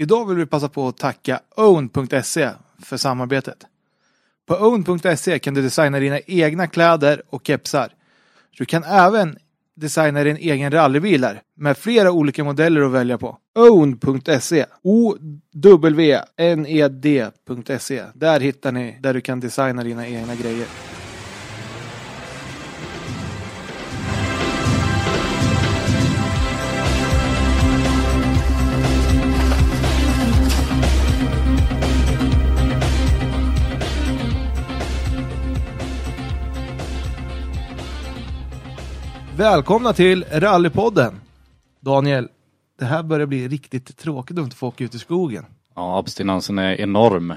Idag vill vi passa på att tacka own.se för samarbetet. På own.se kan du designa dina egna kläder och kepsar. Du kan även designa din egen rallybilar med flera olika modeller att välja på. Own.se O-W-N-E-D.se Där hittar ni där du kan designa dina egna grejer. Välkomna till Rallypodden! Daniel, det här börjar bli riktigt tråkigt om inte få åka ut i skogen. Ja, abstinensen är enorm.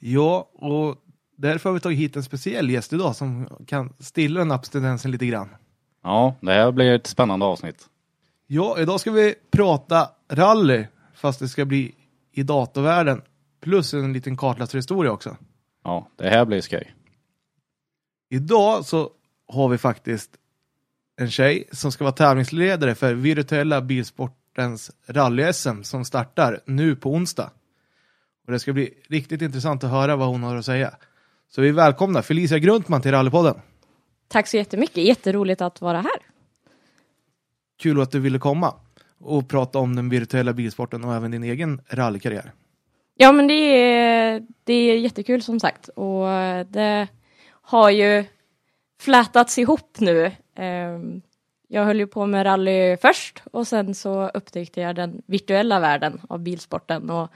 Ja, och därför har vi tagit hit en speciell gäst idag som kan stilla den abstinensen lite grann. Ja, det här blir ett spännande avsnitt. Ja, idag ska vi prata rally, fast det ska bli i datorvärlden. Plus en liten kartläsarhistoria också. Ja, det här blir skoj. Idag så har vi faktiskt en tjej som ska vara tävlingsledare för virtuella bilsportens rally-SM som startar nu på onsdag. Och det ska bli riktigt intressant att höra vad hon har att säga. Så vi välkomnar Felicia Gruntman till Rallypodden. Tack så jättemycket, jätteroligt att vara här. Kul att du ville komma och prata om den virtuella bilsporten och även din egen rallykarriär. Ja men det är, det är jättekul som sagt och det har ju flätats ihop nu. Ehm, jag höll ju på med rally först och sen så upptäckte jag den virtuella världen av bilsporten och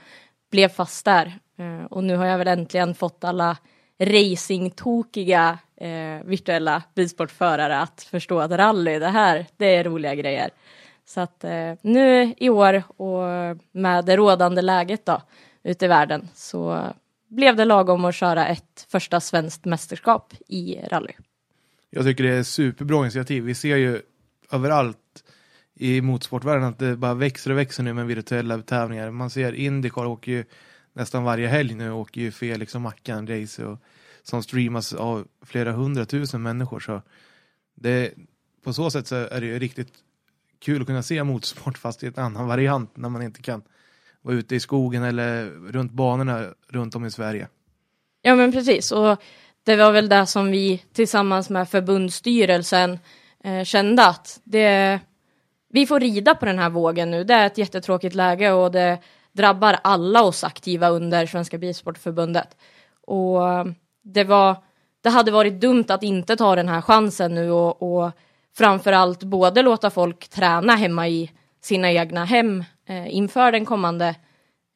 blev fast där. Ehm, och nu har jag väl äntligen fått alla racingtokiga eh, virtuella bilsportförare att förstå att rally, det här, det är roliga grejer. Så att eh, nu i år och med det rådande läget då ute i världen så blev det lagom att köra ett första svenskt mästerskap i rally. Jag tycker det är superbra initiativ. Vi ser ju överallt i motorsportvärlden att det bara växer och växer nu med virtuella tävlingar. Man ser Indycar åker ju nästan varje helg nu åker ju Felix liksom och Mackan race och, som streamas av flera hundratusen människor. Så det, på så sätt så är det ju riktigt kul att kunna se motorsport fast i en annan variant när man inte kan vara ute i skogen eller runt banorna runt om i Sverige. Ja men precis och det var väl det som vi tillsammans med förbundsstyrelsen eh, kände att det, vi får rida på den här vågen nu. Det är ett jättetråkigt läge och det drabbar alla oss aktiva under Svenska Bilsportförbundet. Och eh, det var, det hade varit dumt att inte ta den här chansen nu och, och framförallt både låta folk träna hemma i sina egna hem eh, inför den kommande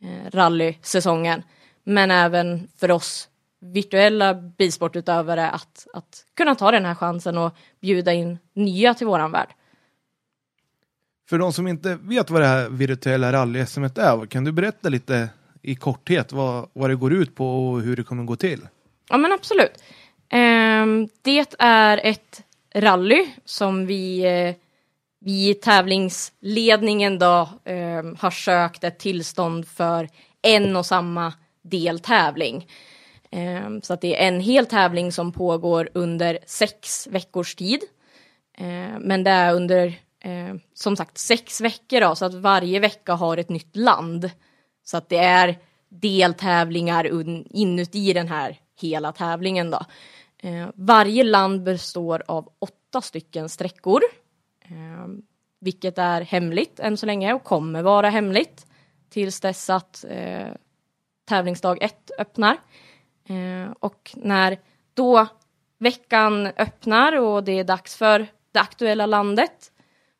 eh, rallysäsongen. Men även för oss virtuella bilsportutövare att, att kunna ta den här chansen och bjuda in nya till våran värld. För de som inte vet vad det här virtuella rally sm är, kan du berätta lite i korthet vad, vad det går ut på och hur det kommer gå till? Ja men absolut. Ehm, det är ett rally som vi, eh, vi i tävlingsledningen då ehm, har sökt ett tillstånd för en och samma deltävling. Ehm, så att det är en hel tävling som pågår under sex veckors tid. Ehm, men det är under eh, som sagt sex veckor då, så att varje vecka har ett nytt land. Så att det är deltävlingar un- inuti den här hela tävlingen då. Eh, varje land består av åtta stycken sträckor. Eh, vilket är hemligt än så länge och kommer vara hemligt tills dess att eh, tävlingsdag ett öppnar. Eh, och när då veckan öppnar och det är dags för det aktuella landet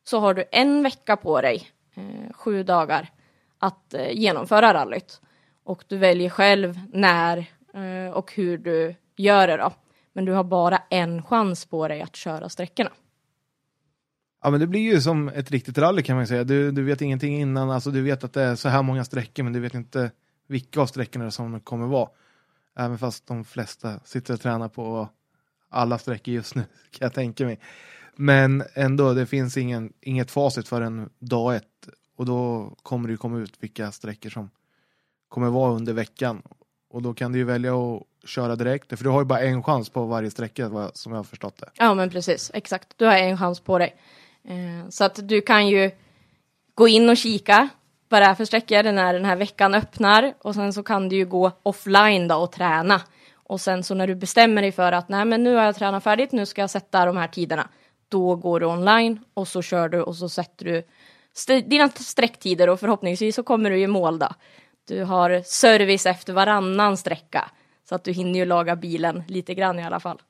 så har du en vecka på dig, eh, sju dagar, att eh, genomföra rallyt. Och du väljer själv när eh, och hur du gör det då. Men du har bara en chans på dig att köra sträckorna. Ja men det blir ju som ett riktigt rally kan man säga. Du, du vet ingenting innan, alltså du vet att det är så här många sträckor men du vet inte vilka av sträckorna som kommer vara. Även fast de flesta sitter och tränar på alla sträckor just nu kan jag tänka mig. Men ändå, det finns ingen, inget facit förrän dag ett och då kommer det ju komma ut vilka sträckor som kommer vara under veckan. Och då kan du ju välja att köra direkt, för du har ju bara en chans på varje sträcka som jag har förstått det. Ja men precis, exakt. Du har en chans på dig. Eh, så att du kan ju gå in och kika vad det är för sträckor när den här veckan öppnar och sen så kan du ju gå offline då och träna. Och sen så när du bestämmer dig för att nej men nu har jag tränat färdigt, nu ska jag sätta de här tiderna. Då går du online och så kör du och så sätter du st dina sträcktider och förhoppningsvis så kommer du i mål då. Du har service efter varannan sträcka så att du hinner ju laga bilen lite grann i alla fall.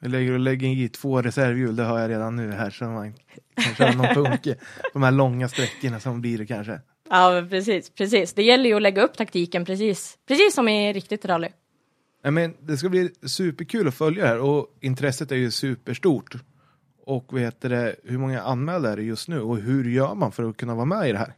Jag lägger och lägger i två reservhjul, det har jag redan nu här så man kan köra någon punke. De här långa sträckorna som blir det kanske. Ja, precis, precis. Det gäller ju att lägga upp taktiken precis, precis som i riktigt rally. Ja, men det ska bli superkul att följa det här och intresset är ju superstort. Och vad heter det, hur många anmälda är det just nu och hur gör man för att kunna vara med i det här?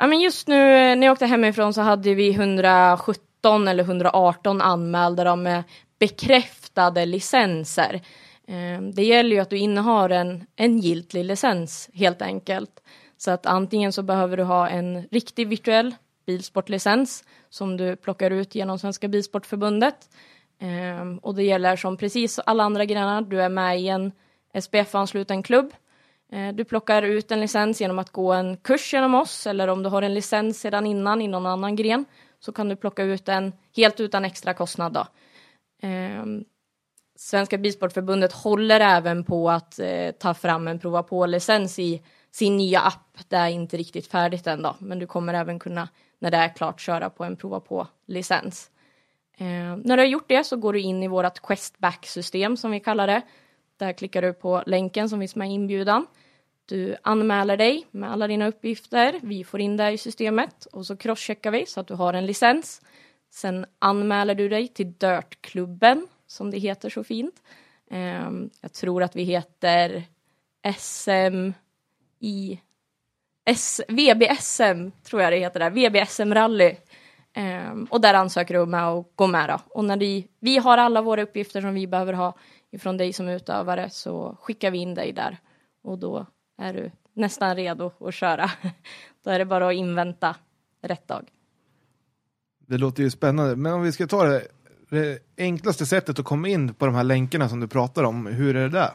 Ja, men just nu när jag åkte hemifrån så hade vi 117 eller 118 anmälda med bekräftade licenser. Ehm, det gäller ju att du innehar en, en giltig licens helt enkelt. Så att antingen så behöver du ha en riktig virtuell bilsportlicens som du plockar ut genom Svenska Bilsportförbundet. Ehm, och det gäller som precis alla andra grenar, du är med i en SPF-ansluten klubb. Ehm, du plockar ut en licens genom att gå en kurs genom oss eller om du har en licens sedan innan i någon annan gren så kan du plocka ut den helt utan extra kostnad. Då. Svenska Bilsportförbundet håller även på att eh, ta fram en prova på-licens i sin nya app. Det är inte riktigt färdigt än då, men du kommer även kunna när det är klart köra på en prova på-licens. Eh, när du har gjort det så går du in i vårt Questback-system som vi kallar det. Där klickar du på länken som finns med i inbjudan. Du anmäler dig med alla dina uppgifter. Vi får in det i systemet och så crosscheckar vi så att du har en licens. Sen anmäler du dig till Dirtklubben som det heter så fint. Um, jag tror att vi heter SM i S, VBSM tror jag det heter där, VBSM rally. Um, och där ansöker du med att gå med då. Och när vi, vi har alla våra uppgifter som vi behöver ha ifrån dig som utövare så skickar vi in dig där. Och då är du nästan redo att köra. då är det bara att invänta rätt dag. Det låter ju spännande, men om vi ska ta det, det enklaste sättet att komma in på de här länkarna som du pratar om, hur är det där?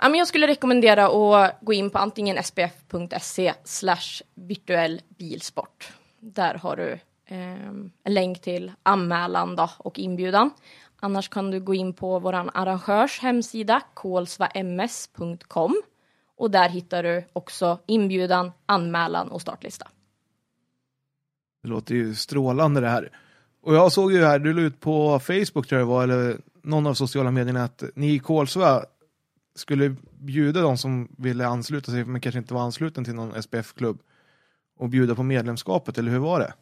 Ja, men jag skulle rekommendera att gå in på antingen spf.se slash virtuell bilsport. Där har du eh, en länk till anmälan då, och inbjudan. Annars kan du gå in på vår arrangörs hemsida kolsvams.com och där hittar du också inbjudan, anmälan och startlista. Det låter ju strålande det här. Och jag såg ju här, du la ut på Facebook tror jag det var, eller någon av sociala medierna, att ni i Kolsva skulle bjuda de som ville ansluta sig, men kanske inte var ansluten till någon SPF-klubb, och bjuda på medlemskapet, eller hur var det?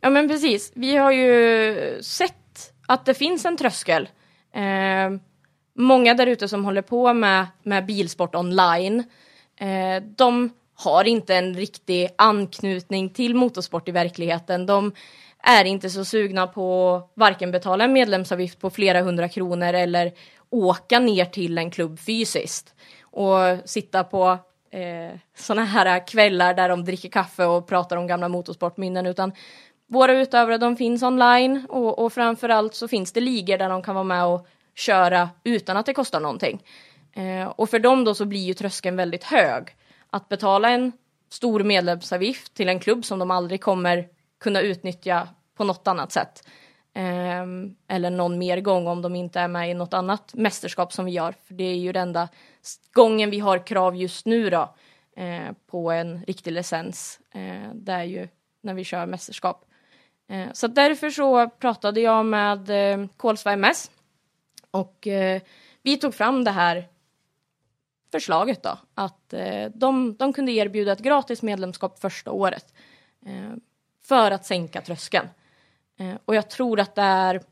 Ja men precis, vi har ju sett att det finns en tröskel. Eh, många där ute som håller på med, med bilsport online, eh, de har inte en riktig anknytning till motorsport i verkligheten. De är inte så sugna på varken betala en medlemsavgift på flera hundra kronor eller åka ner till en klubb fysiskt och sitta på eh, sådana här kvällar där de dricker kaffe och pratar om gamla motorsportminnen utan våra utövare de finns online och, och framförallt så finns det ligor där de kan vara med och köra utan att det kostar någonting. Eh, och för dem då så blir ju tröskeln väldigt hög att betala en stor medlemsavgift till en klubb som de aldrig kommer kunna utnyttja på något annat sätt. Eh, eller någon mer gång om de inte är med i något annat mästerskap som vi gör. För det är ju den enda gången vi har krav just nu då eh, på en riktig licens. Eh, det är ju när vi kör mästerskap. Eh, så därför så pratade jag med eh, Kolsva MS och eh, vi tog fram det här förslaget då, att eh, de, de kunde erbjuda ett gratis medlemskap första året eh, för att sänka tröskeln. Eh, och jag tror att det är,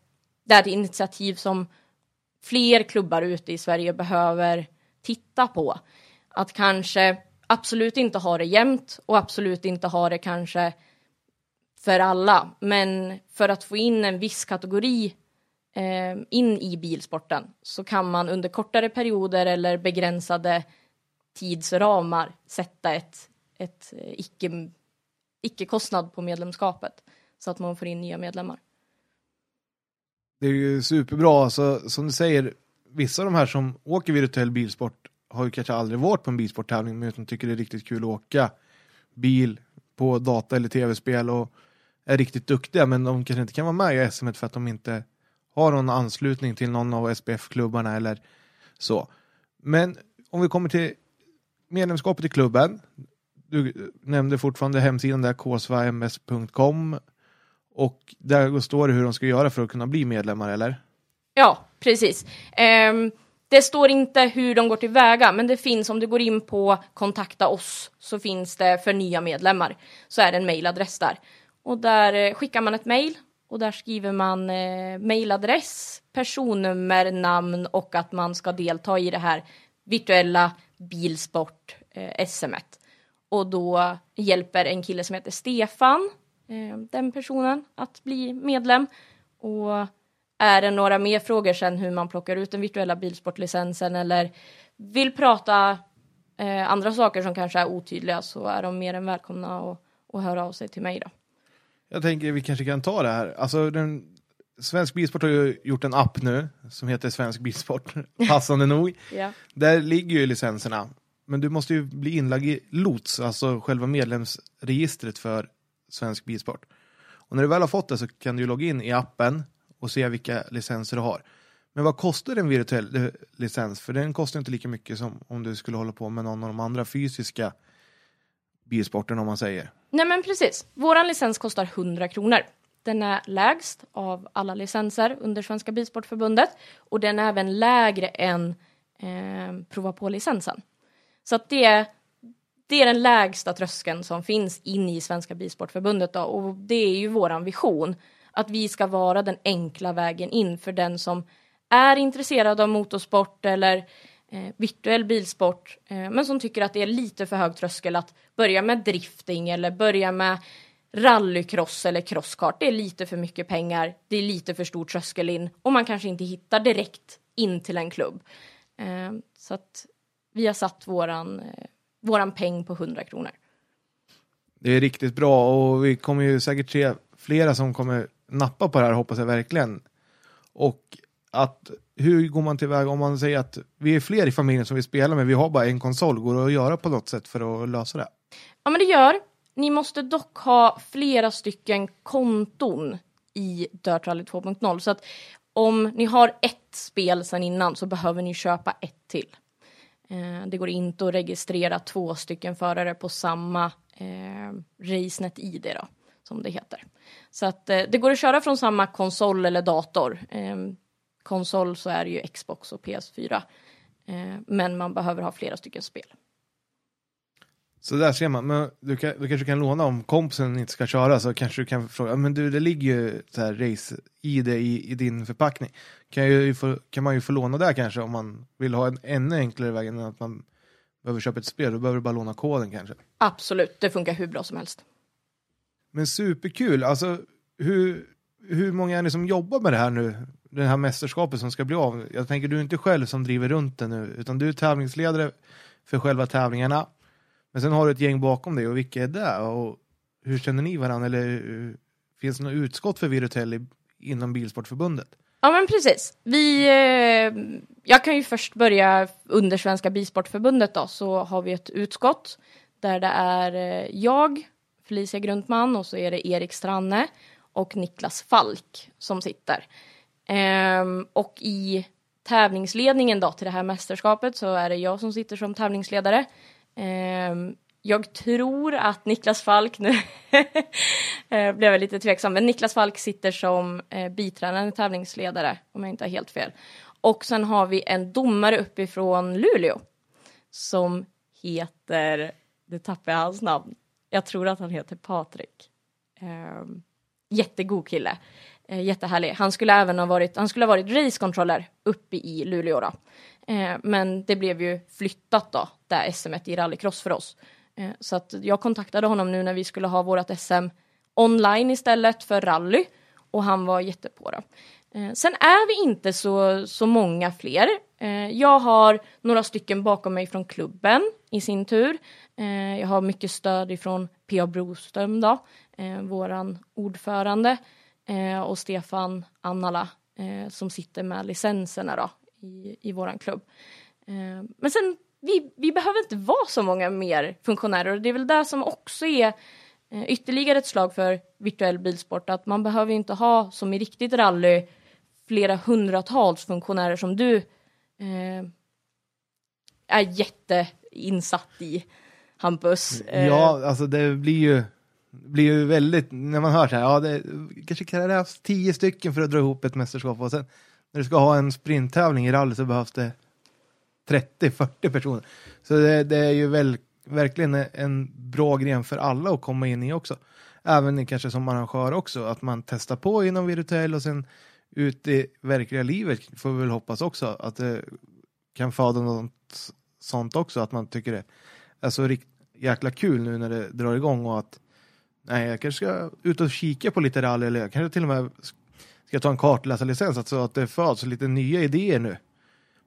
det är ett initiativ som fler klubbar ute i Sverige behöver titta på. Att kanske absolut inte ha det jämnt och absolut inte ha det kanske för alla, men för att få in en viss kategori eh, in i bilsporten så kan man under kortare perioder eller begränsade tidsramar sätta ett, ett eh, icke, icke-kostnad på medlemskapet så att man får in nya medlemmar. Det är ju superbra, alltså, som du säger, vissa av de här som åker virtuell bilsport har ju kanske aldrig varit på en bilsporttävling men utan tycker det är riktigt kul att åka bil på data eller tv-spel och är riktigt duktiga men de kanske inte kan vara med i SM för att de inte har någon anslutning till någon av SPF-klubbarna eller så. Men om vi kommer till medlemskapet i klubben. Du nämnde fortfarande hemsidan där, ksvms.com och där står det hur de ska göra för att kunna bli medlemmar, eller? Ja, precis. Um, det står inte hur de går tillväga, men det finns om du går in på kontakta oss så finns det för nya medlemmar så är det en mejladress där och där eh, skickar man ett mejl och där skriver man eh, mejladress, personnummer, namn och att man ska delta i det här virtuella bilsport eh, SM. Och då hjälper en kille som heter Stefan eh, den personen att bli medlem. Och är det några mer frågor sen hur man plockar ut den virtuella bilsportlicensen eller vill prata eh, andra saker som kanske är otydliga så är de mer än välkomna att, höra av sig till mig då. Jag tänker vi kanske kan ta det här. Alltså den, Svensk Bilsport har ju gjort en app nu som heter Svensk Bilsport, passande nog. Ja. Där ligger ju licenserna. Men du måste ju bli inlagd i LOTS, alltså själva medlemsregistret för Svensk Bilsport. Och när du väl har fått det så kan du logga in i appen och se vilka licenser du har. Men vad kostar en virtuell eh, licens? För den kostar inte lika mycket som om du skulle hålla på med någon av de andra fysiska bilsporterna om man säger. Nej men precis. Våran licens kostar 100 kronor. Den är lägst av alla licenser under Svenska Bilsportförbundet och den är även lägre än eh, prova på-licensen. Så att det, det är den lägsta tröskeln som finns in i Svenska Bilsportförbundet då, och det är ju våran vision att vi ska vara den enkla vägen in för den som är intresserad av motorsport eller eh, virtuell bilsport eh, men som tycker att det är lite för hög tröskel att börja med drifting eller börja med rallycross eller crosskart. Det är lite för mycket pengar, det är lite för stor tröskel in och man kanske inte hittar direkt in till en klubb. Eh, så att vi har satt våran, eh, våran peng på 100 kronor. Det är riktigt bra och vi kommer ju säkert se flera som kommer nappa på det här hoppas jag verkligen. Och att hur går man tillväga om man säger att vi är fler i familjen som vill spela men vi har bara en konsol, går det att göra på något sätt för att lösa det? Ja men det gör. Ni måste dock ha flera stycken konton i Dirt Rally 2.0 så att om ni har ett spel sedan innan så behöver ni köpa ett till. Eh, det går inte att registrera två stycken förare på samma eh, RaceNet-ID då, som det heter. Så att eh, det går att köra från samma konsol eller dator. Eh, konsol så är det ju Xbox och PS4. Eh, men man behöver ha flera stycken spel. Så där ser man, men du, kan, du kanske kan låna om kompisen inte ska köra så kanske du kan fråga, men du det ligger ju så här race i det i, i din förpackning. Kan, ju få, kan man ju få låna där kanske om man vill ha en ännu enklare väg än att man behöver köpa ett spel, då behöver du bara låna koden kanske. Absolut, det funkar hur bra som helst. Men superkul, alltså hur, hur många är ni som jobbar med det här nu? Det här mästerskapet som ska bli av. Jag tänker du är inte själv som driver runt det nu, utan du är tävlingsledare för själva tävlingarna. Men sen har du ett gäng bakom dig och vilka är det? Och hur känner ni varandra? Eller uh, finns det något utskott för Virutelli inom Bilsportförbundet? Ja men precis. Vi, eh, jag kan ju först börja under Svenska Bilsportförbundet då, så har vi ett utskott där det är eh, jag, Felicia Grundman och så är det Erik Stranne och Niklas Falk som sitter. Ehm, och i tävlingsledningen då till det här mästerskapet så är det jag som sitter som tävlingsledare. Ehm, jag tror att Niklas Falk, nu eh, blev jag lite tveksam, men Niklas Falk sitter som eh, biträdande tävlingsledare om jag inte har helt fel. Och sen har vi en domare uppifrån Luleå som heter, nu tappar jag hans namn, jag tror att han heter Patrik. Ehm, jättegod kille, Eh, jättehärlig. Han skulle även ha varit, han skulle ha varit racecontroller uppe i Luleå då. Eh, men det blev ju flyttat då, där SM i rallycross för oss. Eh, så att jag kontaktade honom nu när vi skulle ha vårt SM online istället för rally och han var jättepå då. Eh, sen är vi inte så, så många fler. Eh, jag har några stycken bakom mig från klubben i sin tur. Eh, jag har mycket stöd ifrån P.A. Broström då, eh, våran ordförande eh, och Stefan Annala eh, som sitter med licenserna då i, i vår klubb. Eh, men sen, vi, vi behöver inte vara så många mer funktionärer och det är väl det som också är eh, ytterligare ett slag för virtuell bilsport att man behöver ju inte ha som i riktigt rally flera hundratals funktionärer som du eh, är jätteinsatt i, Hampus. Eh, Ja, alltså det blir ju, blir ju väldigt, när man hör så här, ja det kanske krävs tio stycken för att dra ihop ett mästerskap och sen när du ska ha en sprinttävling i rally så behövs det 30-40 personer. Så det, det är ju väl, verkligen en bra gren för alla att komma in i också. Även kanske som arrangör också, att man testar på inom virtuell och sen ut i verkliga livet får vi väl hoppas också att det kan föda något sånt också, att man tycker det är så rikt, jäkla kul nu när det drar igång och att nej, jag kanske ska ut och kika på lite rally eller jag kanske till och med ska ta en kartläsarlicens, alltså att det föds lite nya idéer nu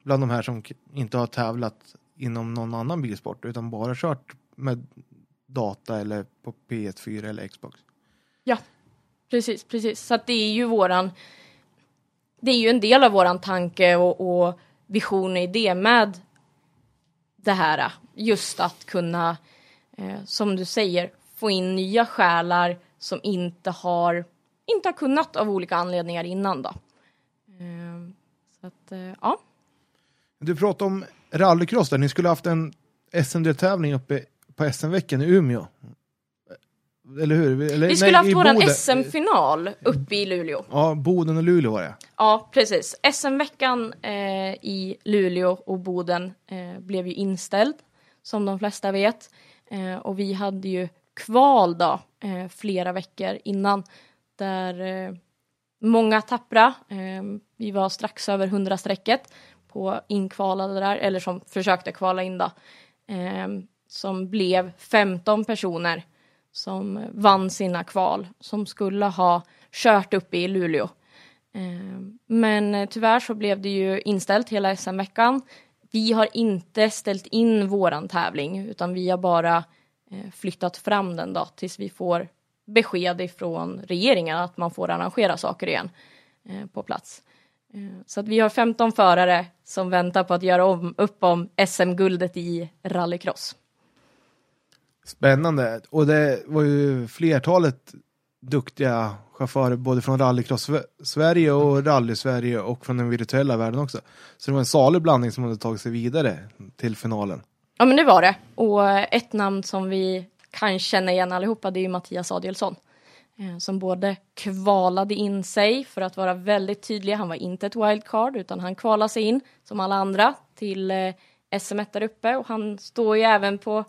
bland de här som inte har tävlat inom någon annan bilsport utan bara kört med data eller på PS4 eller Xbox. Ja, precis, precis. Så att det är ju våran, det är ju en del av våran tanke och, och vision och idé med det här. Just att kunna, eh, som du säger, få in nya själar som inte har, inte har kunnat av olika anledningar innan då. Eh, så att, eh, ja. Du pratade om rallycross där, ni skulle haft en SM-deltävling uppe på SM-veckan i Umeå. Eller hur? Eller, Vi skulle nej, haft Boden. SM-final uppe i Luleå. Ja, Boden och Luleå var det. Ja, precis. SM-veckan eh, i Luleå och Boden eh, blev ju inställd, som de flesta vet. Eh, och vi hade ju kval då, eh, flera veckor innan, där eh, många tappra, eh, vi var strax över 100-strecket på inkvalade där, eller som försökte kvala in då, eh, som blev 15 personer som vann sina kval, som skulle ha kört uppe i Luleå. Eh, Men tyvärr så blev det ju inställt hela SM-veckan. Vi har inte ställt in våran tävling utan vi har bara eh, Eh, flyttat fram den då tills vi får besked ifrån regeringen att man får arrangera saker igen eh, på plats. Eh, så att vi har 15 förare som väntar på att göra om, upp om SM-guldet i rallycross. Spännande. Och det var ju flertalet duktiga chaufförer både från rallycross Sverige och rally Sverige och från den virtuella världen också. Så det var en salig blandning som hade tagit sig vidare till finalen. Ja men det var det. Och eh, ett namn som vi kan känna igen allihopa det är ju Mattias Adielsson. Eh, som både kvalade in sig för att vara väldigt tydlig. Han var inte ett wildcard utan han kvalade sig in som alla andra till eh, SM1 där uppe. Och han står ju även på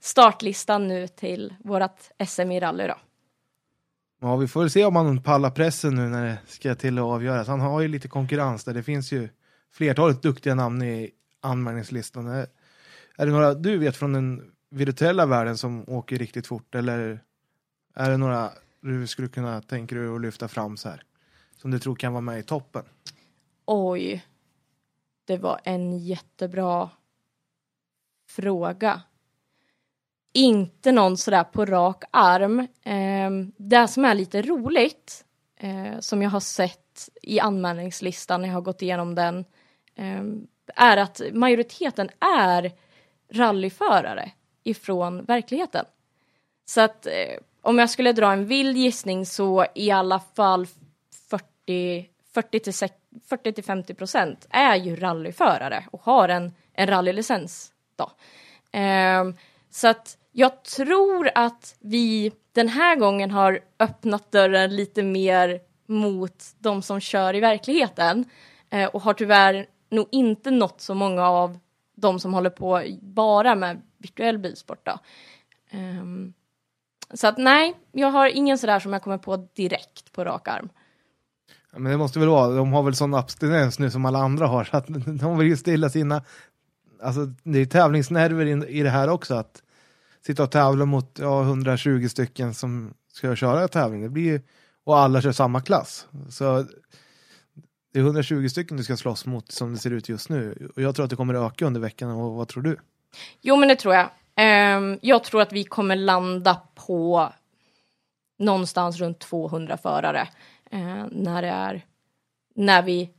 startlistan nu till vårat SM i rally då. Ja, vi får väl se om han pallar pressen nu när det ska till att avgöras. Han har ju lite konkurrens där. Det finns ju flertalet duktiga namn i anmälningslistan. Är, det några du vet från den virtuella världen som åker riktigt fort eller är det några du skulle kunna tänka dig att lyfta fram så här? Som du tror kan vara med i toppen? Oj. Det var en jättebra fråga. Inte någon sådär på rak arm. Eh, det som är lite roligt, eh, som jag har sett i anmälningslistan när jag har gått igenom den, eh, är att majoriteten är rallyförare ifrån verkligheten. Så att eh, om jag skulle dra en vild gissning så i alla fall 40, 40 till, sek- 40 till 50 procent är ju rallyförare och har en, en rallylicens. Då. Ehm, så att jag tror att vi den här gången har öppnat dörren lite mer mot de som kör i verkligheten eh, och har tyvärr nog inte nått så många av de som håller på bara med virtuell bilsport. Då. Um, så att nej, jag har ingen sådär som jag kommer på direkt på rak arm. Ja, men det måste väl vara, de har väl sån abstinens nu som alla andra har, så att de vill ju stilla sina, alltså det är tävlingsnerver i, i det här också, att sitta och tävla mot ja, 120 stycken som ska köra tävling, det blir ju, och alla kör samma klass. Så det är 120 stycken du ska slåss mot som det ser ut just nu, och jag tror att det kommer öka under veckan, och vad tror du? Jo, men det tror jag. Um, jag tror att vi kommer landa på någonstans runt 200 förare uh, när det är när vi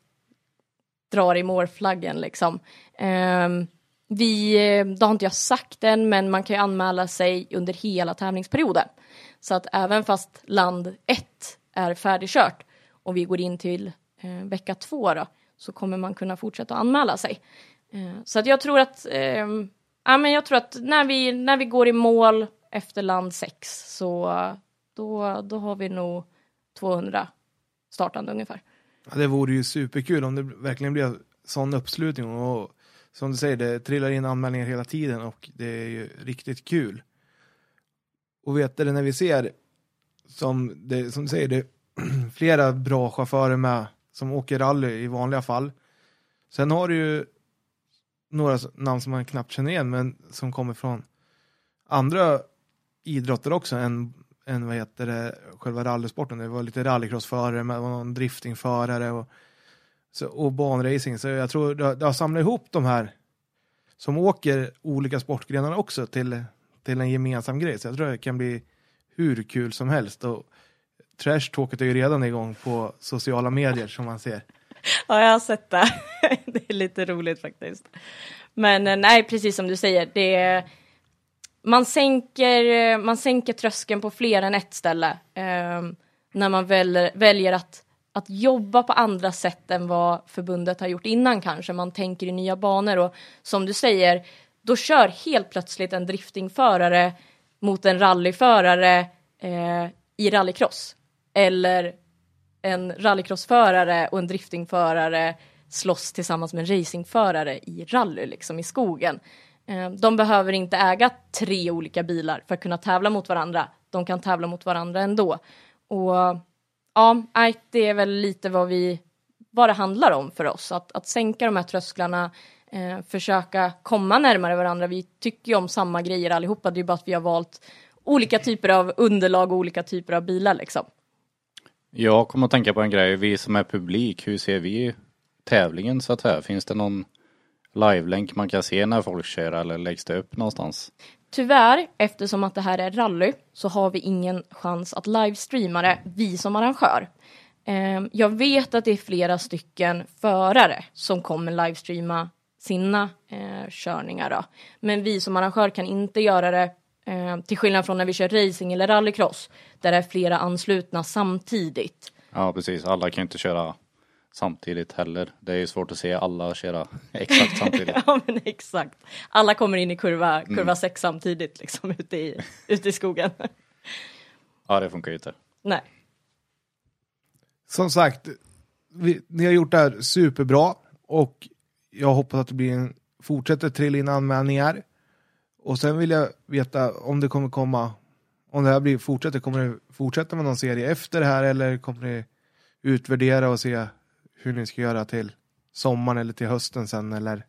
drar i målflaggen liksom. Um, vi, eh, det har inte jag sagt än, men man kan ju anmäla sig under hela tävlingsperioden. Så att även fast land 1 är färdigkört och vi går in till eh, vecka två då, så kommer man kunna fortsätta anmäla sig. Eh, så att jag tror att, eh, ja, men jag tror att när vi, när vi går i mål efter land sex så då, då har vi nog 200 startande ungefär. Ja, det vore ju superkul om det verkligen blev sån uppslutning och som du säger, det trillar in anmälningar hela tiden och det är ju riktigt kul. Och vet du, när vi ser som, det, som du säger, det är flera bra chaufförer med som åker rally i vanliga fall. Sen har du ju några namn som man knappt känner igen men som kommer från andra idrotter också än, än vad heter det, själva rallysporten. Det var lite rallycrossförare, med någon driftingförare och, så, och banracing. Så jag tror det har, det har samlat ihop de här som åker olika sportgrenar också till, till en gemensam grej. Så jag tror det kan bli hur kul som helst. Och trash talket är ju redan igång på sociala medier som man ser. Ja, jag har sett det. Det är lite roligt faktiskt. Men eh, nej, precis som du säger, det är, man, sänker, eh, man sänker tröskeln på fler än ett ställe eh, när man väljer, väljer att, att jobba på andra sätt än vad förbundet har gjort innan kanske. Man tänker i nya banor och som du säger, då kör helt plötsligt en driftingförare mot en rallyförare eh, i rallycross. Eller en rallycrossförare och en driftingförare slåss tillsammans med en racingförare i rally, liksom i skogen. Eh, de behöver inte äga tre olika bilar för att kunna tävla mot varandra. De kan tävla mot varandra ändå. Och ja, det är väl lite vad vi vad det handlar om för oss, att, att sänka de här trösklarna, eh, försöka komma närmare varandra. Vi tycker ju om samma grejer allihopa, det är bara att vi har valt olika typer av underlag och olika typer av bilar liksom. Jag kommer att tänka på en grej, vi som är publik, hur ser vi tävlingen så att säga? Finns det någon livelänk man kan se när folk kör eller läggs det upp någonstans? Tyvärr, eftersom att det här är rally, så har vi ingen chans att livestreama det, vi som arrangör. Ehm, jag vet att det är flera stycken förare som kommer livestreama sina eh, körningar. Då. Men vi som arrangör kan inte göra det Eh, till skillnad från när vi kör racing eller rallycross där det är flera anslutna samtidigt. Ja precis, alla kan inte köra samtidigt heller. Det är ju svårt att se alla köra exakt samtidigt. ja men exakt. Alla kommer in i kurva, kurva mm. samtidigt liksom ute i, ute i skogen. ja det funkar ju inte. Nej. Som sagt, vi, ni har gjort det här superbra och jag hoppas att det blir en, fortsätter trilla in anmälningar. Och sen vill jag veta om det kommer komma, om det här blir fortsätter, kommer det fortsätta med någon serie efter det här eller kommer ni utvärdera och se hur ni ska göra till sommaren eller till hösten sen eller?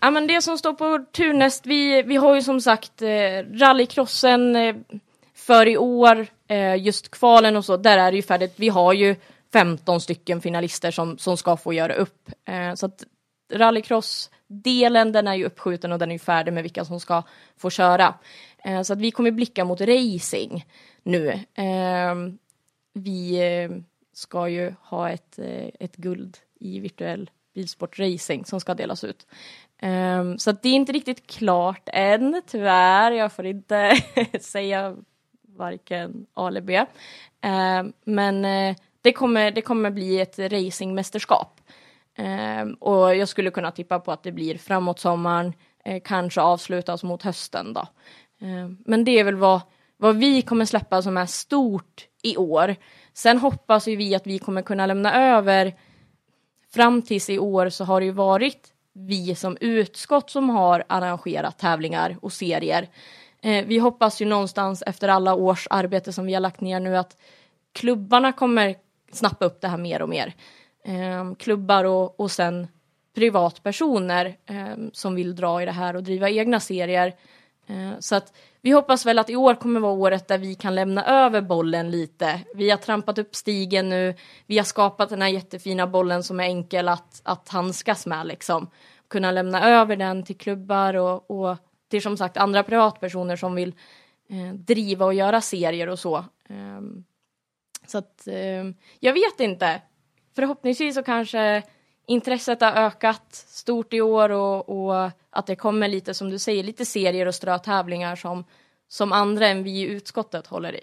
Ja men det som står på turnäst, vi, vi har ju som sagt eh, rallycrossen eh, för i år, eh, just kvalen och så, där är det ju färdigt. Vi har ju 15 stycken finalister som, som ska få göra upp. Eh, så att rallycross delen, den är ju uppskjuten och den är ju färdig med vilka som ska få köra. Eh, så att vi kommer blicka mot racing nu. Eh, vi eh, ska ju ha ett, eh, ett guld i virtuell bilsportracing som ska delas ut. Um, så det är inte riktigt klart än, tyvärr. Jag får inte säga varken A eller B. Um, men uh, det, kommer, det kommer bli ett racingmästerskap Ehm, och jag skulle kunna tippa på att det blir framåt sommaren, eh, kanske avslutas mot hösten då. Eh, men det är väl vad, vad vi kommer släppa som är stort i år. Sen hoppas ju vi att vi kommer kunna lämna över fram tills i år så har det ju varit vi som utskott som har arrangerat tävlingar och serier. Eh, vi hoppas ju någonstans efter alla års arbete som vi har lagt ner nu att klubbarna kommer snappa upp det här mer och mer eh, klubbar och, och sen privatpersoner eh, som vill dra i det här och driva egna serier. Eh, så att vi hoppas väl att i år kommer vara året där vi kan lämna över bollen lite. Vi har trampat upp stigen nu. Vi har skapat den här jättefina bollen som är enkel att, att handskas med liksom. Kunna lämna över den till klubbar och, och till som sagt andra privatpersoner som vill eh, driva och göra serier och så. Eh, så att eh, jag vet inte förhoppningsvis så kanske intresset har ökat stort i år och, och, att det kommer lite som du säger, lite serier och strötävlingar som, som andra än vi i utskottet håller i.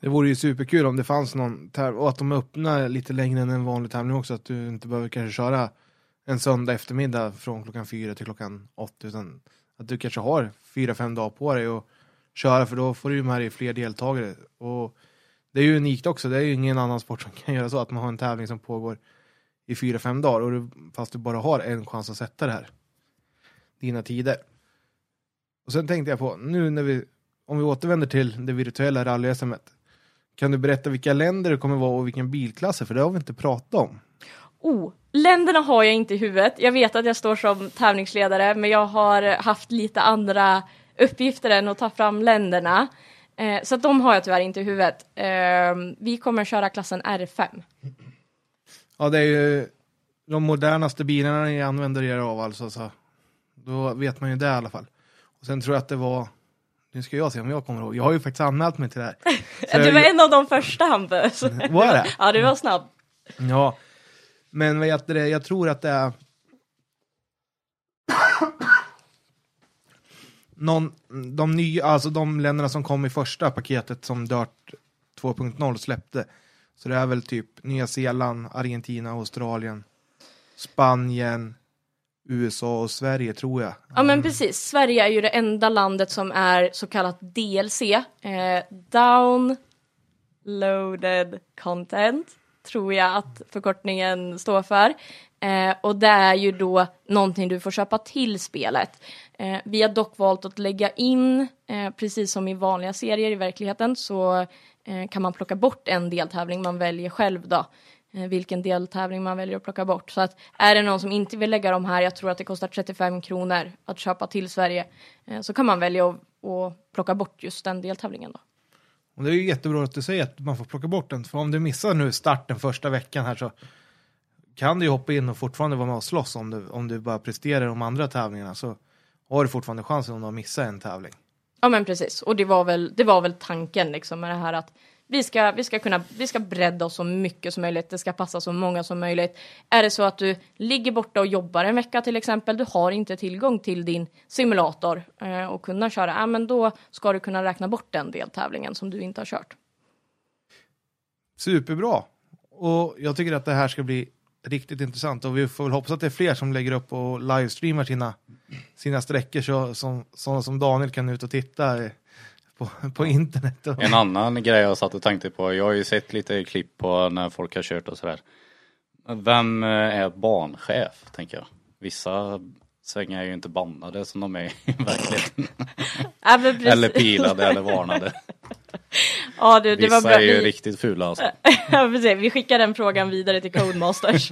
Det vore ju superkul om det fanns någon tävling och att de öppnar lite längre än en vanlig tävling också. Att du inte behöver kanske köra en söndag eftermiddag från klockan fyra till klockan åtta. Utan att du kanske har fyra, fem dagar på dig att köra för då får du ju med dig fler deltagare. Och det är ju unikt också. Det är ju ingen annan sport som kan göra så. Att man har en tävling som pågår i fyra, fem dagar. Och du, fast du bara har en chans att sätta det här. Dina tider. Och sen tänkte jag på, nu när vi, om vi återvänder till det virtuella rally Kan du berätta vilka länder det kommer vara och vilken bilklasser? För det har vi inte pratat om. Oh, länderna har jag inte i huvudet. Jag vet att jag står som tävlingsledare, men jag har haft lite andra uppgifter än att ta fram länderna. Eh, så de har jag tyvärr inte i huvudet. Eh, vi kommer köra klassen R5. Ja, det är ju de modernaste bilarna ni använder er av alltså. Så då vet man ju det i alla fall. Och sen tror jag att det var, nu ska jag se om jag kommer ihåg, jag har ju faktiskt anmält mig till det här. Du jag- var en av de första Hampus. Var det? ja, du var snabb. Ja, men vad heter det, jag tror att det är någon, de nya, alltså de länderna som kom i första paketet som Dirt 2.0 släppte. Så det är väl typ Nya Zeeland, Argentina, Australien, Spanien, USA och Sverige tror jag. Ja men precis, Sverige är ju det enda landet som är så kallat DLC, eh, Downloaded Content, tror jag att förkortningen står för. Eh, och det är ju då någonting du får köpa till spelet. Eh, vi har dock valt att lägga in, eh, precis som i vanliga serier i verkligheten, så eh, kan man plocka bort en deltävling man väljer själv då eh, vilken deltävling man väljer att plocka bort. Så att är det någon som inte vill lägga de här, jag tror att det kostar 35 kronor att köpa till Sverige, eh, så kan man välja att, att plocka bort just den deltävlingen då. Och det är ju jättebra att du säger att man får plocka bort den. För om du missar nu starten första veckan här så kan du ju hoppa in och fortfarande vara med och slåss om du, om du bara presterar de andra tävlingarna. Så har du fortfarande chansen om du har missat en tävling. Ja men precis, och det var väl, det var väl tanken liksom med det här att vi ska, vi ska kunna, vi ska bredda oss så mycket som möjligt, det ska passa så många som möjligt. Är det så att du ligger borta och jobbar en vecka till exempel, du har inte tillgång till din simulator eh, och kunna köra, ja men då ska du kunna räkna bort den deltävlingen som du inte har kört. Superbra! Och jag tycker att det här ska bli riktigt intressant och vi får väl hoppas att det är fler som lägger upp och livestreamar sina, sina sträckor så som, sådana som Daniel kan ut och titta på, på internet. Och, En annan grej jag satt och tänkte på, jag har ju sett lite klipp på när folk har kört och sådär. Vem är banchef, tänker jag? Vissa svängar är ju inte bannade som de är i verkligheten. Ja. Eller pilade eller varnade. ja, du, det var Vissa bra. är ju Vi, riktigt fula alltså. ja, precis. vi skickar den frågan vidare till Codemasters.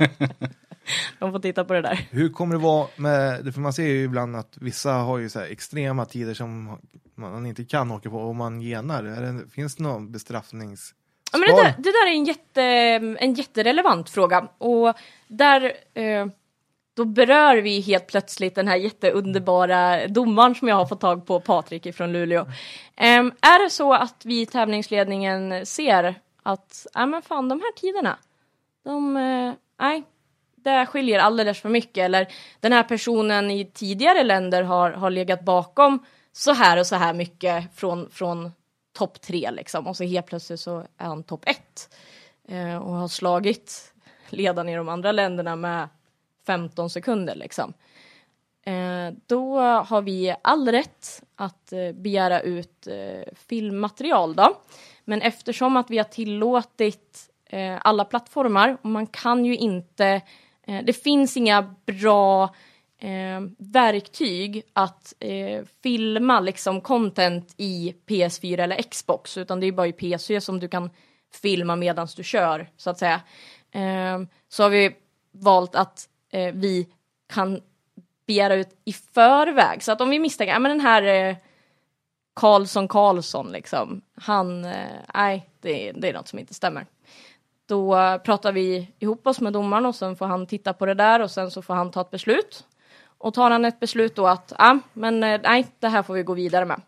De får titta på det där. Hur kommer det vara med, för man ser ju ibland att vissa har ju så här extrema tider som man inte kan åka på och man genar. Är det, finns det någon bestraffnings... Ja, men det, där, det där är en, jätte, en jätterelevant fråga. Och där eh, då berör vi helt plötsligt den här jätteunderbara domaren som jag har fått tag på, Patrik ifrån Luleå. Um, är det så att vi i tävlingsledningen ser att, ja men fan de här tiderna, de, nej, nej, det skiljer alldeles för mycket. Eller den här personen i tidigare länder har, har legat bakom så här och så här mycket från, från topp tre liksom. Och så helt plötsligt så är han topp ett. Uh, och har slagit ledaren i de andra länderna med 15 sekunder liksom. Eh, då har vi all rätt att eh, begära ut eh, filmmaterial då. Men eftersom att vi har tillåtit eh, alla plattformar och man kan ju inte, eh, det finns inga bra eh, verktyg att filma liksom content i PS4 eller Xbox utan det är bara i PC som du kan filma medan du kör så att säga. Så har vi valt att eh, vi kan begära ut i förväg så att om vi misstänker, ja men den här eh, Karlsson Karlsson liksom, han, eh, nej det, det är något som inte stämmer. Då eh, pratar vi ihop oss med domaren och sen får han titta på det där och sen så får han ta ett beslut. Och tar han ett beslut då att, ja men eh, nej det här får vi gå vidare med.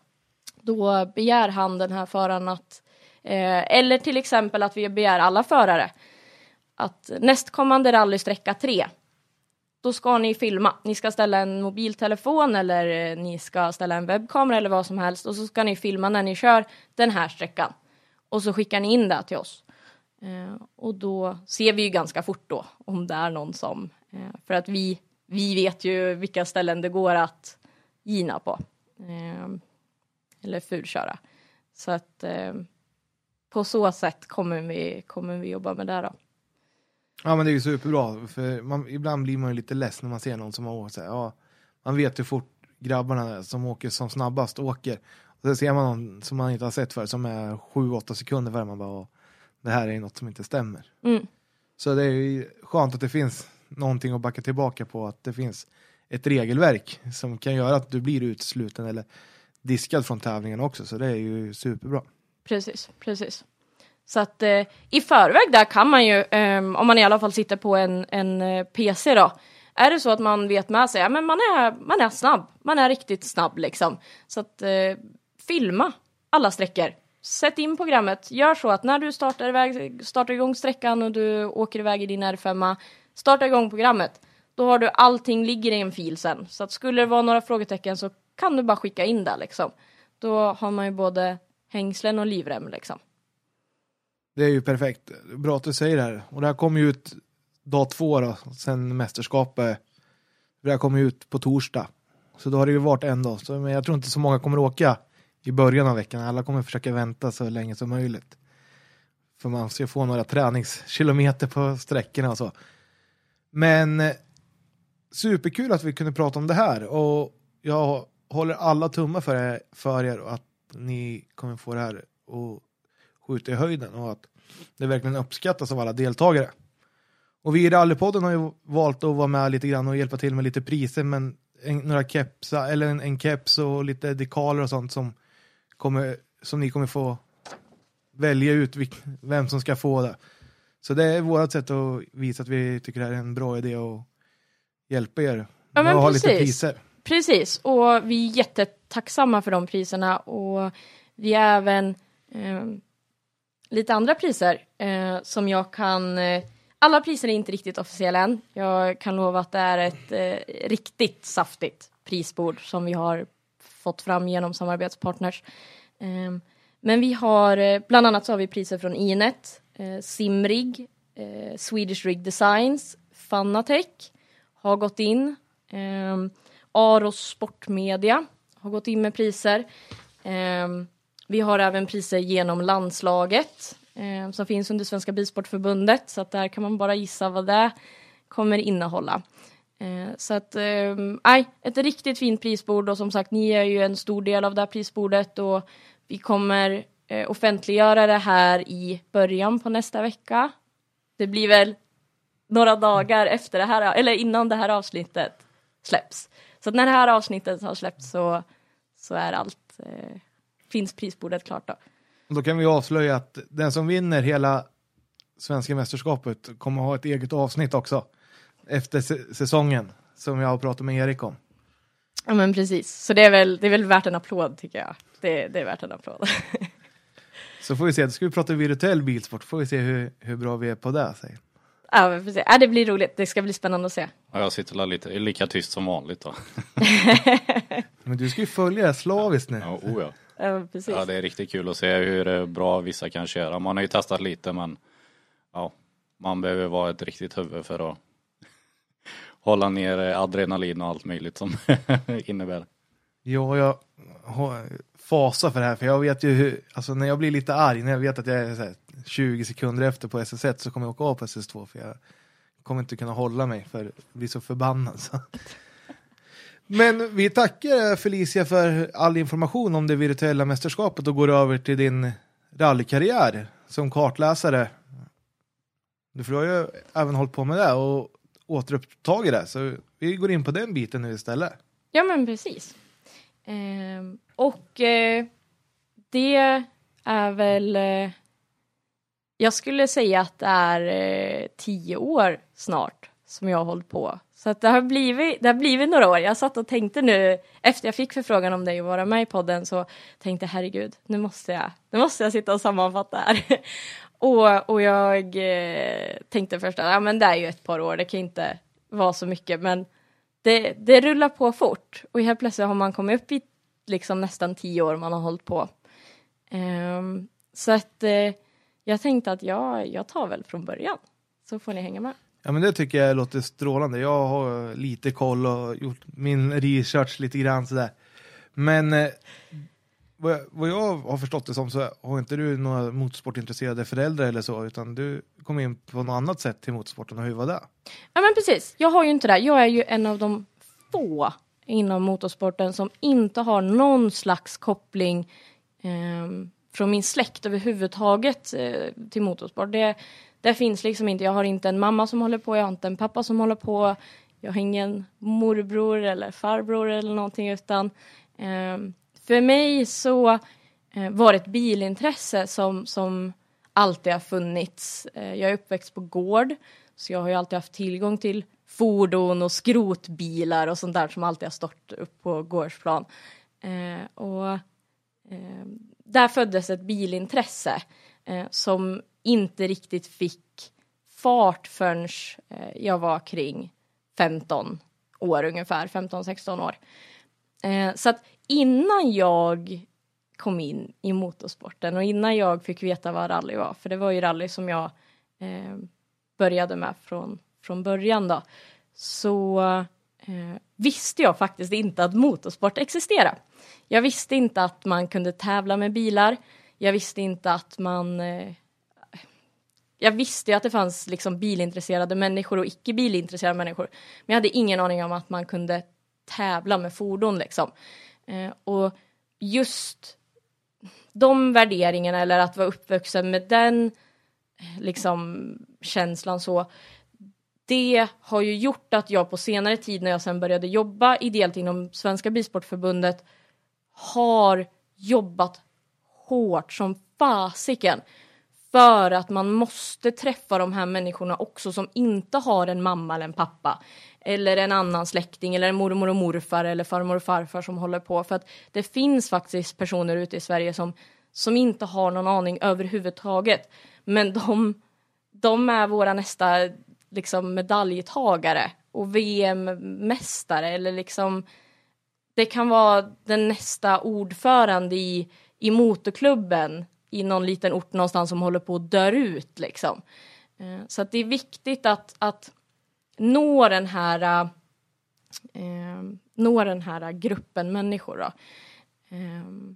Då begär han den här föraren att, eh, eller till exempel att vi begär alla förare att nästkommande rallysträcka 3 då ska ni filma. Ni ska ställa en mobiltelefon eller eh, ni ska ställa en webbkamera eller vad som helst och så ska ni filma när ni kör den här sträckan. och så skickar ni in det till oss. Eh, och då ser vi ju ganska fort då om det är någon som, eh, för att vi, vi vet ju vilka ställen det går att gina på. Eh, eller fulköra. Så att eh, på så sätt kommer vi, kommer vi jobba med det då. Ja men det är ju superbra, för man, ibland blir man ju lite less när man ser någon som har åkt så här, ja, Man vet hur fort grabbarna som åker som snabbast åker. Och så ser man någon som man inte har sett för som är 7-8 sekunder före, man bara, "Åh, det här är något som inte stämmer. Mm. Så det är ju skönt att det finns någonting att backa tillbaka på, att det finns ett regelverk som kan göra att du blir utesluten eller diskad från tävlingen också, så det är ju superbra. Precis, precis. Så att eh, i förväg där kan man ju, eh, om man i alla fall sitter på en, en eh, PC då, är det så att man vet med sig, ja men man är, man är snabb, man är riktigt snabb liksom. Så att eh, filma alla sträckor. Sätt in programmet, gör så att när du startar, iväg, startar igång sträckan och du åker iväg i din R5, starta igång programmet. Då har du allting ligger i en fil sen. Så att skulle det vara några frågetecken så kan du bara skicka in det liksom. Då har man ju både hängslen och livrem liksom. Det är ju perfekt. Bra att du säger det här. Och det här kommer ju ut dag två då, sen mästerskapet. Det här kommer ju ut på torsdag. Så då har det ju varit en dag. Så, men jag tror inte så många kommer åka i början av veckan. Alla kommer försöka vänta så länge som möjligt. För man ska få några träningskilometer på sträckorna och så. Men eh, superkul att vi kunde prata om det här. Och jag håller alla tummar för er, för er och att ni kommer få det här att skjuta i höjden och att det verkligen uppskattas av alla deltagare. Och vi i Rallypodden har ju valt att vara med lite grann och hjälpa till med lite priser, men en, några kepsar, eller en, en keps och lite dekaler och sånt som, kommer, som ni kommer få välja ut vilk, vem som ska få det. Så det är vårt sätt att visa att vi tycker det här är en bra idé och hjälpa er Ja, men ha lite precis. priser. Precis, och vi är jättetacksamma för de priserna och vi har även eh, lite andra priser eh, som jag kan eh, alla priser är inte riktigt officiella än. Jag kan lova att det är ett eh, riktigt saftigt prisbord som vi har fått fram genom samarbetspartners. Eh, men vi har, eh, bland annat så har vi priser från Inet, eh, Simrig, eh, Swedish Rig Designs, Fanatec har gått in. Eh, Aros Sportmedia har gått in med priser. Eh, vi har även priser genom landslaget eh, som finns under Svenska Bilsportförbundet så att där kan man bara gissa vad det kommer innehålla. Eh, så att, eh, ett riktigt fint prisbord och som sagt ni är ju en stor del av det här prisbordet och vi kommer eh, offentliggöra det här i början på nästa vecka. Det blir väl några dagar efter det här, eller innan det här avsnittet släpps. Så att när det här avsnittet har släppts så, så är allt, eh, finns prisbordet klart då. Då kan vi avslöja att den som vinner hela svenska mästerskapet kommer ha ett eget avsnitt också efter säsongen som jag har pratat med Erik om. Ja men precis, så det är väl, det är väl värt en applåd tycker jag. Det, det är värt en applåd. Så får vi se, då ska vi prata virtuell bilsport, får vi se hur, hur bra vi är på det. Säger. ja, men precis. Ja, det blir roligt, det ska bli spännande att se. Och jag sitter där lite, lika tyst som vanligt då. Men du ska ju följa det slaviskt nu. Ja, oh ja. Ja, precis. ja, det är riktigt kul att se hur eh, bra vissa kan köra. Man har ju testat lite men ja, man behöver vara ett riktigt huvud för att hålla ner eh, adrenalin och allt möjligt som innebär. Ja, jag har fasa för det här, för jag vet ju hur, alltså när jag blir lite arg, när jag vet att jag är så här, 20 sekunder efter på SS1 så kommer jag åka av på SS2 för jag kommer inte kunna hålla mig för jag blir så förbannad. Så. Men vi tackar Felicia för all information om det virtuella mästerskapet och går över till din rallykarriär som kartläsare. Du har ju även hållit på med det och återupptagit det, så vi går in på den biten nu istället. Ja men precis. Ehm, och eh, det är väl, eh, jag skulle säga att det är eh, tio år snart som jag har hållit på. Så att det, har blivit, det har blivit några år. Jag satt och tänkte nu, efter jag fick förfrågan om dig att vara med i podden så tänkte jag herregud, nu måste jag, nu måste jag sitta och sammanfatta här. och, och jag eh, tänkte först att ja, men det är ju ett par år, det kan inte vara så mycket men det, det rullar på fort och helt plötsligt har man kommit upp i liksom nästan tio år man har hållit på. Um, så att eh, jag tänkte att jag, jag tar väl från början. Så får ni hänga med. Ja men det tycker jag låter strålande. Jag har lite koll och gjort min research lite grann sådär. Men eh, vad, jag, vad jag har förstått det som så har inte du några motorsportintresserade föräldrar eller så utan du kom in på något annat sätt till motorsporten och hur var det? Ja men precis, jag har ju inte det. Jag är ju en av de få inom motorsporten som inte har någon slags koppling eh, från min släkt överhuvudtaget eh, till motorsport. Det, det finns liksom inte. Jag har inte en mamma som håller på, jag har inte en pappa som håller på. Jag har ingen morbror eller farbror eller någonting utan eh, för mig så eh, var det ett bilintresse som, som alltid har funnits. Eh, jag är uppväxt på gård så jag har ju alltid haft tillgång till fordon och skrotbilar och sånt där som alltid har stått upp på gårdsplan. Eh, och eh, där föddes ett bilintresse eh, som inte riktigt fick fart förrän eh, jag var kring 15 år ungefär, 15-16 år. Eh, så att innan jag kom in i motorsporten och innan jag fick veta vad rally var, för det var ju rally som jag eh, började med från, från början då, så eh, visste jag faktiskt inte att motorsport existerade. Jag visste inte att man kunde tävla med bilar. Jag visste inte att man... Eh, jag visste ju att det fanns liksom bilintresserade människor och icke bilintresserade människor. Men jag hade ingen aning om att man kunde tävla med fordon liksom. Eh, och just de värderingarna eller att vara uppvuxen med den eh, liksom känslan så det har ju gjort att jag på senare tid när jag sen började jobba ideellt inom Svenska Bilsportförbundet har jobbat hårt som fasiken för att man måste träffa de här människorna också som inte har en mamma eller en pappa eller en annan släkting eller en mormor och morfar eller farmor och farfar som håller på. För att det finns faktiskt personer ute i Sverige som, som inte har någon aning överhuvudtaget. Men de, de är våra nästa liksom medaljtagare och VM-mästare eller liksom det kan vara den nästa ordförande i, i motorklubben i någon liten ort någonstans som håller på att dö ut liksom. Eh, så att det är viktigt att, att nå den här eh, eh nå den här gruppen människor då. Eh,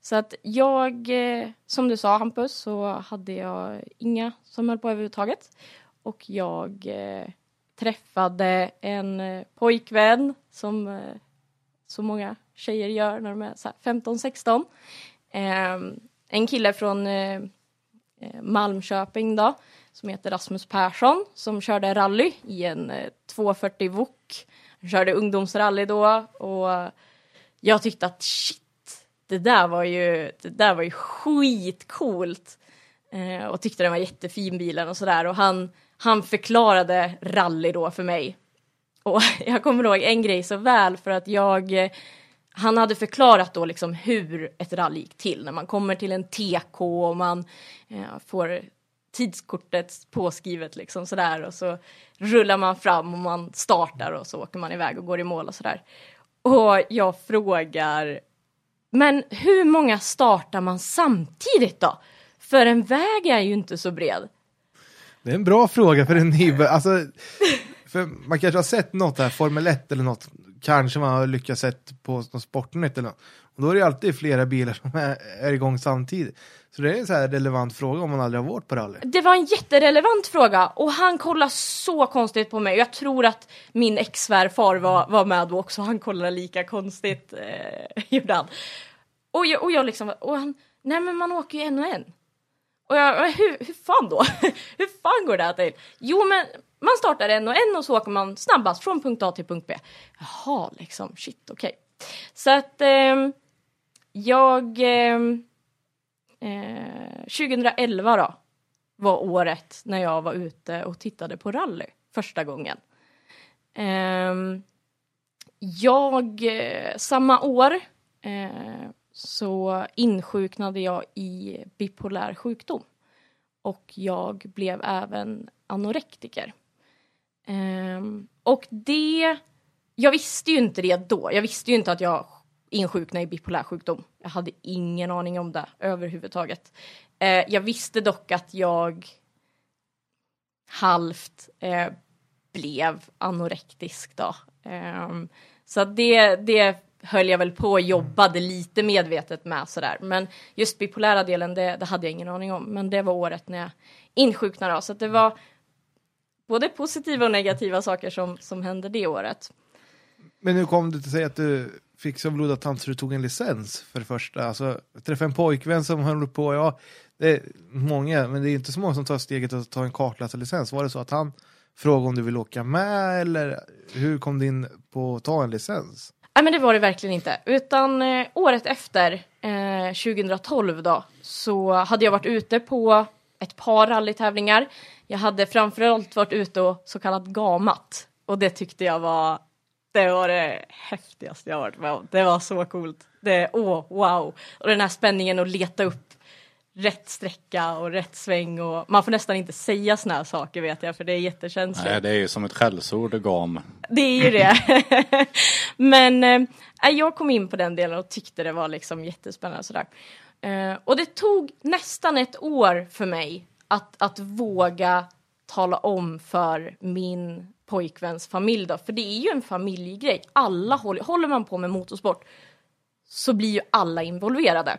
så att jag, eh, som du sa Hampus, så hade jag inga som höll på överhuvudtaget. Och jag eh, träffade en eh, pojkvän som eh, så många tjejer gör när de är 15-16. En kille från eh, eh, Malmköping då, som heter Rasmus Persson, som körde rally i en eh, 240 Wok. Han körde ungdomsrally då och jag tyckte att shit, det där var ju, det där var ju skitcoolt. Eh, och tyckte den var jättefin bilen och sådär och han han förklarade rally då för mig. Och jag kommer ihåg en grej så väl för att jag eh, han hade förklarat då liksom hur ett rally gick till när man kommer till en TK och man eh, får tidskortet påskrivet liksom sådär och så rullar man fram och man startar och så åker man iväg och går i mål och sådär. Och jag frågar, men hur många startar man samtidigt då? För en väg är ju inte så bred. Det är en bra fråga för en nybörjare. Alltså, för man kanske har sett något här, Formel 1 eller något. Kanske man har lyckats sett på något Sportnytt eller något. Och då är det alltid flera bilar som är, är igång samtidigt. Så det är en så här relevant fråga om man aldrig har varit på rally. Det var en jätterelevant fråga och han kollade så konstigt på mig. Jag tror att min ex-svärfar var, var med då också. Han kollade lika konstigt, eh, gjorde han. Och jag, och jag liksom, och han, nej men man åker ju en och en. Och jag, hur, hur fan då? hur fan går det här till? Jo, men man startar en och en och så åker man snabbast från punkt A till punkt B. Jaha, liksom, shit, okej. Okay. Så att ehm, ehm, eh, jag... Eh, 2011 då var året när jag var ute och tittade på rally första gången. Ehm, eh, jag, samma år eh, så insjuknade jag i bipolär sjukdom. Och jag blev även anorektiker. Um, och det... Jag visste ju inte det då. Jag visste ju inte att jag insjuknade i bipolär sjukdom. Jag hade ingen aning om det överhuvudtaget. Eh, jag visste dock att jag halvt eh, blev anorektisk då. Ehm, så det, det höll jag väl på och jobbade lite medvetet med sådär. Men just bipolära delen, det, det hade jag ingen aning om. Men det var året när jag insjuknade då. Så det var både positiva och negativa saker som, som hände det året. Men nu kom du till säga att du fick så blodad tand så du tog en licens för det första. Alltså, jag träffade en pojkvän som höll på, ja, det är många, men det är inte så många som tar steget att ta en kartläsarlicens. Var det så att han frågade om du vill åka med eller hur kom du in på att ta en licens? Nej men det var det verkligen inte. Utan eh, året efter, eh, 2012 då, så hade jag varit ute på ett par rallytävlingar. Jag hade framförallt varit ute och så kallat gamat. Och det tyckte jag var det var det häftigaste jag varit med om. Det var så coolt. Det, åh, wow. Och den här spänningen att leta upp rätt sträcka och rätt sväng och man får nästan inte säga såna här saker vet jag för det är jättekänsligt. Nej, det är ju som ett skällsord, gam. Det är ju det. Men eh, jag kom in på den delen och tyckte det var liksom jättespännande sådär. Eh, och det tog nästan ett år för mig att, att våga tala om för min pojkväns familj då, för det är ju en familjegrej. Alla håller, håller man på med motorsport så blir ju alla involverade.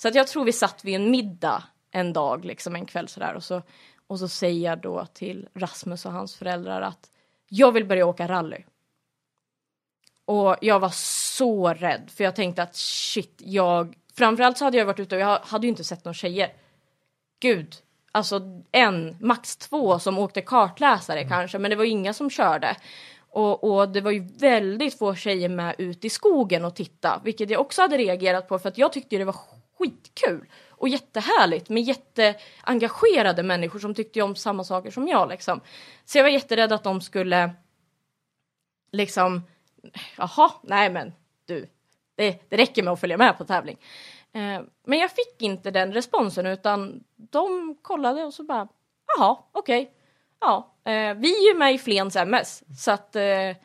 Så att jag tror vi satt vid en middag en dag, liksom en kväll sådär och så, och så säger jag då till Rasmus och hans föräldrar att jag vill börja åka rally. Och jag var så rädd för jag tänkte att shit, jag framförallt så hade jag varit ute och jag hade ju inte sett några tjejer. Gud, alltså en, max två som åkte kartläsare mm. kanske, men det var inga som körde. Och, och, det var ju väldigt få tjejer med ut i skogen och titta, vilket jag också hade reagerat på för att jag tyckte det var skitkul och jättehärligt med jätteengagerade människor som tyckte om samma saker som jag liksom. Så jag var jätterädd att de skulle liksom, jaha, nej men du, det, det räcker med att följa med på tävling. Eh, men jag fick inte den responsen utan de kollade och så bara, jaha, okej, okay. ja, eh, vi är ju med i Flens MS så att eh,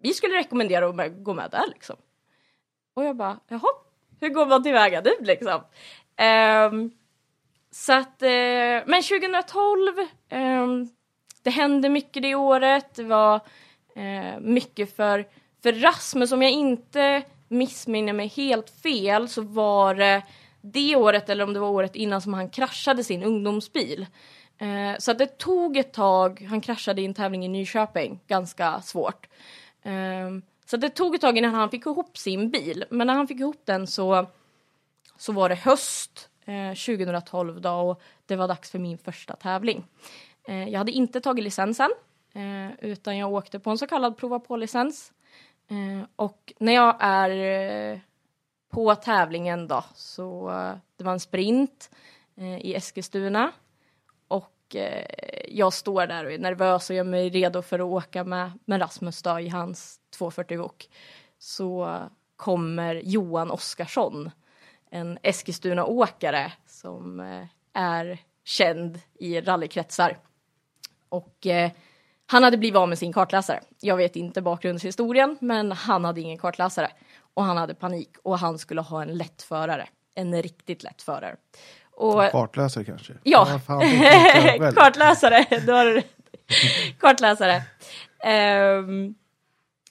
vi skulle rekommendera att gå med där liksom. Och jag bara, jaha, hur går man tillväga nu liksom? Um, så att, uh, men 2012, um, ehm, det hände mycket det året. Det var uh, mycket för, för Rasmus, om jag inte missminner mig helt fel så var det det året eller om det var året innan som han kraschade sin ungdomsbil. Uh, så att det tog ett tag, han kraschade i en tävling i Nyköping, ganska svårt. Um, så det tog ett tag innan han fick ihop sin bil. Men när han fick ihop den så, så var det höst eh, 2012 då, och det var dags för min första tävling. Eh, jag hade inte tagit licensen eh, utan jag åkte på en så kallad prova på-licens. Eh, och när jag är eh, på tävlingen då så eh, det var en sprint eh, i Eskilstuna och jag står där och är nervös och gör mig redo för att åka med, med Rasmus då i hans 240 Wok så kommer Johan Oskarsson, en Eskilstuna-åkare som eh, är känd i rallykretsar. Och eh, han hade blivit av med sin kartläsare. Jag vet inte bakgrundshistorien, men han hade ingen kartläsare. Och han hade panik och han skulle ha en lätt förare. En riktigt lätt förare. Och, kartläsare kanske? Ja, ja fan, kartläsare. Då har du Kartläsare. Um,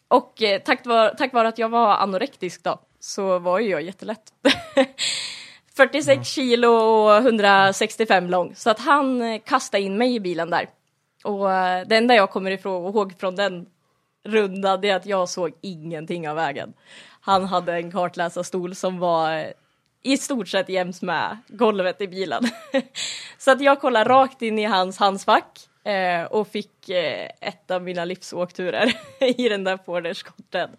och eh, tack, var, tack vare att jag var anorektisk då så var ju jag jättelätt. 46 mm. kilo och 165 lång. Så att han eh, kastade in mig i bilen där. Och eh, det enda jag kommer ihåg från den rundan är att jag såg ingenting av vägen. Han hade en kartläsarstol som var eh, i stort sett jäms med golvet i bilen. så att jag kollade rakt in i hans handskfack Eh, och fick eh, ett av mina livsåkturer i den där Forderskorten.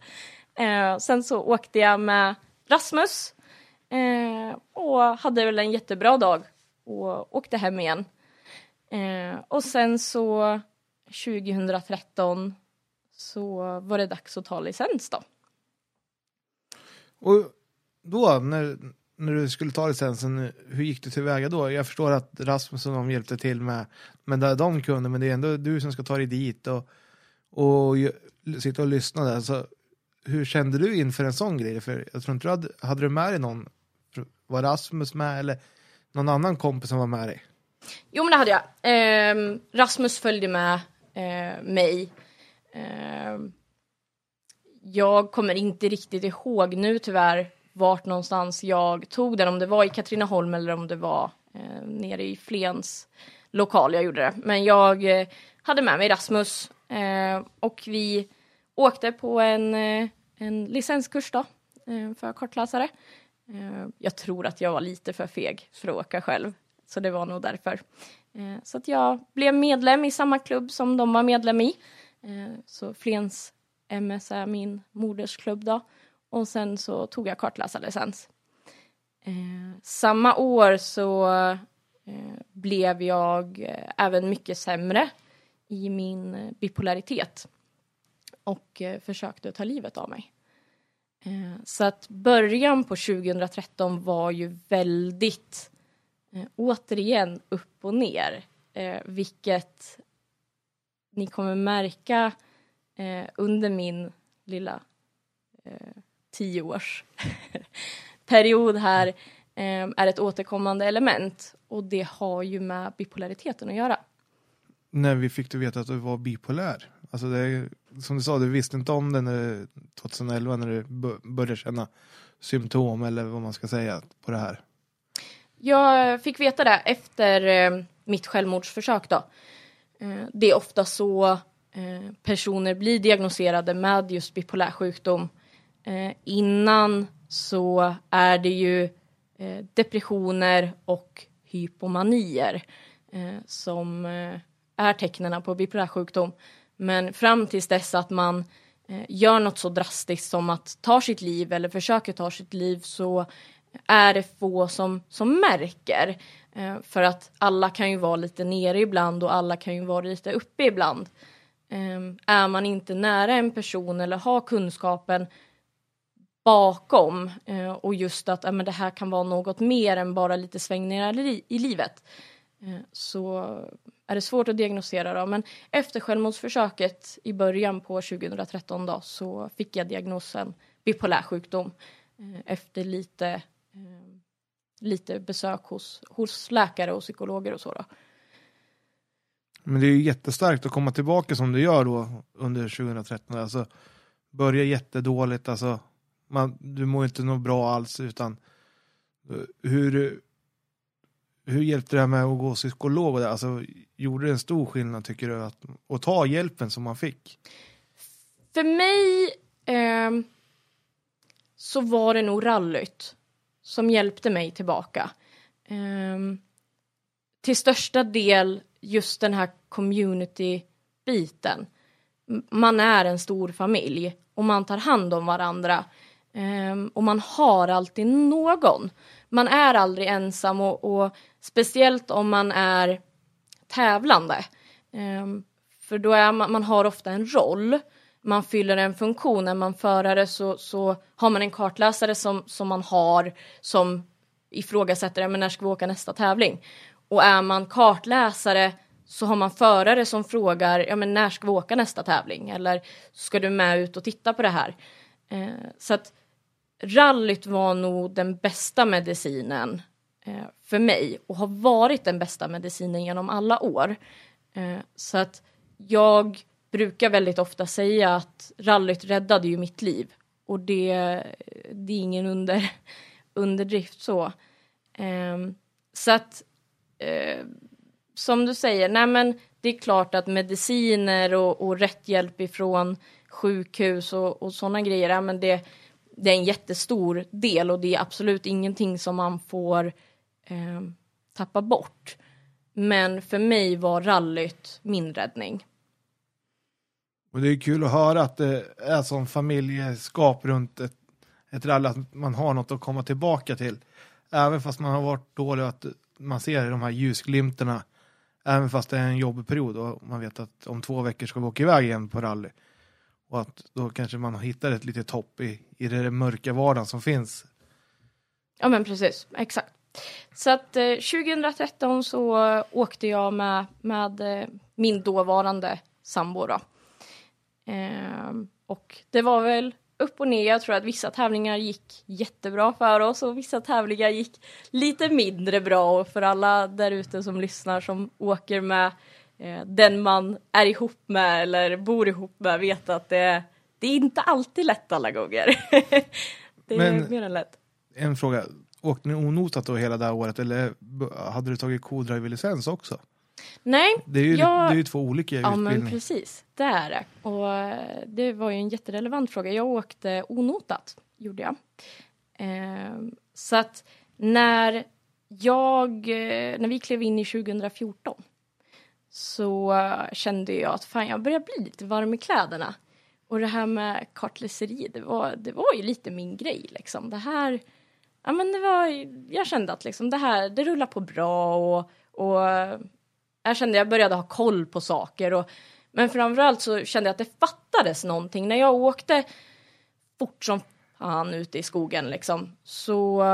Eh, sen så åkte jag med Rasmus eh, och hade väl en jättebra dag och åkte hem igen. Eh, och sen så 2013 så var det dags att ta licens då. Och då när, när du skulle ta licensen, hur gick du tillväga då? Jag förstår att Rasmus och de hjälpte till med, med det de kunde, men det är ändå du som ska ta dig dit och, och sitta och lyssna där. Så hur kände du inför en sån grej? För jag tror inte du hade, hade du med dig någon, var Rasmus med eller någon annan kompis som var med dig? Jo men det hade jag. Ehm, Rasmus följde med eh, mig. Ehm, jag kommer inte riktigt ihåg nu tyvärr vart någonstans jag tog den, om det var i Katrineholm eller om det var eh, nere i Flens lokal jag gjorde det. Men jag eh, hade med mig Rasmus eh, och vi åkte på en, eh, en licenskurs då eh, för kartläsare. Eh, jag tror att jag var lite för feg för att åka själv, så det var nog därför. Eh, så att jag blev medlem i samma klubb som de var medlem i. Eh, så Flens MS är min modersklubb då. Och sen så tog jag kartläsarlicens. Eh, samma år så eh, blev jag eh, även mycket sämre i min eh, bipolaritet och eh, försökte ta livet av mig. Eh, så att början på 2013 var ju väldigt, eh, återigen, upp och ner. Eh, vilket ni kommer märka under min lilla tioårsperiod här eh, är ett återkommande element och det har ju med bipolariteten att göra. När vi fick du veta att du var bipolär? Alltså det som du sa, du visste inte om det när, 2011 när du började känna symptom eller vad man ska säga på det här. Jag fick veta det efter eh, mitt självmordsförsök då. Eh, det är ofta så eh, personer blir diagnostiserade med just bipolär sjukdom Eh, innan så är det ju eh, depressioner och hypomanier eh, som eh, är tecknen på bipolär sjukdom. Men fram tills dess att man eh, gör något så drastiskt som att ta sitt liv eller försöker ta sitt liv så är det få som, som märker. Eh, för att alla kan ju vara lite nere ibland och alla kan ju vara lite uppe ibland. Ehm, är man inte nära en person eller har kunskapen bakom eh, och just att eh, men det här kan vara något mer än bara lite svängningar i, i livet eh, så är det svårt att diagnosera då. Men efter självmordsförsöket i början på 2013 då så fick jag diagnosen bipolär sjukdom eh, efter lite, eh, lite besök hos, hos läkare och psykologer och så då. Men det är ju jättestarkt att komma tillbaka som du gör då under 2013. Alltså börja jättedåligt, alltså man, du mår inte något bra alls utan eh, hur, hur hjälpte det här med att gå psykolog? och det? Alltså, gjorde det en stor skillnad tycker du att, att ta hjälpen som man fick? För mig eh, så var det nog rallyt som hjälpte mig tillbaka. Eh, till största del just den här community-biten. Man är en stor familj och man tar hand om varandra. Um, och man har alltid någon. Man är aldrig ensam och, och speciellt om man är tävlande. Um, för då är man, man har ofta en roll. Man fyller en funktion. Är man förare så, så har man en kartläsare som, som man har som ifrågasätter men när ska vi åka nästa tävling. Och är man kartläsare så har man förare som frågar ja, men när ska vi åka nästa tävling eller ska du med ut och titta på det här. Eh, så att rallyt var nog den bästa medicinen eh, för mig och har varit den bästa medicinen genom alla år. Eh, så att jag brukar väldigt ofta säga att rallyt räddade ju mitt liv och det, det är ingen under, underdrift så. Eh, så att eh, som du säger, nej men det är klart att mediciner och, och rätt hjälp ifrån sjukhus och, och sådana grejer, ja, men det, det är en jättestor del och det är absolut ingenting som man får eh, tappa bort. Men för mig var rallyt min räddning. Och det är kul att höra att det är som familjeskap runt ett, ett rally, att man har något att komma tillbaka till. Även fast man har varit dålig, att man ser de här ljusglimtarna. Även fast det är en jobbig period och man vet att om två veckor ska vi åka iväg igen på rally. Och att då kanske man hittar ett litet hopp i, i den mörka vardagen som finns. Ja men precis, exakt. Så att eh, 2013 så åkte jag med, med eh, min dåvarande sambo då. Eh, och det var väl upp och ner. Jag tror att vissa tävlingar gick jättebra för oss och vissa tävlingar gick lite mindre bra. Och för alla där ute som lyssnar som åker med eh, den man är ihop med eller bor ihop med vet att det, det är inte alltid lätt alla gånger. det är Men- mer än lätt. En fråga. Åkte ni onotat då hela det här året eller hade du tagit co-driver-licens också? Nej, Det är ju, Jag- det är ju två olika Ja men utbildningar. precis, det är det. Och eh, det var ju en jätterelevant fråga. Jag åkte onotat, gjorde jag. Ehm, så att när jag, eh, när vi klev in i 2014 så kände jag att fan jag börjar bli lite varm i kläderna. Och det här med kartläseri, det var, det var ju lite min grej liksom. Det här, ja men det var, jag kände att liksom det här, det rullar på bra och, och jag kände jag började ha koll på saker. Och, men framförallt så kände jag att det fattades någonting. När jag åkte fort som fan ute i skogen liksom. Så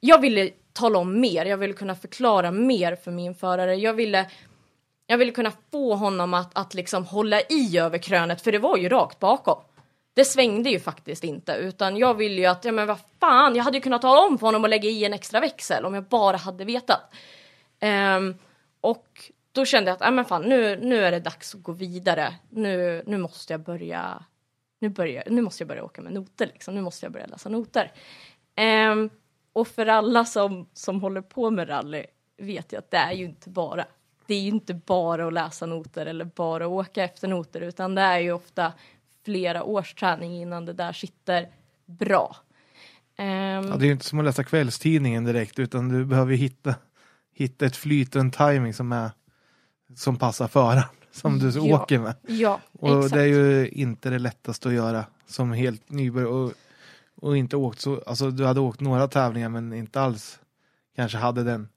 jag ville tala om mer. Jag ville kunna förklara mer för min förare. Jag ville, jag ville kunna få honom att, att liksom hålla i över krönet. För det var ju rakt bakom. Det svängde ju faktiskt inte. Utan jag ville ju att, ja men vad fan, jag hade ju kunnat tala om för honom att lägga i en extra växel. Om jag bara hade vetat. Um, och då kände jag att, ja men fan, nu, nu är det dags att gå vidare. Nu, nu måste jag börja, nu, börja, nu måste jag börja åka med noter liksom. Nu måste jag börja läsa noter. Um, och för alla som, som håller på med rally vet jag att det är ju inte bara, det är ju inte bara att läsa noter eller bara att åka efter noter, utan det är ju ofta flera års träning innan det där sitter bra. Ehm, Ja, det är ju inte som att läsa kvällstidningen direkt utan du behöver ju hitta, hitta ett flyt och en timing som, är, som passar föraren som du Ja. åker med. ja, Och exakt. det är ju inte det lättaste att göra som helt nybörjare och, och inte åkt så, alltså du hade åkt några tävlingar men inte alls kanske hade den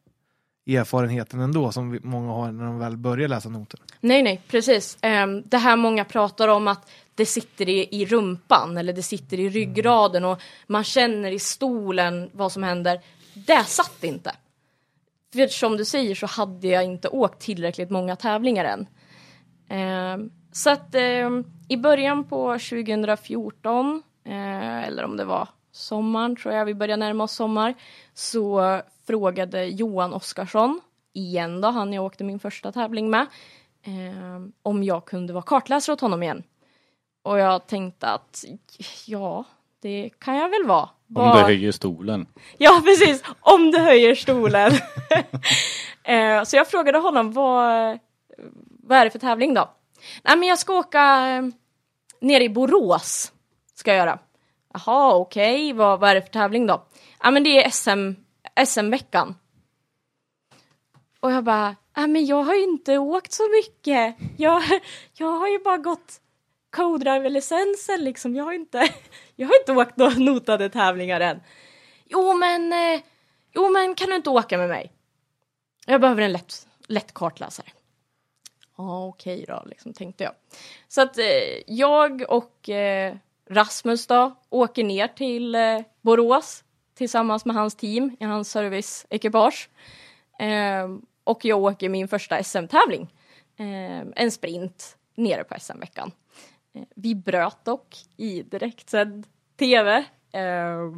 erfarenheten ändå som många har när de väl börjar läsa noter. Nej, nej, precis. Ehm, det här många pratar om att det sitter i, i rumpan eller det sitter i ryggraden och man känner i stolen vad som händer. Det satt inte. För som du säger så hade jag inte åkt tillräckligt många tävlingar än. Ehm, så att ehm, i början på 2014, eh, eller om det var sommaren tror jag, vi börjar närma oss sommar, så frågade Johan Oskarsson, igen då, han jag åkte min första tävling med, eh, om jag kunde vara kartläsare åt honom igen. Och jag tänkte att ja, det kan jag väl vara. Om Bara- du höjer stolen. Ja, precis. Om du höjer stolen. eh, så jag frågade honom vad, vad är det för tävling då? Nej, men jag ska åka eh, ner i Borås. Ska jag göra. Jaha, okej. Vad, vad är det för tävling då? Ja, men det är SM, SM-veckan. Och jag bara, ja, men jag har ju inte åkt så mycket. Jag, jag har ju bara gått co-driver-licensen liksom. Jag har inte, jag har inte åkt några notade tävlingar än. Jo men, eh, jo men kan du inte åka med mig? Jag behöver en lätt, lätt kartläsare. Ja okej då, liksom tänkte jag. Så att eh, jag och eh, Rasmus då åker ner till eh, Borås tillsammans med hans team i hans serviceekipage. Eh, och jag åker min första SM-tävling. Eh, en sprint nere på SM-veckan. Eh, vi bröt dock i direktsänd tv. Eh,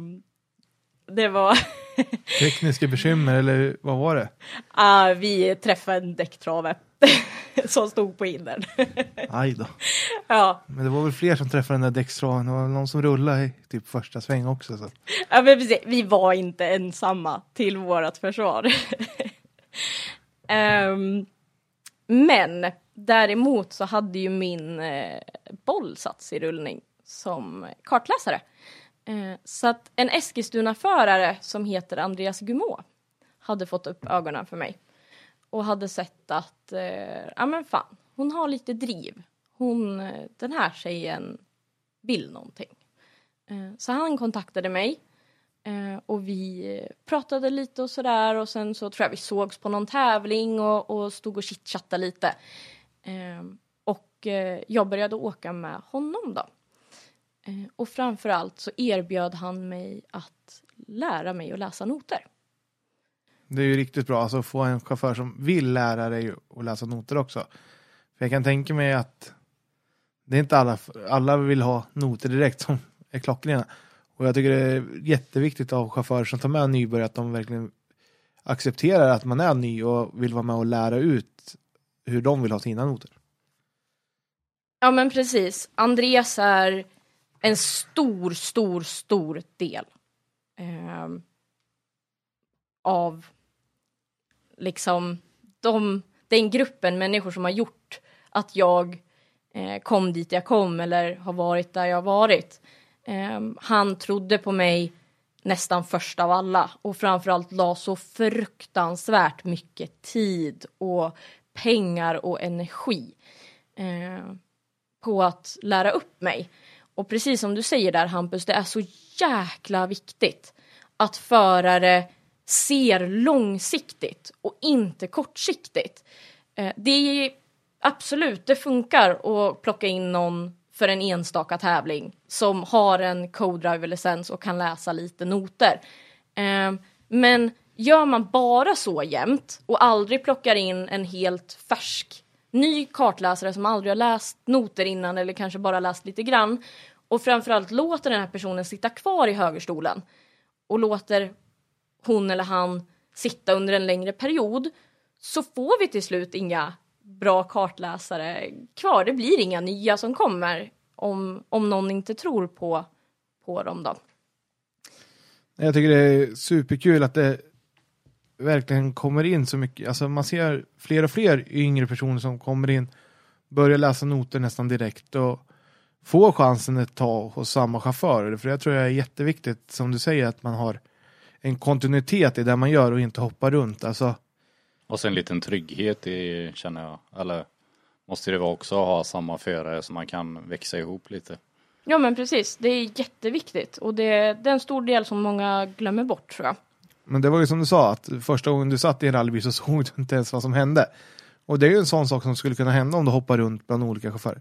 det var... Tekniska bekymmer eller vad var det? Ah, vi träffade en däcktrave som stod på hindern. Aj då. ja, Men det var väl fler som träffade den där däckstraven. Det var någon som rullade i typ första sväng också. Så. ja men precis. Vi var inte ensamma till vårt försvar. Ehm, men däremot så hade ju min eh, boll satts i rullning som kartläsare. Eh, så att en Eskilstuna-förare som heter Andreas Gumå hade fått upp ögonen för mig. Och hade sett att, eh, ja men fan, hon har lite driv. Hon, eh, den här tjejen vill någonting. Eh, så han kontaktade mig. Eh, och vi pratade lite och sådär och sen så tror jag vi sågs på någon tävling och, och stod och chitchattade lite. Eh, och eh, jag började åka med honom då. Eh, och framförallt så erbjöd han mig att lära mig att läsa noter. Det är ju riktigt bra alltså, att få en chaufför som vill lära dig att läsa noter också. För jag kan tänka mig att det är inte alla, alla vill ha noter direkt som är klockrena. Och jag tycker det är jätteviktigt av chaufförer som tar med nybörjare att de verkligen accepterar att man är ny och vill vara med och lära ut hur de vill ha sina noter. Ja men precis. Andreas är en stor, stor, stor del eh, av liksom de, den gruppen människor som har gjort att jag eh, kom dit jag kom eller har varit där jag har varit. Eh, han trodde på mig nästan först av alla och framförallt la så fruktansvärt mycket tid och pengar och energi eh, på att lära upp mig. Och precis som du säger där Hampus, det är så jäkla viktigt att förare ser långsiktigt och inte kortsiktigt. Eh, det är absolut, det funkar att plocka in någon för en enstaka tävling som har en co-driver-licens och kan läsa lite noter. Eh, men gör man bara så jämt och aldrig plockar in en helt färsk ny kartläsare som aldrig har läst noter innan eller kanske bara läst lite grann och framförallt låter den här personen sitta kvar i högerstolen och låter hon eller han sitta under en längre period så får vi till slut inga bra kartläsare kvar. Det blir inga nya som kommer om, om någon inte tror på, på dem då. Jag tycker det är superkul att det verkligen kommer in så mycket. Alltså man ser fler och fler yngre personer som kommer in, börjar läsa noter nästan direkt och får chansen ett tag hos samma chaufförer. För jag tror jag är jätteviktigt, som du säger, att man har en kontinuitet i det man gör och inte hoppar runt. Alltså, Och sen en liten trygghet i, känner jag. Eller måste det vara också att ha samma förare så man kan växa ihop lite. Ja men precis, det är jätteviktigt och det, det är en stor del som många glömmer bort tror jag. Men det var ju som du sa, att första gången du satt i en rallybil så såg du inte ens vad som hände. Och det är ju en sån sak som skulle kunna hända om du hoppar runt bland olika chaufförer.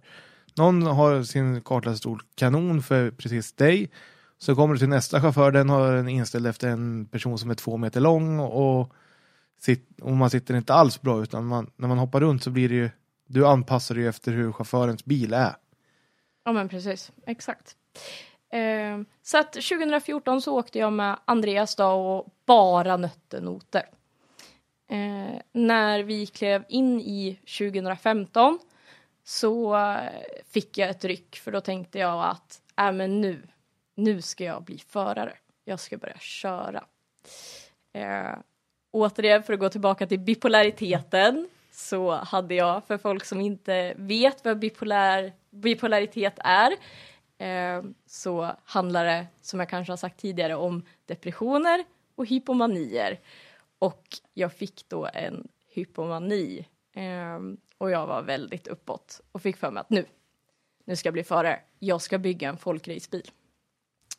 Någon har sin kartläsarstol kanon för precis dig. Så kommer du till nästa chaufför, den har den inställd efter en person som är två meter lång och, sit, och man sitter inte alls bra utan man, när man hoppar runt så blir det ju, du anpassar dig efter hur chaufförens bil är. Ja men precis, exakt. Eh, så att 2014 så åkte jag med Andreas då och bara nötte noter. Eh, när vi klev in i 2015 så eh, fick jag ett ryck för då tänkte jag att äh, men nu, nu ska jag bli förare. Jag ska börja köra. Eh, återigen för att gå tillbaka till bipolariteten så hade jag för folk som inte vet vad bipolär, bipolaritet är eh, så handlar det som jag kanske har sagt tidigare om depressioner och hypomanier. Och jag fick då en hypomani eh, och jag var väldigt uppåt och fick för mig att nu, nu ska jag bli förare. Jag ska bygga en folkracebil.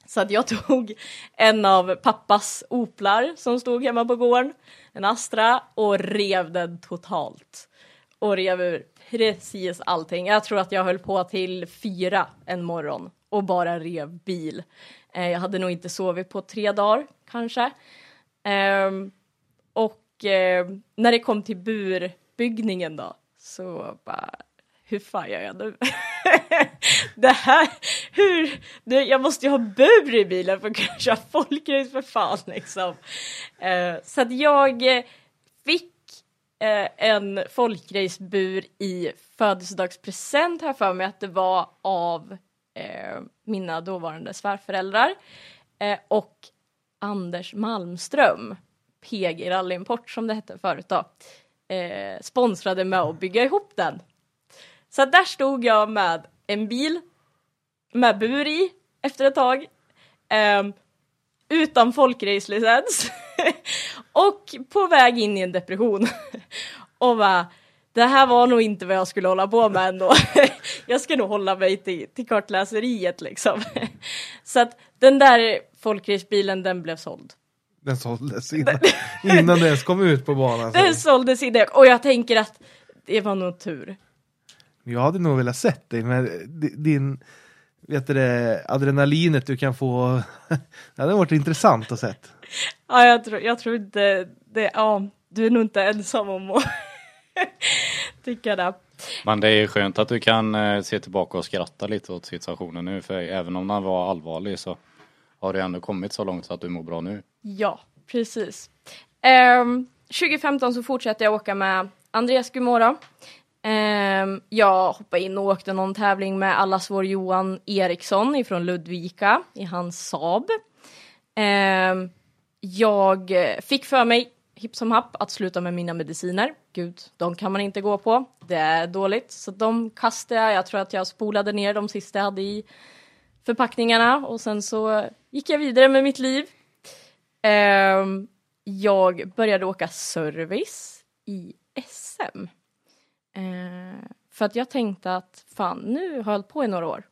Så att jag tog en av pappas Oplar som stod hemma på gården, en Astra, och rev den totalt. Och rev ur precis allting. Jag tror att jag höll på till fyra en morgon och bara rev bil. Eh, jag hade nog inte sovit på tre dagar kanske. Eh, och eh, när det kom till burbyggningen då så bara hur fan gör jag nu? det här, hur, Nu, jag måste ju ha bur i bilen för att kunna köra folkrace för fan liksom. Eh, så att jag eh, fick eh, en folkracebur i födelsedagspresent här för mig att det var av eh, mina dåvarande svärföräldrar eh, och Anders Malmström, PG Rallyimport som det hette förut då, eh, sponsrade med att bygga ihop den. Så där stod jag med en bil med bur i efter ett tag. Eh, utan folkracelicens. och på väg in i en depression. och bara, det här var nog inte vad jag skulle hålla på med ändå. jag ska nog hålla mig till, till kartläseriet liksom. Så att den där folkracebilen den blev såld. Den såldes innan, innan det ens kom ut på banan. Den såldes innan och jag tänker att det var nog tur. Jag hade nog velat sett dig med din vet du det, adrenalinet du kan få. det hade varit intressant att se. Ja, jag tror, jag tror inte det. Ja, du är nog inte ensam om att tycka det. Men det är skönt att du kan eh, se tillbaka och skratta lite åt situationen nu för även om den var allvarlig så har det ändå kommit så långt så att du mår bra nu. Ja, precis. Ehm, 2015 så fortsatte jag åka med Andreas Gumora. Um, jag hoppade in och åkte någon tävling med allas vår Johan Eriksson ifrån Ludvika i hans Saab. Um, jag fick för mig hipp som happ att sluta med mina mediciner. Gud, de kan man inte gå på. Det är dåligt. Så de kastade jag. Jag tror att jag spolade ner de sista jag hade i förpackningarna och sen så gick jag vidare med mitt liv. Um, jag började åka service i SM. Eh, för att jag tänkte att fan, nu har jag hållit på i några år.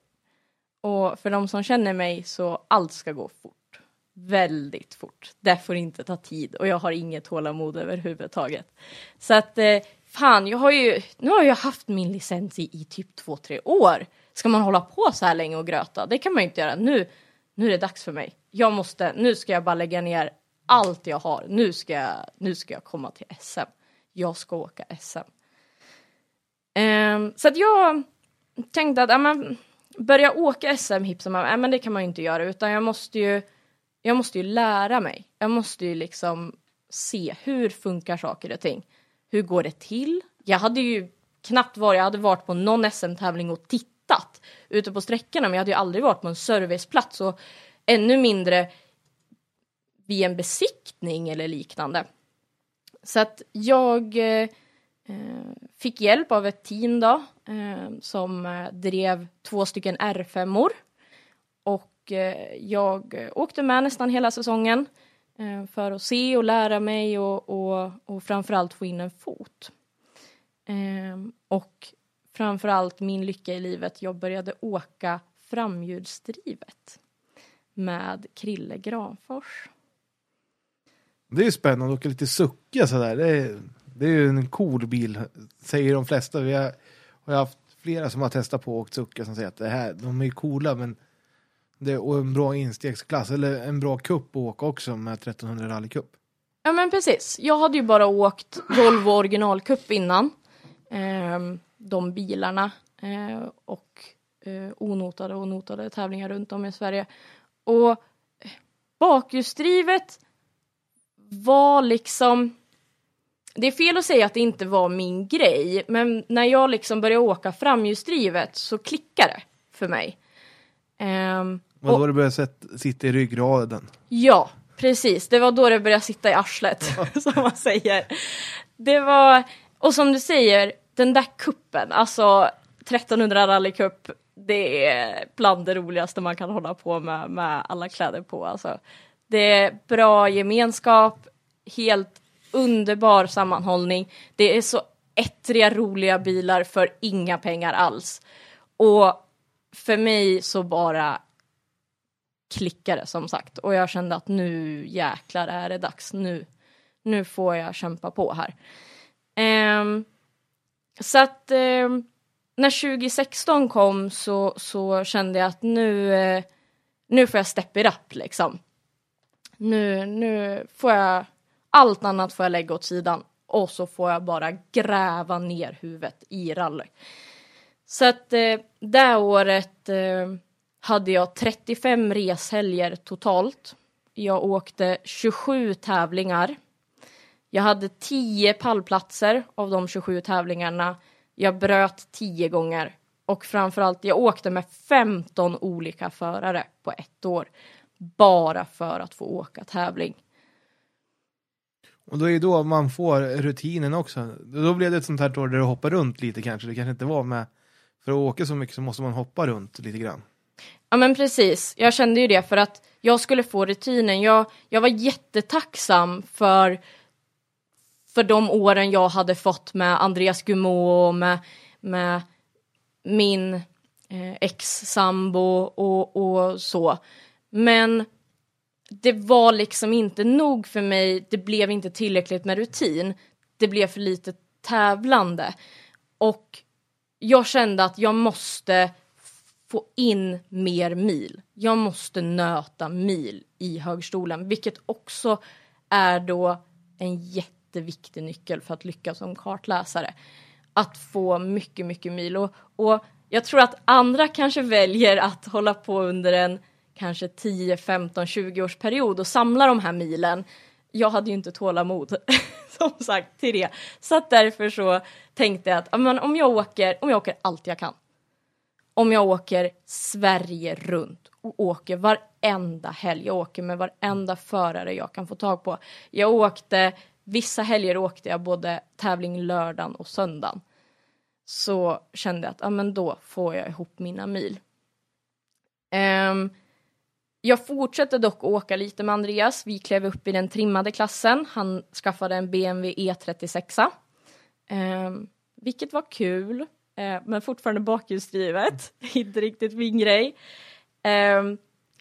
Och för de som känner mig så allt ska gå fort. Väldigt fort. Det får inte ta tid och jag har inget tålamod överhuvudtaget. Så att eh, fan, jag har ju, nu har jag haft min licens i, i typ två, tre år. Ska man hålla på så här länge och gröta? Det kan man ju inte göra. Nu, nu är det dags för mig. Jag måste, nu ska jag bara lägga ner allt jag har. Nu ska jag, nu ska jag komma till SM. Jag ska åka SM. Um, så att jag tänkte att, ja, men, börja åka SM hipp som ja, men det kan man ju inte göra utan jag måste ju, jag måste ju lära mig. Jag måste ju liksom se hur funkar saker och ting. Hur går det till? Jag hade ju knappt varit, jag hade varit på någon SM-tävling och tittat ute på sträckorna men jag hade ju aldrig varit på en serviceplats och ännu mindre vid en besiktning eller liknande. Så att jag eh, Eh, fick hjälp av ett team då eh, som eh, drev två stycken R5-or. Och eh, jag eh, åkte med nästan hela säsongen eh, för att se och lära mig och, och, och framförallt få in en fot. Eh, och framförallt min lycka i livet, jag började åka framhjulsdrivet med Krille Granfors. Det är ju spännande att åka lite sucka sådär. Det är, det är ju en cool bil, säger de flesta. Vi har, har haft flera som har testat på och åkt som säger att det här, de är coola men det är och en bra instegsklass, eller en bra kupp att åka också med 1300 rallycup. Ja men precis. Jag hade ju bara åkt Volvo originalcup innan. Ehm, de bilarna eh, och eh, onotade och notade tävlingar runt om i Sverige. Och bakhjulsdrivet var liksom det är fel att säga att det inte var min grej, men när jag liksom började åka framhjulsdrivet så klickade det för mig. Ehm, och- då det började sätt, sitta i ryggraden. Ja, precis. Det var då det började sitta i arslet, som man säger. Det var, och som du säger, den där kuppen, alltså 1300 rallycup, det är bland det roligaste man kan hålla på med, med alla kläder på. Alltså. Det är bra gemenskap, helt underbar sammanhållning. Det är så ettriga, roliga bilar för inga pengar alls. Och för mig så bara klickade som sagt och jag kände att nu jäklar är det dags nu. Nu får jag kämpa på här. Um, så att um, när 2016 kom så, så kände jag att nu, uh, nu får jag step it up liksom. Nu, nu får jag, allt annat får jag lägga åt sidan och så får jag bara gräva ner huvudet i rally. Så att eh, det året eh, hade jag 35 reshelger totalt. Jag åkte 27 tävlingar. Jag hade 10 pallplatser av de 27 tävlingarna. Jag bröt 10 gånger. Och framförallt, jag åkte med 15 olika förare på ett år. Bara för att få åka tävling. Och då är det då man får rutinen också. Då blev det ett sånt här år där du hoppar runt lite kanske. Det kanske inte var med. För att åka så mycket så måste man hoppa runt lite grann. Ja men precis, jag kände ju det för att jag skulle få rutinen. Jag, jag var jättetacksam för, för de åren jag hade fått med Andreas Gumeau och med, med min eh, ex-sambo och, och så. Men det var liksom inte nog för mig, det blev inte tillräckligt med rutin. Det blev för lite tävlande. Och jag kände att jag måste få in mer mil. Jag måste nöta mil i högstolen, vilket också är då en jätteviktig nyckel för att lyckas som kartläsare. att få mycket, mycket mil. Och, och jag tror att andra kanske väljer att hålla på under en kanske 10, 15, 20 års period och samla de här milen. Jag hade ju inte tålamod som sagt till det. Så att därför så tänkte jag att men, om jag åker, om jag åker allt jag kan. Om jag åker Sverige runt och åker varenda helg. Jag åker med varenda förare jag kan få tag på. Jag åkte, vissa helger åkte jag både tävling lördagen och söndagen. Så kände jag att ja, men då får jag ihop mina mil. Um, jag fortsatte dock åka lite med Andreas. Vi klev upp i den trimmade klassen. Han skaffade en BMW E36. Eh, vilket var kul, eh, men fortfarande bakhjulsdrivet. Inte riktigt min grej. Eh,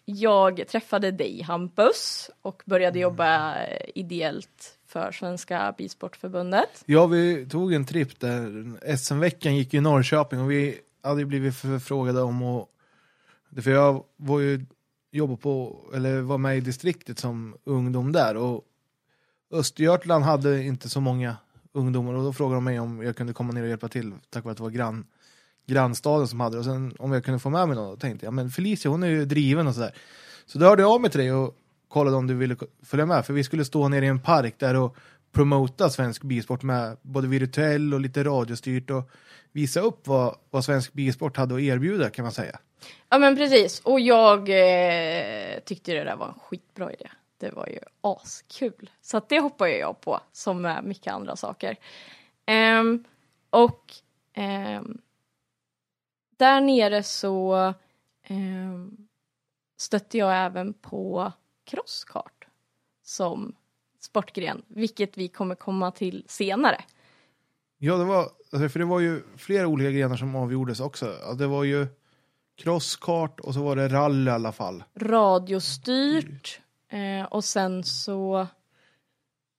jag träffade dig Hampus och började jobba ideellt för Svenska Bilsportförbundet. Ja, vi tog en tripp där. SM-veckan gick i Norrköping och vi hade blivit förfrågade om att... För jag var ju jobba på, eller var med i distriktet som ungdom där. Och Östergötland hade inte så många ungdomar. Och då frågade de mig om jag kunde komma ner och hjälpa till tack vare att det var grann, grannstaden som hade det. Och sen om jag kunde få med mig någon, då tänkte jag men Felicia hon är ju driven och sådär. Så då hörde jag av mig till dig och kollade om du ville följa med. För vi skulle stå nere i en park där och promota svensk bisport med både virtuell och lite radiostyrt och visa upp vad, vad svensk bilsport hade att erbjuda kan man säga. Ja men precis, och jag eh, tyckte det där var en skitbra idé. Det var ju askul. Så att det hoppar jag på, som med mycket andra saker. Um, och um, där nere så um, stötte jag även på crosskart som sportgren, vilket vi kommer komma till senare. Ja, det var, alltså, för det var ju flera olika grenar som avgjordes också. Det var ju crosskart och så var det rally i alla fall. Radiostyrt eh, och sen så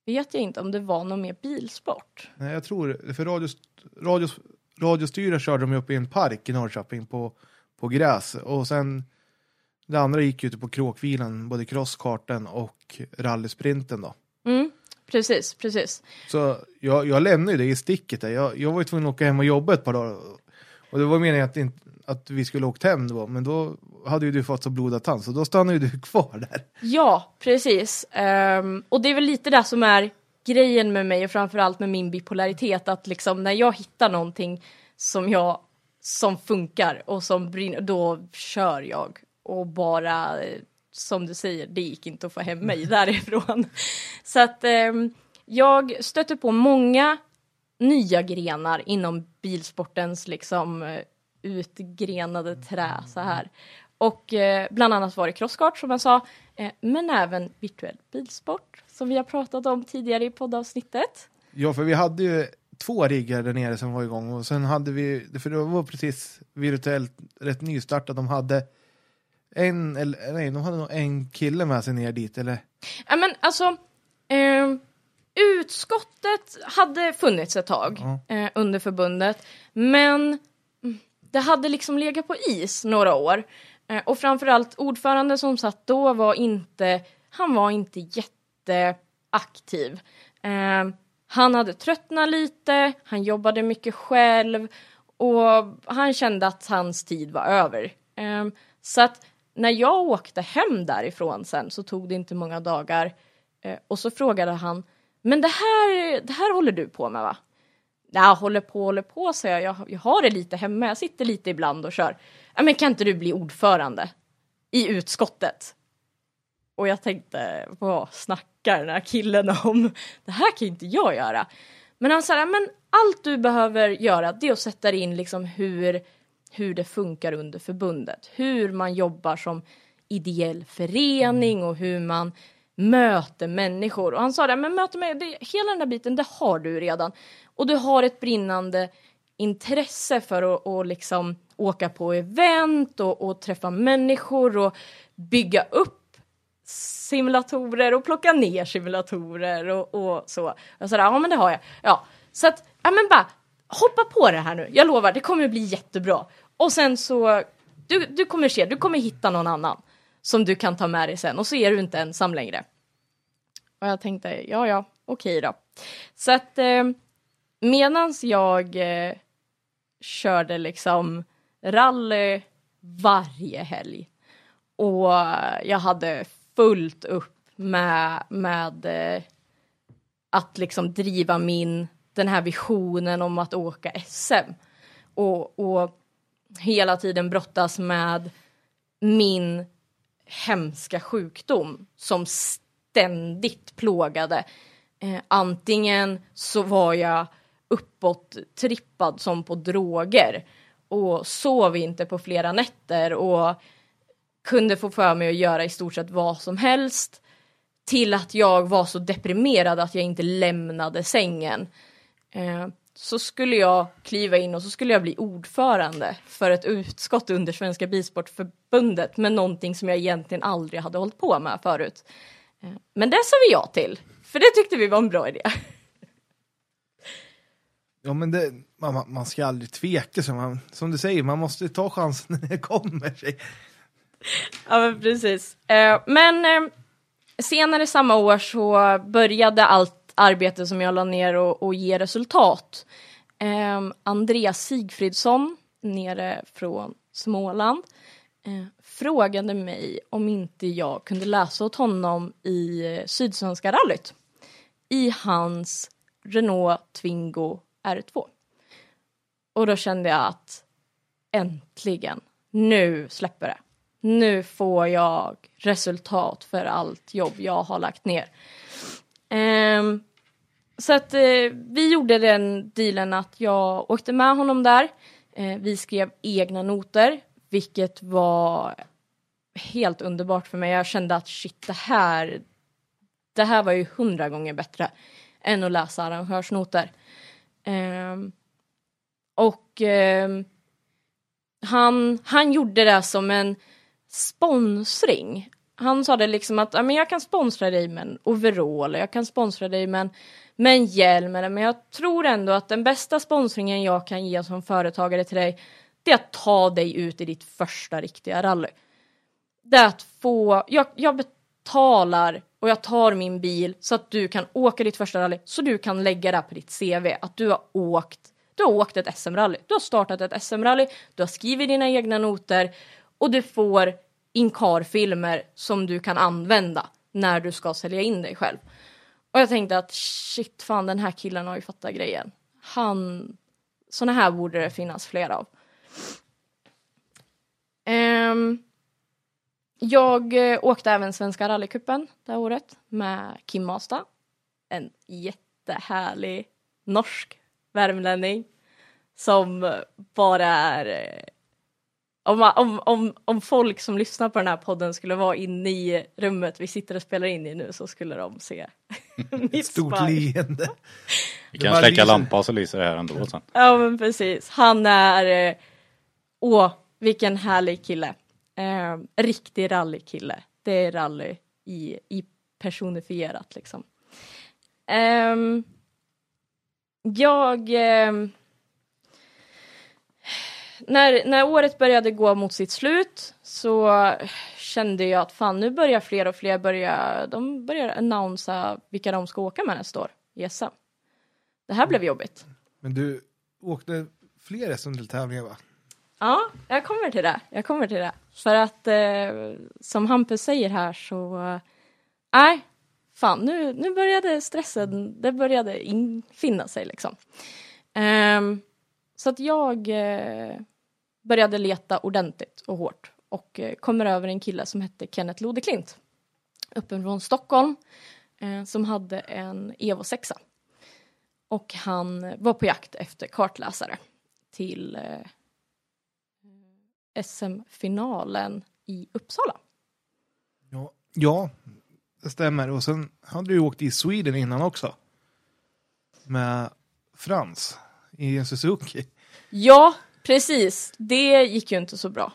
vet jag inte om det var någon mer bilsport. Nej, jag tror för radios, radios, radiostyra körde de upp i en park i Norrköping på, på gräs och sen det andra gick ute på kråkvilan, både crosskarten och rallysprinten då. Mm, precis, precis. Så jag, jag lämnade ju det i sticket där. Jag, jag var ju tvungen att åka hem och jobba ett par dagar. Och det var meningen att, inte, att vi skulle åkt hem då, men då hade ju du fått så blodad tand, så då stannade ju du kvar där. Ja, precis. Um, och det är väl lite det som är grejen med mig och framförallt med min bipolaritet, att liksom när jag hittar någonting som jag som funkar och som brinner, då kör jag och bara som du säger, det gick inte att få hem mig därifrån. Så att eh, jag stötte på många nya grenar inom bilsportens liksom eh, utgrenade trä så här. Och eh, bland annat var det crosskart som jag sa, eh, men även virtuell bilsport som vi har pratat om tidigare i poddavsnittet. Ja, för vi hade ju två riggar där nere som var igång och sen hade vi, för det var precis virtuellt rätt nystartat, de hade en, eller nej, de hade nog en kille med sig ner dit eller? Ja men alltså, eh, utskottet hade funnits ett tag eh, under förbundet, men det hade liksom legat på is några år. Eh, och framförallt ordföranden som satt då var inte, han var inte jätteaktiv. Eh, han hade tröttnat lite, han jobbade mycket själv och han kände att hans tid var över. Eh, så att när jag åkte hem därifrån sen så tog det inte många dagar eh, och så frågade han men det här, det här håller du på med va? Ja, håller på, håller på, säger jag. jag. Jag har det lite hemma, jag sitter lite ibland och kör. Ja, men kan inte du bli ordförande i utskottet? Och jag tänkte, vad snackar den här killen om? Det här kan inte jag göra. Men han sa, men allt du behöver göra det är att sätta in liksom hur, hur det funkar under förbundet. Hur man jobbar som ideell förening och hur man möter människor. Och han sa det, men möter mig, det, hela den där biten, det har du redan. Och du har ett brinnande intresse för att och liksom åka på event och, och träffa människor och bygga upp simulatorer och plocka ner simulatorer och, och så. Jag sa, ja men det har jag. Ja, så att, ja men bara hoppa på det här nu. Jag lovar, det kommer bli jättebra. Och sen så, du, du kommer se, du kommer hitta någon annan som du kan ta med dig sen och så är du inte ensam längre. Och jag tänkte, ja ja, okej då. Så att eh, medans jag eh, körde liksom rally varje helg och jag hade fullt upp med, med eh, att liksom driva min, den här visionen om att åka SM. Och, och hela tiden brottas med min hemska sjukdom som ständigt plågade. Eh, antingen så var jag uppåt trippad som på droger och sov inte på flera nätter och kunde få för mig att göra i stort sett vad som helst till att jag var så deprimerad att jag inte lämnade sängen. Eh, så skulle jag kliva in och så skulle jag bli ordförande för ett utskott under Svenska Bilsportförbundet med någonting som jag egentligen aldrig hade hållit på med förut. Eh, men det sa vi ja till, för det tyckte vi var en bra idé. Ja, men det, man, man ska aldrig tveka. Så man, som du säger, man måste ta chansen när det kommer sig. Ja, men precis. Eh, men eh, senare samma år så började allt arbete som jag la ner och, och ge resultat. Eh, Andreas Sigfridsson, nere från Småland, eh, frågade mig om inte jag kunde läsa åt honom i eh, Sydsvenska rallyt. I hans Renault Twingo R2. Och då kände jag att äntligen, nu släpper det. Nu får jag resultat för allt jobb jag har lagt ner. Um, så att uh, vi gjorde den dealen att jag åkte med honom där. Uh, vi skrev egna noter, vilket var helt underbart för mig. Jag kände att shit, det här, det här var ju hundra gånger bättre än att läsa arrangörsnoter. Um, och um, han, han gjorde det som en sponsring. Han sa det liksom att ja, men jag kan sponsra dig med en overall, jag kan sponsra dig med en, med en hjälm, men jag tror ändå att den bästa sponsringen jag kan ge som företagare till dig, det är att ta dig ut i ditt första riktiga rally. Det är att få, jag, jag betalar och jag tar min bil så att du kan åka ditt första rally, så du kan lägga det på ditt CV, att du har åkt du har åkt ett SM-rally, du har startat ett SM-rally, du har skrivit dina egna noter och du får inkarfilmer som du kan använda när du ska sälja in dig själv. Och jag tänkte att shit fan den här killen har ju fattat grejen. Han, såna här borde det finnas fler av. Um, jag eh, åkte även Svenska rallycupen det här året med Kim Masta. En jättehärlig norsk värmlänning som bara är eh, om, om, om, om folk som lyssnar på den här podden skulle vara inne i rummet vi sitter och spelar in i nu så skulle de se mitt Stort spaj. leende. Vi Det kan släcka lampan så lyser det här ändå sen. Ja men precis. Han är, eh, åh vilken härlig kille. Eh, riktig rallykille. Det är rally i, i personifierat liksom. Ehm, jag ehm, när, när året började gå mot sitt slut så kände jag att fan nu börjar fler och fler börja, de börjar annonsa vilka de ska åka med nästa år i SM. Det här blev jobbigt. Men du åkte fler SM-deltävlingar va? Ja, jag kommer till det. Jag kommer till det. För att eh, som Hampus säger här så, nej, fan nu, nu började stressen, det började infinna sig liksom. Ehm, så att jag eh, började leta ordentligt och hårt och eh, kommer över en kille som hette Kenneth Lodeklint uppe från Stockholm eh, som hade en Evo 6 och han var på jakt efter kartläsare till eh, SM-finalen i Uppsala. Ja. ja, det stämmer. Och sen hade du ju åkt i Sweden innan också. Med Frans i en Suzuki. Ja, precis. Det gick ju inte så bra.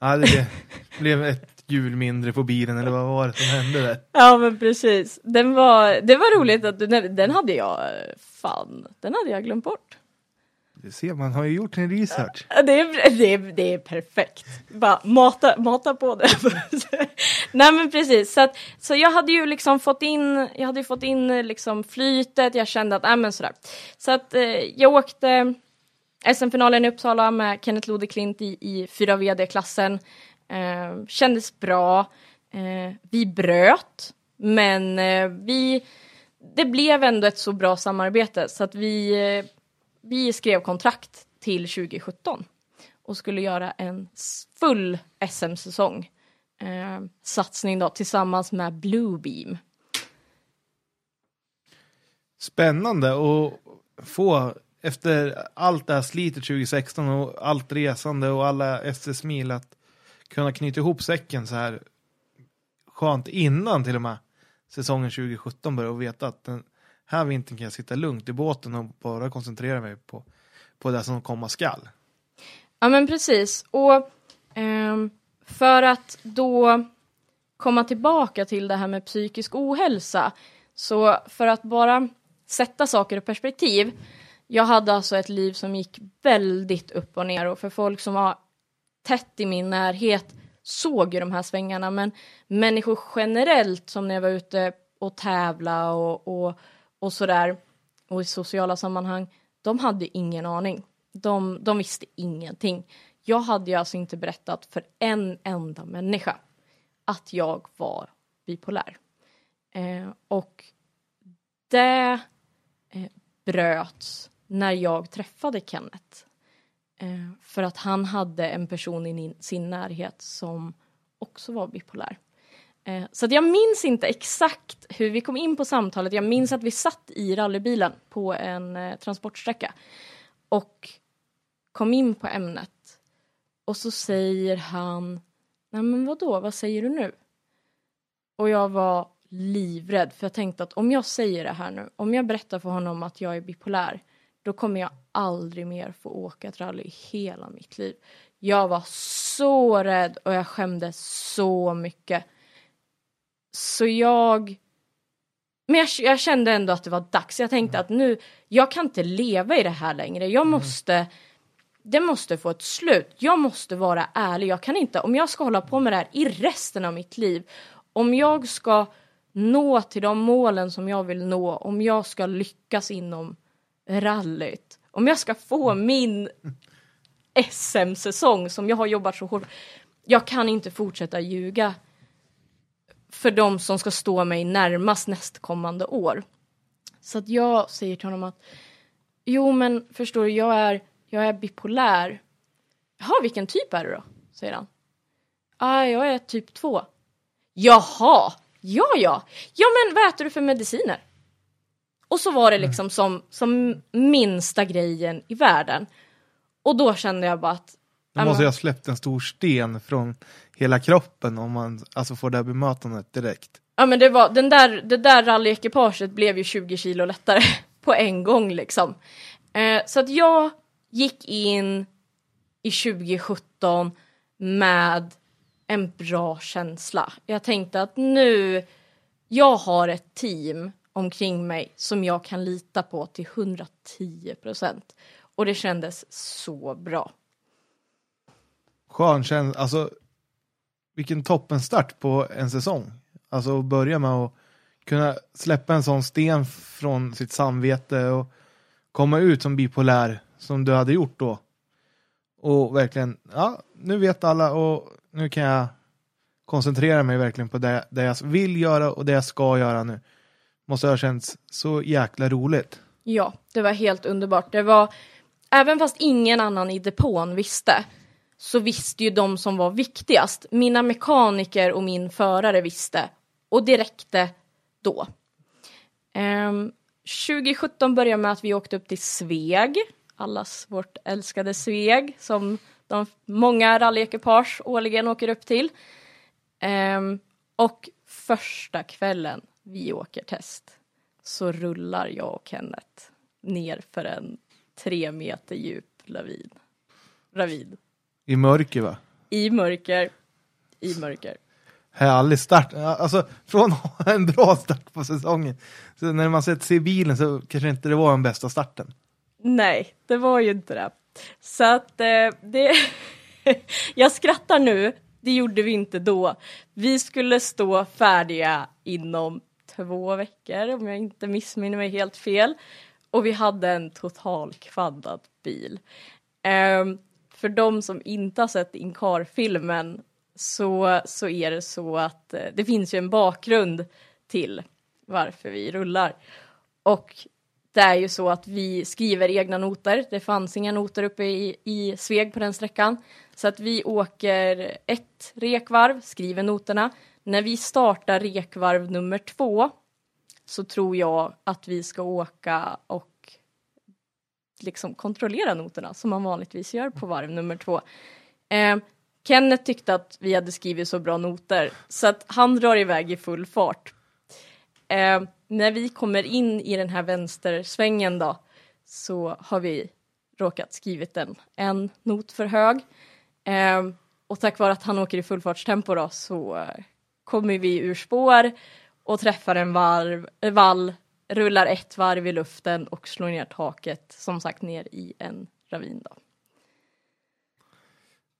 Ja, det blev ett hjul mindre på bilen eller vad var det som hände där? Ja, men precis. Den var, det var roligt att du den hade jag, fan, den hade jag glömt bort. Du ser, man har ju gjort sin research. Det är, det är, det är perfekt. Bara mata, mata på det. Nej men precis. Så, att, så jag hade ju liksom fått in, jag hade fått in liksom flytet, jag kände att, nej men sådär. Så att eh, jag åkte SM-finalen i Uppsala med Kenneth Lodeklint i, i 4 VD-klassen. Eh, kändes bra. Eh, vi bröt, men eh, vi, det blev ändå ett så bra samarbete så att vi, eh, vi skrev kontrakt till 2017 och skulle göra en full SM-säsong. Eh, satsning då tillsammans med Bluebeam. Spännande att få efter allt det här slitet 2016 och allt resande och alla SS-mil att kunna knyta ihop säcken så här skönt innan till och med säsongen 2017 börjar och veta att den här vintern kan jag sitta lugnt i båten och bara koncentrera mig på, på det som komma skall. Ja men precis och um, för att då komma tillbaka till det här med psykisk ohälsa så för att bara sätta saker i perspektiv jag hade alltså ett liv som gick väldigt upp och ner och för folk som var tätt i min närhet såg ju de här svängarna men människor generellt som när jag var ute och tävla och, och, och sådär och i sociala sammanhang de hade ingen aning. De, de visste ingenting. Jag hade ju alltså inte berättat för en enda människa att jag var bipolär. Eh, och det eh, bröts när jag träffade Kenneth. Eh, för att han hade en person i sin närhet som också var bipolär. Eh, så att jag minns inte exakt hur vi kom in på samtalet. Jag minns att vi satt i rallybilen på en eh, transportsträcka och kom in på ämnet. Och så säger han, nej men vadå, vad säger du nu? Och jag var livrädd för jag tänkte att om jag säger det här nu, om jag berättar för honom att jag är bipolär, då kommer jag aldrig mer få åka ett rally i hela mitt liv. Jag var så rädd och jag skämdes så mycket. Så jag... Men jag, jag, kände ändå att det var dags. Jag tänkte att nu, jag kan inte leva i det här längre. Jag mm. måste, det måste få ett slut. Jag måste vara ärlig. Jag kan inte, om jag ska hålla på med det här i resten av mitt liv, om jag ska nå till de målen som jag vill nå, om jag ska lyckas inom rallyt. Om jag ska få min SM-säsong som jag har jobbat så hårt. Jag kan inte fortsätta ljuga för de som ska stå mig närmast nästkommande år. Så att jag säger till honom att jo men förstår du, jag är, jag är bipolär. Jaha, vilken typ är du då? säger han. Ah, jag är typ 2. Jaha, ja ja. Ja men vad äter du för mediciner? Och så var det liksom mm. som, som minsta grejen i världen. Och då kände jag bara att... Då måste jag ha släppt en stor sten från hela kroppen om man alltså får det här bemötandet direkt. Ja men det var, den där, det där rallyekipaget blev ju 20 kilo lättare på en gång liksom. Eh, så att jag gick in i 2017 med en bra känsla. Jag tänkte att nu, jag har ett team omkring mig som jag kan lita på till 110 procent. Och det kändes så bra. Skön känsla, alltså vilken toppenstart på en säsong. Alltså att börja med att kunna släppa en sån sten från sitt samvete och komma ut som bipolär som du hade gjort då. Och verkligen, ja, nu vet alla och nu kan jag koncentrera mig verkligen på det, det jag vill göra och det jag ska göra nu måste ha känts så jäkla roligt. Ja, det var helt underbart. Det var, även fast ingen annan i depån visste, så visste ju de som var viktigast. Mina mekaniker och min förare visste. Och det räckte då. Ehm, um, 2017 började med att vi åkte upp till Sveg, allas vårt älskade Sveg, som de många rallyekipage årligen åker upp till. Um, och första kvällen vi åker test så rullar jag och Kenneth ner för en tre meter djup lavin. Ravid. I mörker va? I mörker. I mörker. Härlig start. Alltså från en bra start på säsongen. Så när man sett sig bilen så kanske inte det var den bästa starten. Nej, det var ju inte det. Så att eh, det... jag skrattar nu, det gjorde vi inte då. Vi skulle stå färdiga inom två veckor om jag inte missminner mig helt fel. Och vi hade en total kvaddad bil. Um, för de som inte har sett Inkar-filmen så, så är det så att uh, det finns ju en bakgrund till varför vi rullar. Och det är ju så att vi skriver egna noter. Det fanns inga noter uppe i, i Sveg på den sträckan. Så att vi åker ett rekvarv, skriver noterna. När vi startar rekvarv nummer två så tror jag att vi ska åka och liksom kontrollera noterna som man vanligtvis gör på varv nummer två. Eh, Kenneth tyckte att vi hade skrivit så bra noter så att han drar iväg i full fart. Eh, när vi kommer in i den här vänstersvängen då så har vi råkat skrivit en, en not för hög. Eh, och tack vare att han åker i fullfartstempo då så eh, kommer vi ur spår och träffar en varv, eh, vall, rullar ett varv i luften och slår ner taket, som sagt ner i en ravin. Då.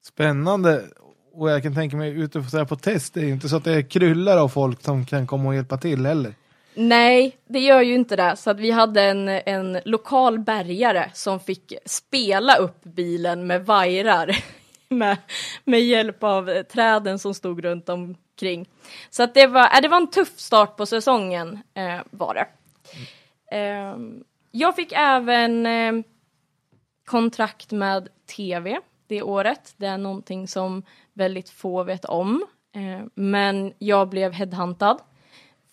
Spännande. Och jag kan tänka mig ute på, på test, det är ju inte så att det är kryllar av folk som kan komma och hjälpa till heller. Nej, det gör ju inte det. Så att vi hade en, en lokal bärgare som fick spela upp bilen med vajrar med, med hjälp av träden som stod runt kring. Så att det var, äh, det var en tuff start på säsongen eh, var det. Eh, jag fick även eh, kontrakt med tv det året. Det är någonting som väldigt få vet om. Eh, men jag blev headhuntad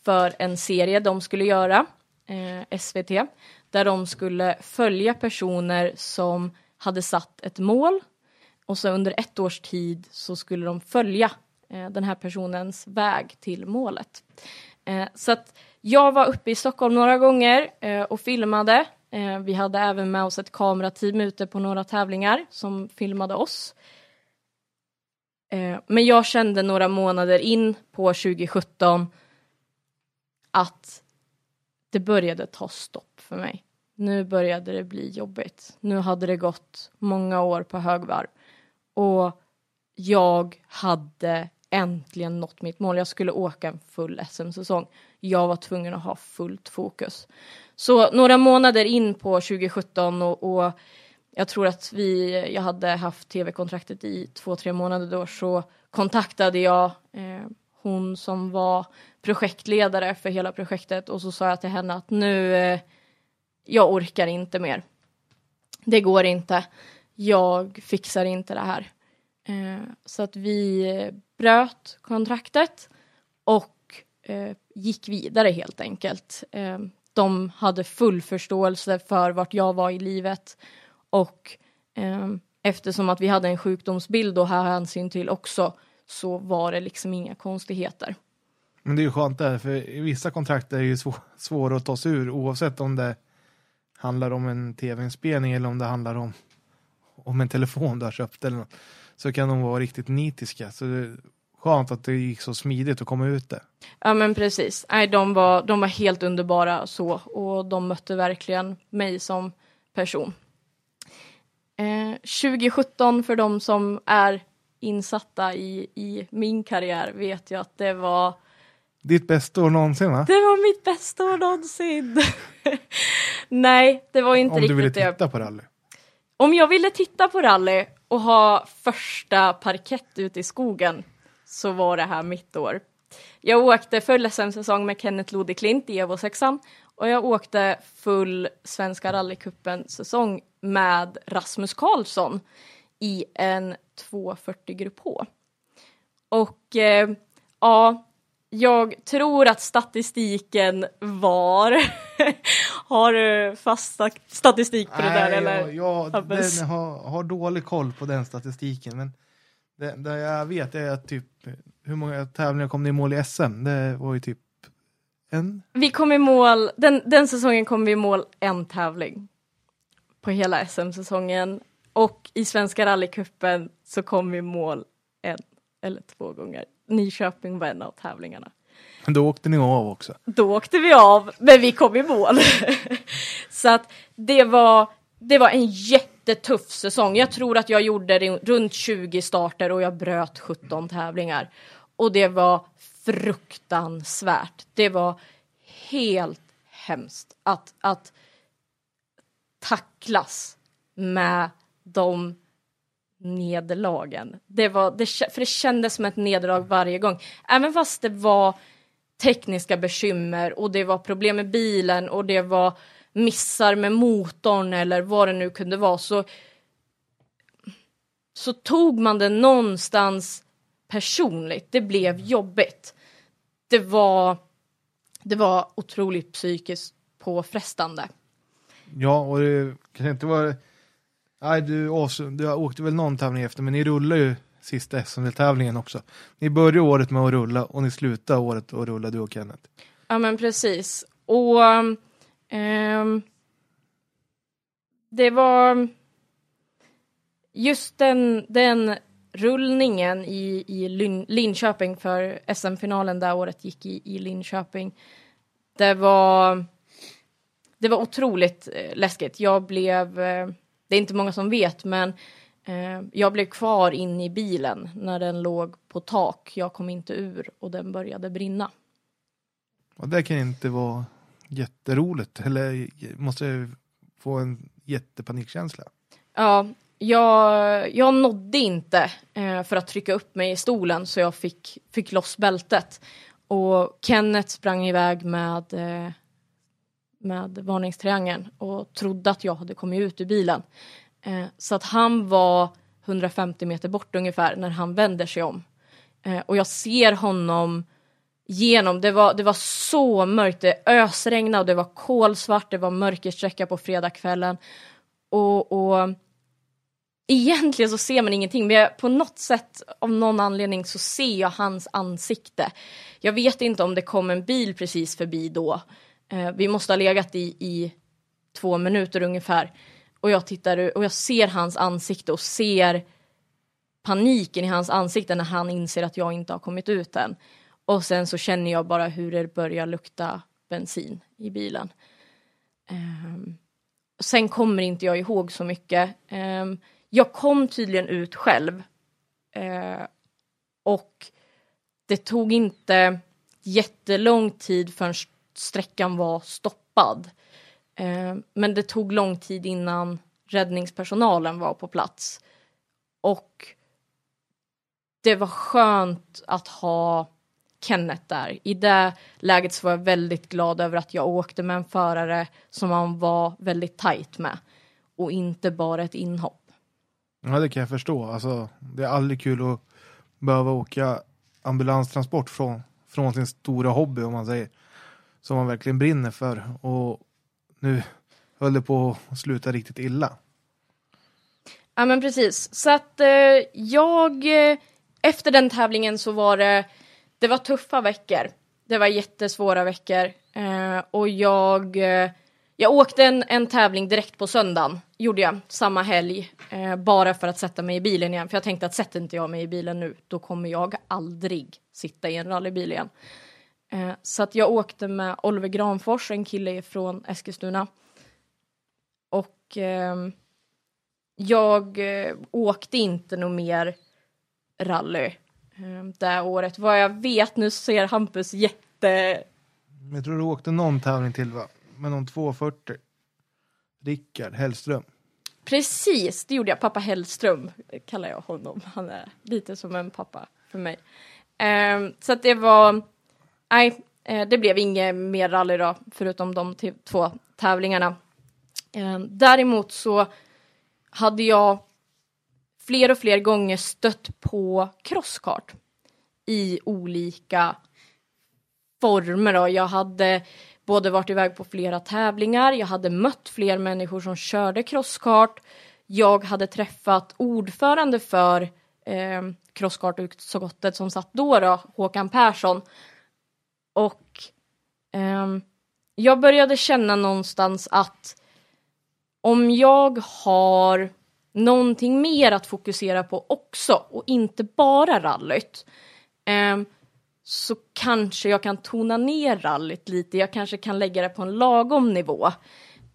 för en serie de skulle göra, eh, SVT, där de skulle följa personer som hade satt ett mål och så under ett års tid så skulle de följa Eh, den här personens väg till målet. Eh, så att jag var uppe i Stockholm några gånger eh, och filmade. Vi hade även med oss ett kamerateam ute på några tävlingar som filmade oss. Men jag kände några månader in på 2017 att det började ta stopp för mig. Nu började det bli jobbigt. Nu hade det gått många år på högvarv och jag hade äntligen nått mitt mål. Jag skulle åka en full SM-säsong. Jag var tvungen att ha fullt fokus. Så några månader in på 2017 och, och jag tror att vi, jag hade haft tv-kontraktet i två, tre månader då så kontaktade jag eh, hon som var projektledare för hela projektet och så sa jag till henne att nu, eh, jag orkar inte mer. Det går inte. Jag fixar inte det här. Eh, så att vi eh, bröt kontraktet och eh, gick vidare helt enkelt. Eh, de hade full förståelse för vart jag var i livet och eh, eftersom att vi hade en sjukdomsbild att ha hänsyn till också så var det liksom inga konstigheter. Men det är ju skönt där, för vissa kontrakt är ju svår, svåra att ta sig ur oavsett om det handlar om en tv-inspelning eller om det handlar om, om en telefon du har köpt eller något. Så kan de vara riktigt nitiska. Så det är skönt att det gick så smidigt att komma ut där. Ja men precis. Nej, de, var, de var helt underbara så och de mötte verkligen mig som person. Eh, 2017 för de som är insatta i, i min karriär vet jag att det var Ditt bästa år någonsin va? Det var mitt bästa år någonsin. Nej, det var inte Om riktigt du ville det. titta på rally. Om jag ville titta på rally och ha första parkett ute i skogen så var det här mitt år. Jag åkte full SM-säsong med Kenneth Lodeklint i Evo 6 och jag åkte full Svenska rallycupen-säsong med Rasmus Karlsson i en 240 Grupp H. Och eh, ja, jag tror att statistiken var... har du fast sta- statistik på det där eller? jag, den har, har dålig koll på den statistiken. Men det, det jag vet är att typ hur många tävlingar kom ni i mål i SM? Det var ju typ en. Vi kom i mål, den, den säsongen kom vi i mål en tävling på hela SM-säsongen och i Svenska rallycupen så kom vi i mål en eller två gånger. Nyköping var en av tävlingarna. Då åkte ni av också. Då åkte vi av, men vi kom i mål. så att det var det var en jättetuff säsong. Jag tror att jag gjorde runt 20 starter och jag bröt 17 tävlingar. Och det var fruktansvärt. Det var helt hemskt att, att tacklas med de nederlagen. Det var, det, för det kändes som ett nederlag varje gång. Även fast det var tekniska bekymmer och det var problem med bilen och det var missar med motorn eller vad det nu kunde vara så så tog man det någonstans personligt. Det blev jobbigt. Det var det var otroligt psykiskt påfrestande. Ja, och det kanske inte var... Nej, du, du åkte väl någon tävling efter, men ni rullar ju sista SM-tävlingen också. Ni började året med att rulla och ni slutar året att rulla, du och Kenneth. Ja, men precis. Och um, det var just den, den rullningen i, i Linköping för SM-finalen det året gick i, i Linköping. Det var, det var otroligt eh, läskigt. Jag blev, eh, det är inte många som vet, men eh, jag blev kvar inne i bilen när den låg på tak. Jag kom inte ur och den började brinna. Och det kan inte vara jätteroligt, eller måste få en jättepanikkänsla. Ja, jag, jag nådde inte eh, för att trycka upp mig i stolen så jag fick, fick loss bältet. Och Kenneth sprang iväg med, eh, med varningstriangeln och trodde att jag hade kommit ut ur bilen. Eh, så att han var 150 meter bort ungefär när han vänder sig om. Eh, och jag ser honom genom, det var, det var så mörkt, det ösregnade och det var kolsvart, det var mörkersträcka på fredagskvällen. Och, och egentligen så ser man ingenting, men jag, på något sätt av någon anledning så ser jag hans ansikte. Jag vet inte om det kom en bil precis förbi då. Eh, vi måste ha legat i, i två minuter ungefär. Och jag tittar och jag ser hans ansikte och ser paniken i hans ansikte när han inser att jag inte har kommit ut än. Och sen så känner jag bara hur det börjar lukta bensin i bilen. Um, sen kommer inte jag ihåg så mycket. Um, jag kom tydligen ut själv. Uh, och det tog inte jättelång tid förrän sträckan var stoppad. Eh, men det tog lång tid innan räddningspersonalen var på plats. Och det var skönt att ha Kenneth där. I det läget så var jag väldigt glad över att jag åkte med en förare som han var väldigt tajt med och inte bara ett inhopp. Ja, det kan jag förstå. Alltså, det är aldrig kul att behöva åka ambulanstransport från, från sin stora hobby om man säger. Som man verkligen brinner för. Och nu höll det på att sluta riktigt illa. Ja men precis. Så att eh, jag, eh, efter den tävlingen så var det det var tuffa veckor. Det var jättesvåra veckor. Eh, och jag, eh, jag åkte en, en tävling direkt på söndagen, gjorde jag, samma helg. Eh, bara för att sätta mig i bilen igen. För jag tänkte att sätter inte jag mig i bilen nu, då kommer jag aldrig sitta i en rallybil igen. Eh, så att jag åkte med Oliver Granfors, en kille från Eskilstuna. Och ehm, jag eh, åkte inte något mer rally Ehm, det året. Vad jag vet, nu ser Hampus jätte... Jag tror du åkte någon tävling till va? Med någon 240. Rickard Hellström. Precis, det gjorde jag. Pappa Hellström kallar jag honom. Han är lite som en pappa för mig. Um, så att det var... Nej, eh, det blev inget mer rally då, förutom de två tävlingarna. Eh, däremot så hade jag fler och fler gånger stött på crosskart i olika former. Då. Jag hade både varit iväg på flera tävlingar, jag hade mött fler människor som körde crosskart. Jag hade träffat ordförande för eh, crosskartutskottet som satt då, då, Håkan Persson. Och um, jag började känna någonstans att om jag har någonting mer att fokusera på också och inte bara rallyt. um, så kanske jag kan tona ner rallyt lite, jag kanske kan lägga det på en lagom nivå.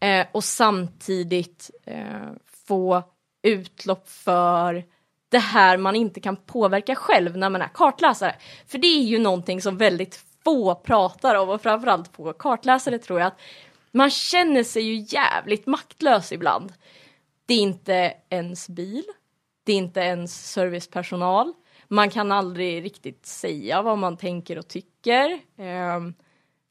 uh, och samtidigt uh, få utlopp för det här man inte kan påverka själv när man är kartläsare. För det är ju någonting som väldigt få pratar om och framförallt få kartläsare tror jag att man känner sig ju jävligt maktlös ibland. Det är inte ens bil, det är inte ens servicepersonal. Man kan aldrig riktigt säga vad man tänker och tycker. Eh,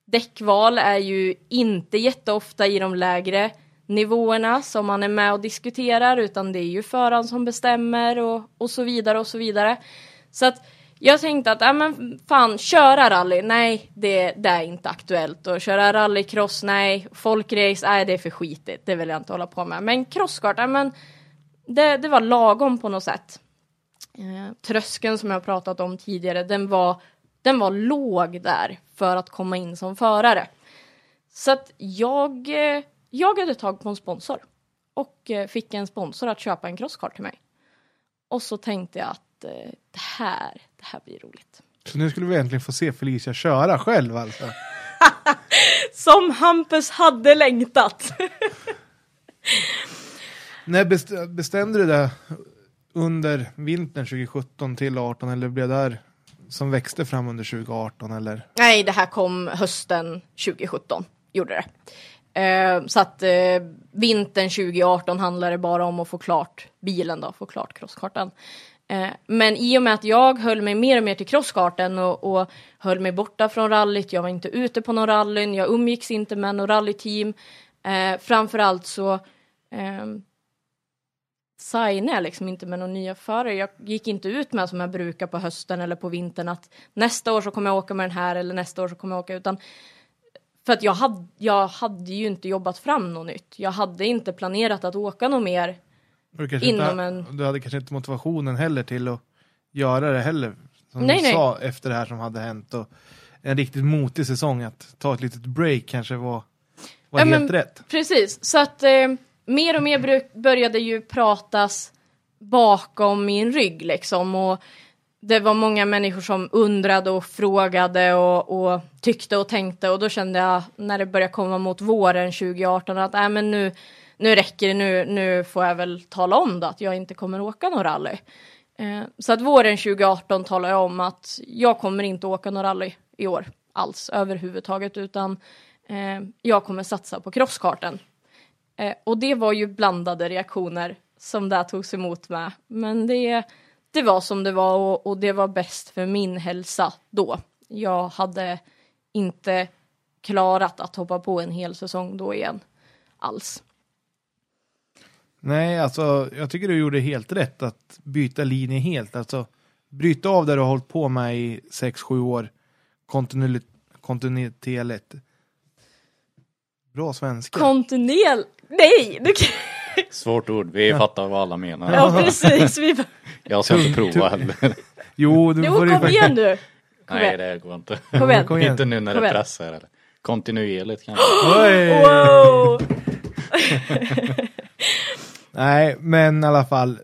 däckval är ju inte jätteofta i de lägre nivåerna som man är med och diskuterar utan det är ju föraren som bestämmer och, och så vidare och så vidare. Så att jag tänkte att, ja men fan, köra rally, nej det, det är inte aktuellt. Och köra rallycross, nej. Folkrace, nej det är för skitigt, det vill jag inte hålla på med. Men crosskart, ja men det, det var lagom på något sätt. Eh, tröskeln som jag pratat om tidigare, den var, den var låg där för att komma in som förare. Så att jag, eh, jag hade tag på en sponsor och eh, fick en sponsor att köpa en crosskart till mig. Och så tänkte jag att eh, det här, det här blir roligt. Så nu skulle vi egentligen få se Felicia köra själv alltså. Som Hampus hade längtat. När best- bestämde du det under vintern 2017 till 18 eller blev det där som växte fram under 2018 eller? Nej, det här kom hösten 2017, gjorde det. Eh, så att eh, vintern 2018 handlade det bara om att få klart bilen då, få klart crosskartan. Eh, men i och med att jag höll mig mer och mer till crosskarten och, och höll mig borta från rallyt, jag var inte ute på någon rallyn, jag umgicks inte med något rallyteam. Eh, framförallt så eh, signade jag liksom inte med några nya förare. Jag gick inte ut med som jag brukar på hösten eller på vintern att nästa år så kommer jag åka med den här eller nästa år så kommer jag åka utan för att jag hade, jag hade ju inte jobbat fram något nytt. Jag hade inte planerat att åka något mer. Du, Inom inte, en- du hade kanske inte motivationen heller till att göra det heller. Som Nej, du nej. sa efter det här som hade hänt. Och en riktigt motig säsong att ta ett litet break kanske var, var Ja, helt men- rätt. Precis, så att eh, mer och mer började ju pratas bakom min rygg liksom och det var många människor som undrade och frågade och, och tyckte och tänkte och då kände jag när det började komma mot våren 2018 att äh, men nu, nu räcker det, nu, nu får jag väl tala om då att jag inte kommer åka någon rally. Eh, så att våren 2018 talade jag om att jag kommer inte åka någon rally i år alls överhuvudtaget utan eh, jag kommer satsa på crosskarten. Eh, och det var ju blandade reaktioner som det togs emot med. Men det, det var som det var och, och det var bäst för min hälsa då. Jag hade inte klarat att hoppa på en hel säsong då igen. Alls. Nej, alltså jag tycker du gjorde helt rätt att byta linje helt. Alltså bryta av det du har hållit på med i 6-7 år. Kontinuerligt. Kontinuerligt. Bra svenska. Kontinuel... Nej! Du kan... Svårt ord, vi fattar vad alla menar. Ja, precis. Vi... Jag ska inte prova heller. jo, du Jo, får kom igen nu! Kom Nej, igen. det går inte. Kom igen. Kom igen. Inte nu när Kom det pressar. Eller. Kontinuerligt kanske. Oj! Wow! Nej, men i alla fall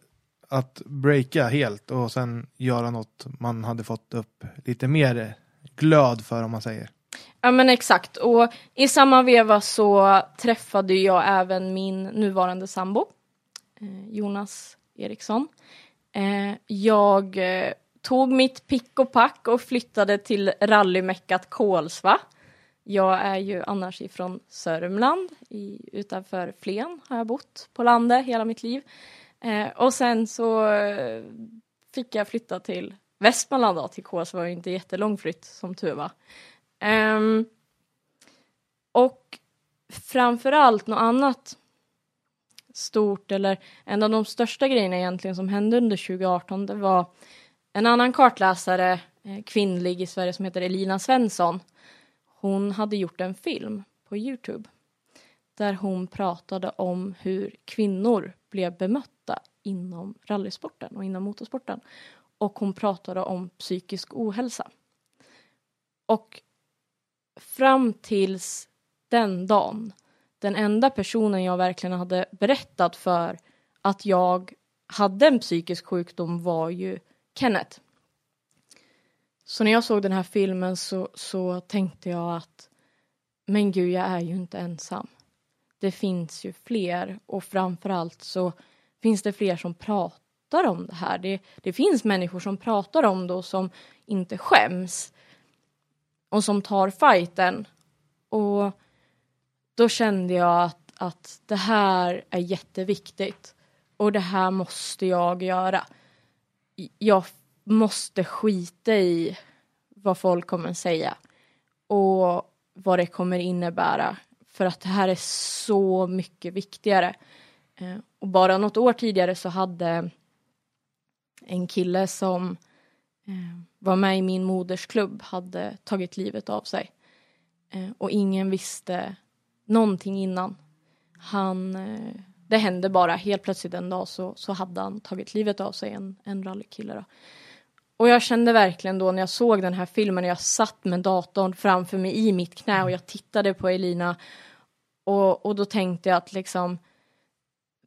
att breaka helt och sen göra något man hade fått upp lite mer glöd för om man säger. Ja men exakt och i samma veva så träffade jag även min nuvarande sambo eh, Jonas Eriksson. Eh, jag eh, tog mitt pick och pack och flyttade till rallymeckat Kolsva. Jag är ju annars ifrån Sörmland, i, utanför Flen har jag bott på landet hela mitt liv. Eh, och sen så eh, fick jag flytta till Västmanland då, till Kolsva, var ju inte jättelång flytt som tur var. Um, och framförallt något annat stort eller en av de största grejerna egentligen som hände under 2018 det var en annan kartläsare, eh, kvinnlig i Sverige som heter Elina Svensson. Hon hade gjort en film på Youtube där hon pratade om hur kvinnor blev bemötta inom rallysporten och inom motorsporten. Och hon pratade om psykisk ohälsa. Och fram tills den dagen, den enda personen jag verkligen hade berättat för att jag hade en psykisk sjukdom var ju Kenneth. Så när jag såg den här filmen så, så tänkte jag att men gud, jag är ju inte ensam. det finns ju fler och framförallt så finns det fler som pratar om det här. Det, det finns människor som pratar om det och som inte skäms och som tar fighten. Och då kände jag att, att det här är jätteviktigt och det här måste jag göra. Jag måste skita i vad folk kommer säga och vad det kommer innebära för att det här är så mycket viktigare. Eh, och bara något år tidigare så hade en kille som eh, var med i min modersklubb hade tagit livet av sig. Eh, och ingen visste någonting innan. Han, det hände bara helt plötsligt en dag så, så hade han tagit livet av sig, en, en rallykille. Då. Och jag kände verkligen då när jag såg den här filmen, jag satt med datorn framför mig i mitt knä och jag tittade på Elina och, och då tänkte jag att liksom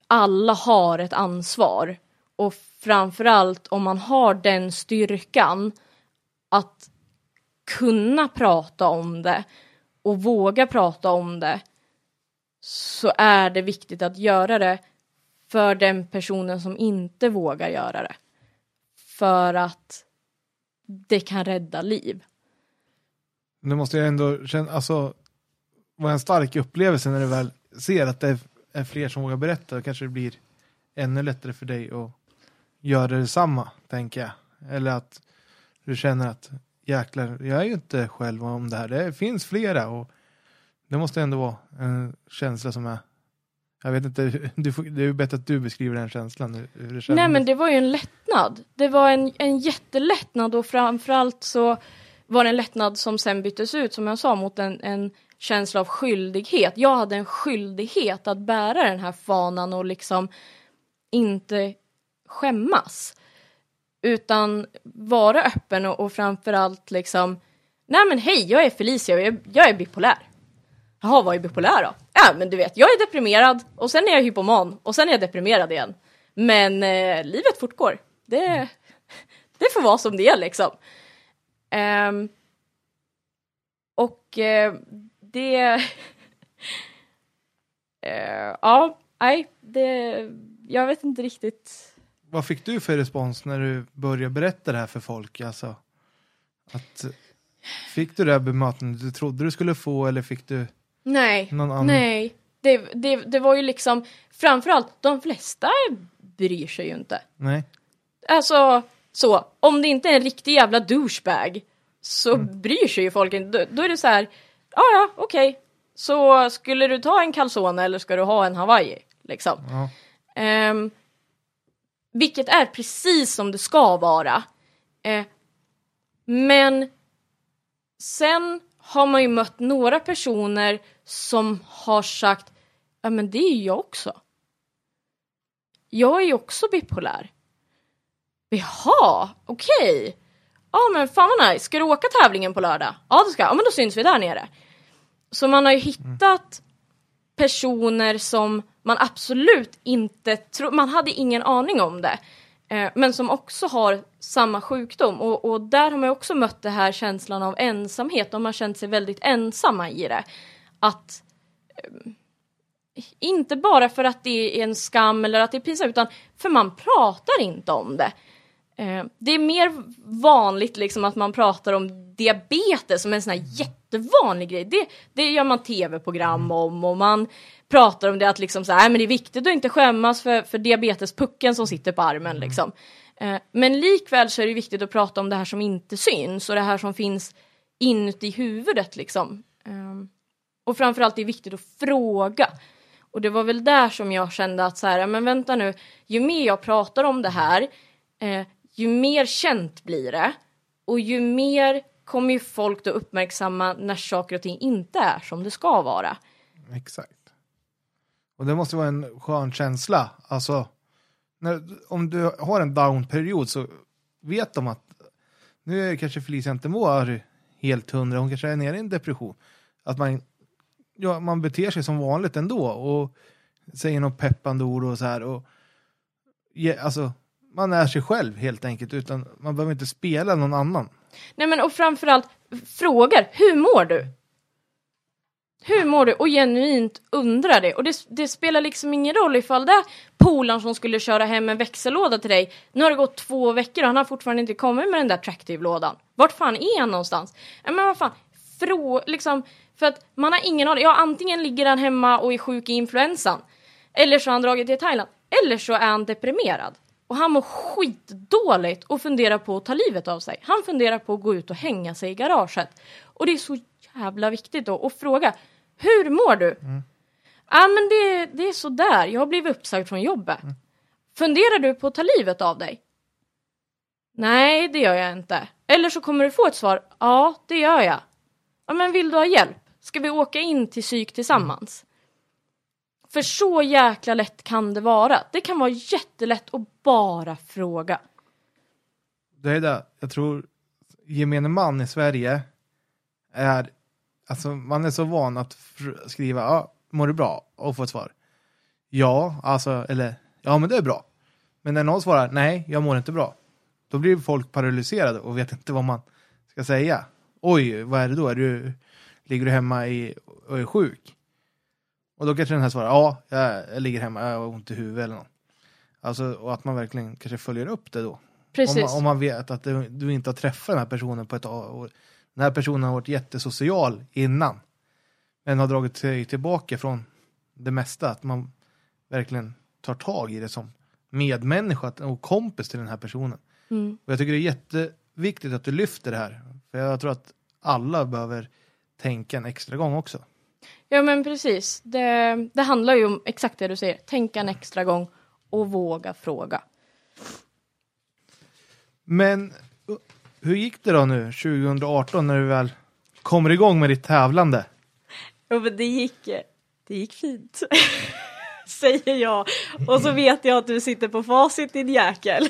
alla har ett ansvar och framförallt om man har den styrkan att kunna prata om det och våga prata om det så är det viktigt att göra det för den personen som inte vågar göra det. För att det kan rädda liv. Det måste jag ändå känna, alltså, var en stark upplevelse när du väl ser att det är fler som vågar berätta. Då kanske det blir ännu lättare för dig att göra detsamma, tänker jag. Eller att du känner att jäklar, jag är ju inte själv om det här. Det finns flera och det måste ändå vara en känsla som är jag vet inte, du får, det är bättre att du beskriver den känslan. Hur det Nej men det var ju en lättnad. Det var en, en jättelättnad och framförallt så var det en lättnad som sen byttes ut, som jag sa, mot en, en känsla av skyldighet. Jag hade en skyldighet att bära den här fanan och liksom inte skämmas. Utan vara öppen och, och framförallt liksom, nej men hej, jag är Felicia och jag, jag är bipolär. Jaha, vad är bipolär då? Ja, men du vet, jag är deprimerad och sen är jag hypoman och sen är jag deprimerad igen. Men eh, livet fortgår. Det, det får vara som det är liksom. Um, och eh, det... uh, ja, nej, det... Jag vet inte riktigt. Vad fick du för respons när du började berätta det här för folk? Alltså, att, fick du det här bemötandet du trodde du skulle få eller fick du Nej, nej. Det, det, det var ju liksom, framförallt, de flesta bryr sig ju inte. Nej. Alltså, så, om det inte är en riktig jävla douchebag så mm. bryr sig ju folk inte. Då, då är det så här, ja ja, okej. Okay. Så skulle du ta en calzone eller ska du ha en hawaii? Liksom. Ja. Um, vilket är precis som det ska vara. Uh, men sen har man ju mött några personer som har sagt ja men det är ju jag också. Jag är ju också bipolär. Jaha, okej. Okay. Ja men fan vad nice, ska du åka tävlingen på lördag? Ja det ska jag, ja men då syns vi där nere. Så man har ju hittat personer som man absolut inte tror, man hade ingen aning om det. Eh, men som också har samma sjukdom och, och där har man också mött det här känslan av ensamhet. De har känt sig väldigt ensamma i det. Att eh, inte bara för att det är en skam eller att det är pinsamt utan för man pratar inte om det. Eh, det är mer vanligt liksom att man pratar om diabetes som en sån här jättevanlig grej. Det, det gör man tv-program om och man pratar om det att liksom så här, men det är viktigt att inte skämmas för, för diabetespucken som sitter på armen mm. liksom. Eh, men likväl så är det viktigt att prata om det här som inte syns och det här som finns inuti huvudet liksom. Eh, och framförallt är det viktigt att fråga. Och det var väl där som jag kände att så här, men vänta nu, ju mer jag pratar om det här, eh, ju mer känt blir det och ju mer kommer ju folk då uppmärksamma när saker och ting inte är som det ska vara. Exakt. Och det måste vara en skön känsla. Alltså, när, om du har en down-period så vet de att nu är kanske Felicia inte mår helt hundra, hon kanske är nere i en depression. Att man, ja, man beter sig som vanligt ändå och säger något peppande ord och så här. Och, ja, alltså, man är sig själv helt enkelt, utan man behöver inte spela någon annan. Nej men och framförallt frågar, hur mår du? Hur mår du? Och genuint undrar det. Och det, det spelar liksom ingen roll ifall det är polaren som skulle köra hem en växellåda till dig. Nu har det gått två veckor och han har fortfarande inte kommit med den där Tractive-lådan. Vart fan är han någonstans? Ja, men vad fan, frå, liksom, för att man har ingen aning. Ja, antingen ligger han hemma och är sjuk i influensan. Eller så har han dragit till Thailand. Eller så är han deprimerad. Och han mår skitdåligt och funderar på att ta livet av sig. Han funderar på att gå ut och hänga sig i garaget. Och det är så jävla viktigt då att fråga. Hur mår du? Mm. Ja men det, det är sådär, jag har blivit uppsagd från jobbet. Mm. Funderar du på att ta livet av dig? Nej, det gör jag inte. Eller så kommer du få ett svar. Ja, det gör jag. Ja, men vill du ha hjälp? Ska vi åka in till psyk tillsammans? För så jäkla lätt kan det vara. Det kan vara jättelätt att bara fråga. Det är det. Jag tror gemene man i Sverige är, alltså man är så van att skriva, ja, mår du bra? Och få ett svar. Ja, alltså, eller, ja men det är bra. Men när någon svarar, nej, jag mår inte bra. Då blir folk paralyserade och vet inte vad man ska säga. Oj, vad är det då? Är du, ligger du hemma i, och är sjuk? Och då kanske den här svarar, ja, jag, ligger hemma, jag har ont i huvudet eller något. Alltså, och att man verkligen kanske följer upp det då. Precis. Om, man, om man vet att du, du, inte har träffat den här personen på ett år. Den här personen har varit jättesocial innan. Men har dragit sig tillbaka från det mesta. Att man verkligen tar tag i det som medmänniska och kompis till den här personen. Mm. Och jag tycker det är jätteviktigt att du lyfter det här. För jag tror att alla behöver tänka en extra gång också. Ja men precis. Det, det handlar ju om exakt det du säger. Tänka en extra gång och våga fråga. Men hur gick det då nu 2018 när du väl kommer igång med ditt tävlande? Ja men det gick, det gick fint. Säger jag. Och så vet jag att du sitter på facit din jäkel.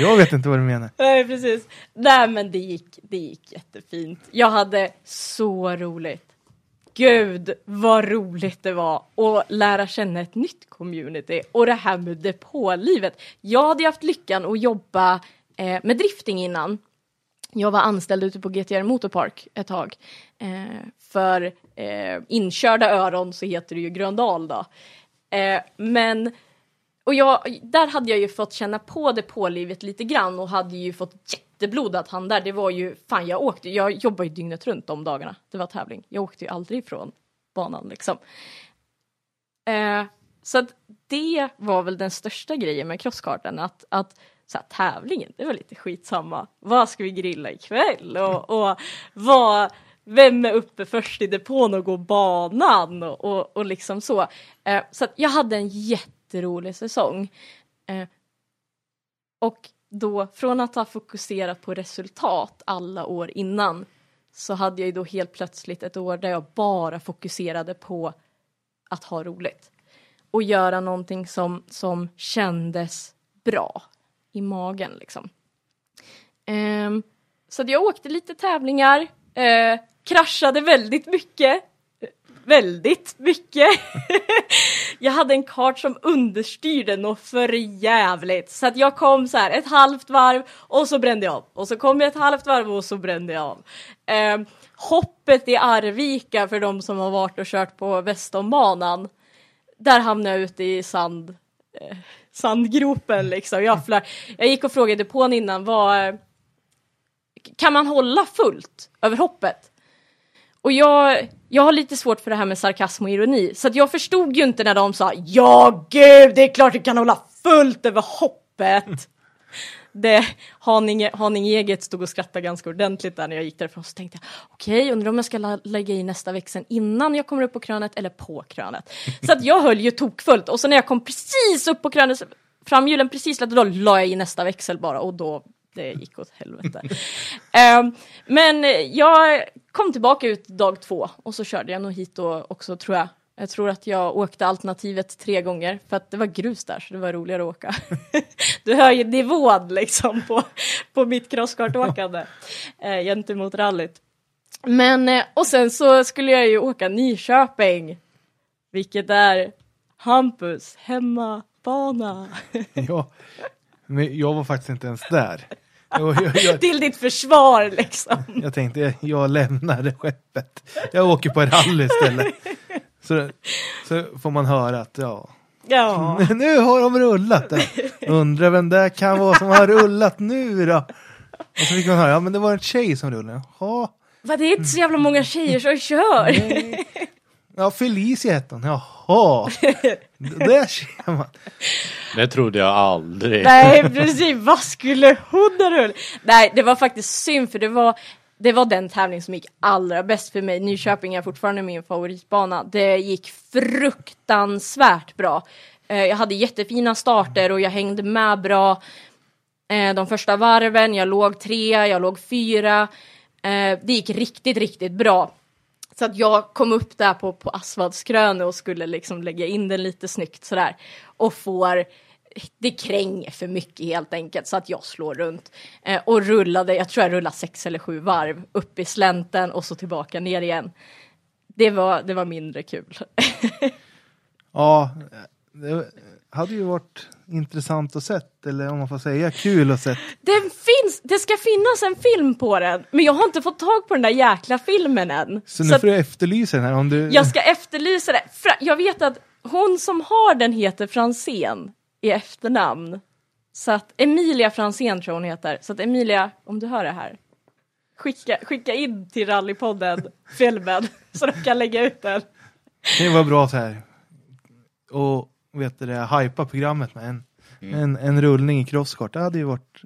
jag vet inte vad du menar. Nej precis. Nej men det gick, det gick jättefint. Jag hade så roligt. Gud vad roligt det var att lära känna ett nytt community och det här med depålivet. Jag hade haft lyckan att jobba eh, med drifting innan. Jag var anställd ute på GTR Motorpark ett tag. Eh, för eh, inkörda öron så heter det ju Gröndal då. Eh, men och jag, där hade jag ju fått känna på depålivet lite grann och hade ju fått jätteblodad hand där. Det var ju, fan jag åkte, jag jobbade ju dygnet runt de dagarna. Det var tävling. Jag åkte ju aldrig ifrån banan liksom. Eh, så att det var väl den största grejen med crosskartan, att, att så här, tävlingen, det var lite skitsamma. Vad ska vi grilla ikväll? Och, och vad, vem är uppe först i depån och går banan? Och, och, och liksom så. Eh, så att jag hade en jätterolig säsong. Eh, och då, från att ha fokuserat på resultat alla år innan, så hade jag ju då helt plötsligt ett år där jag bara fokuserade på att ha roligt. Och göra någonting som, som kändes bra i magen liksom. Um, så jag åkte lite tävlingar, uh, kraschade väldigt mycket. Väldigt mycket. jag hade en kart som understyrde något för jävligt. Så att jag kom så här ett halvt varv och så brände jag av. Och så kom jag ett halvt varv och så brände jag av. Um, hoppet i Arvika för de som har varit och kört på Västombanan. Där hamnade jag ute i sand. Uh, sandgropen liksom. Jag, flör. jag gick och frågade på innan, vad, kan man hålla fullt över hoppet? Och jag, jag har lite svårt för det här med sarkasm och ironi, så att jag förstod ju inte när de sa ja gud, det är klart du kan hålla fullt över hoppet det, Haninge, Haninge stod och skrattade ganska ordentligt där när jag gick därifrån. Så tänkte jag, okej, okay, undrar om jag ska lägga i nästa växel innan jag kommer upp på krönet eller på krönet. Så att jag höll ju tokfullt och så när jag kom precis upp på krönet, framhjulen precis då la jag i nästa växel bara och då det gick åt helvete. um, men jag kom tillbaka ut dag två och så körde jag nog hit då också tror jag jag tror att jag åkte alternativet tre gånger för att det var grus där så det var roligare att åka. du hör ju nivån liksom på, på mitt crosskartåkande eh, gentemot rallyt. Men eh, och sen så skulle jag ju åka Nyköping, vilket är Hampus hemmabana. ja, men jag var faktiskt inte ens där. Jag, jag, jag, Till ditt försvar liksom. jag tänkte, jag lämnar skeppet. Jag åker på rally istället. Så, så får man höra att, ja, Ja. nu har de rullat det. Undrar vem det kan vara som har rullat nu då? Och så fick man höra, ja men det var en tjej som rullade. Jaha. Va, det är inte så jävla många tjejer som kör. Ja, Felicia hette hon. Jaha. Där ser man. Det trodde jag aldrig. Nej precis, vad skulle hon ha rullat? Nej det var faktiskt synd för det var det var den tävling som gick allra bäst för mig. Nyköping är fortfarande min favoritbana. Det gick fruktansvärt bra. Eh, jag hade jättefina starter och jag hängde med bra eh, de första varven. Jag låg trea, jag låg fyra. Eh, det gick riktigt, riktigt bra. Så att jag kom upp där på, på asfaltskröne och skulle liksom lägga in den lite snyggt sådär. Och får, det kränger för mycket helt enkelt så att jag slår runt. Eh, och rullade, jag tror jag rullade sex eller sju varv upp i slänten och så tillbaka ner igen. Det var, det var mindre kul. Ja, det hade ju varit intressant att sett, eller om man får säga kul att sett. Den finns, det ska finnas en film på den, men jag har inte fått tag på den där jäkla filmen än. Så nu att- får du efterlysa den här om du... Jag ska efterlysa det. Fra- Jag vet att hon som har den heter Fransén i efternamn. Så att Emilia Fransén tror hon heter. Så att Emilia, om du hör det här. Skicka, skicka in till Rallypodden filmen så de kan lägga ut den. Det var bra så här. Och vet du det, hypa programmet med en, en, en rullning i crosskart. Det hade ju varit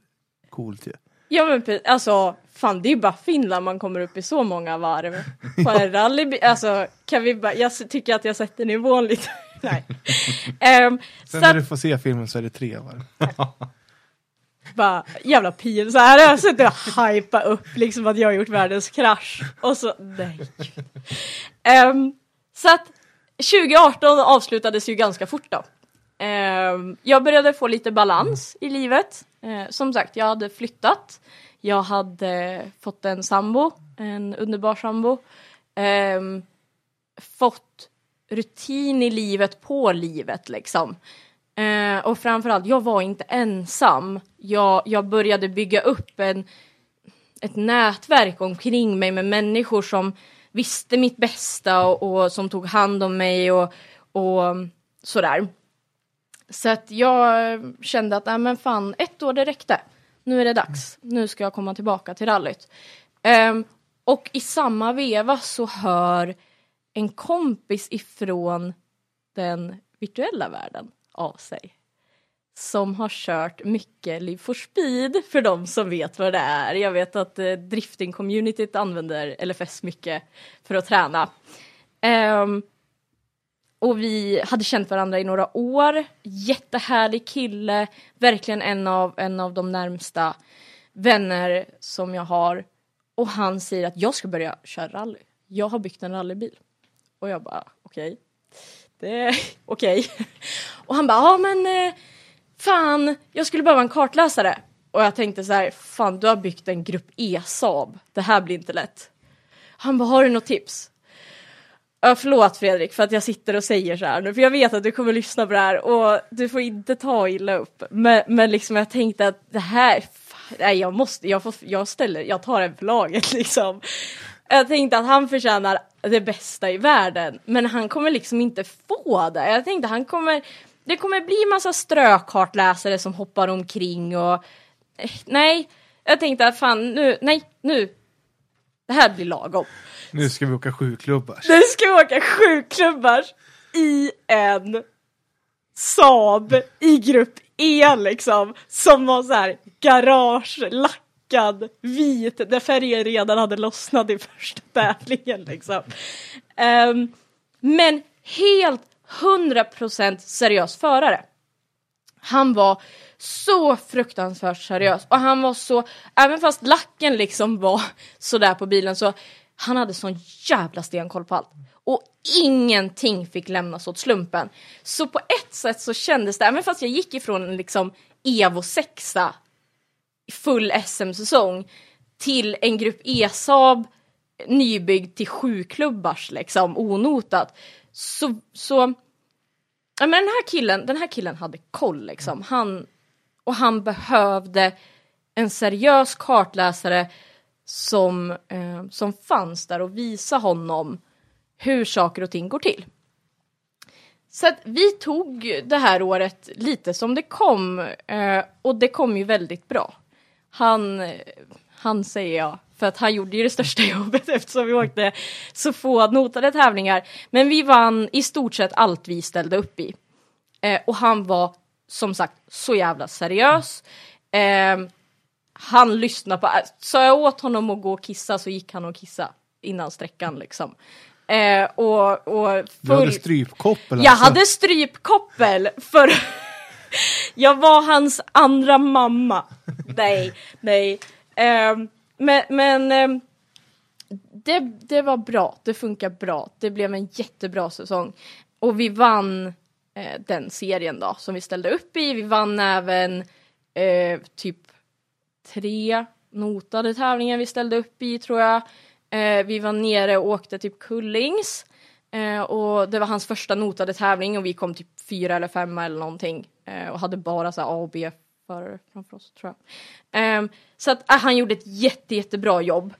coolt ju. Ja men alltså, fan det är ju bara Finland man kommer upp i så många varv. På en rally, alltså kan vi bara, jag tycker att jag sätter nivån lite. Nej. Så Sen när att- du får se filmen så är det tre varv. bara jävla pin så här har jag suttit och hypa upp liksom att jag har gjort världens krasch och så nej. Ehm, så att 2018 avslutades ju ganska fort då. Ehm, jag började få lite balans i livet. Eh, som sagt, jag hade flyttat. Jag hade fått en sambo, en underbar sambo. Ehm, fått rutin i livet på livet liksom. Eh, och framförallt, jag var inte ensam. Jag, jag började bygga upp en, ett nätverk omkring mig med människor som visste mitt bästa och, och som tog hand om mig och, och sådär. Så att jag kände att, nej men fan, ett år det räckte. Nu är det dags. Nu ska jag komma tillbaka till rallyt. Eh, och i samma veva så hör en kompis ifrån den virtuella världen av sig. Som har kört mycket Live for Speed för de som vet vad det är. Jag vet att eh, drifting-communityt använder LFS mycket för att träna. Um, och vi hade känt varandra i några år. Jättehärlig kille, verkligen en av, en av de närmsta vänner som jag har. Och han säger att jag ska börja köra rally. Jag har byggt en rallybil. Och jag bara, okej. Det okej. okej. Och han bara, ja men eh, fan, jag skulle behöva en kartläsare. Och jag tänkte så här, fan du har byggt en grupp E-Saab. Det här blir inte lätt. Han bara, har du något tips? Ja, förlåt Fredrik för att jag sitter och säger så här nu, för jag vet att du kommer lyssna på det här och du får inte ta illa upp. Men, men liksom jag tänkte att det här, fan, nej jag måste, jag, får, jag ställer, jag tar en för laget liksom. Jag tänkte att han förtjänar det bästa i världen, men han kommer liksom inte få det. Jag tänkte han kommer, det kommer bli massa strökartläsare som hoppar omkring och eh, nej, jag tänkte att fan nu, nej, nu, det här blir lagom. Nu ska vi åka sju klubbar. Nu ska vi åka sju klubbar i en Saab i grupp E liksom. Som var så här garage, lackad, vit, där färgen redan hade lossnat i första tävlingen liksom. Um, men helt 100% seriös förare. Han var så fruktansvärt seriös och han var så, även fast lacken liksom var sådär på bilen så han hade sån jävla stenkoll på allt. Och ingenting fick lämnas åt slumpen. Så på ett sätt så kändes det, även fast jag gick ifrån en liksom Evo 6 full SM-säsong till en grupp E-Saab nybyggd till sju klubbars liksom onotat. Så, så Ja, men den här killen, den här killen hade koll liksom. Han, och han behövde en seriös kartläsare som, eh, som fanns där och visa honom hur saker och ting går till. Så att vi tog det här året lite som det kom eh, och det kom ju väldigt bra. Han, eh, han säger jag, för att han gjorde ju det största jobbet eftersom vi åkte så få notade tävlingar. Men vi vann i stort sett allt vi ställde upp i. Eh, och han var som sagt så jävla seriös. Eh, han lyssnade på, sa jag åt honom att gå och kissa så gick han och kissa innan sträckan liksom. Eh, och, och Du hade full- strypkoppel jag alltså. hade strypkoppel för jag var hans andra mamma. Nej, nej. Um, men men um, det, det var bra, det funkar bra. Det blev en jättebra säsong. Och vi vann eh, den serien då som vi ställde upp i. Vi vann även eh, typ tre notade tävlingar vi ställde upp i tror jag. Eh, vi var nere och åkte typ Kullings. Eh, och det var hans första notade tävling och vi kom typ fyra eller femma eller någonting. Eh, och hade bara så här A och B för framför oss tror jag. Ehm, så att äh, han gjorde ett jätte, jättebra jobb.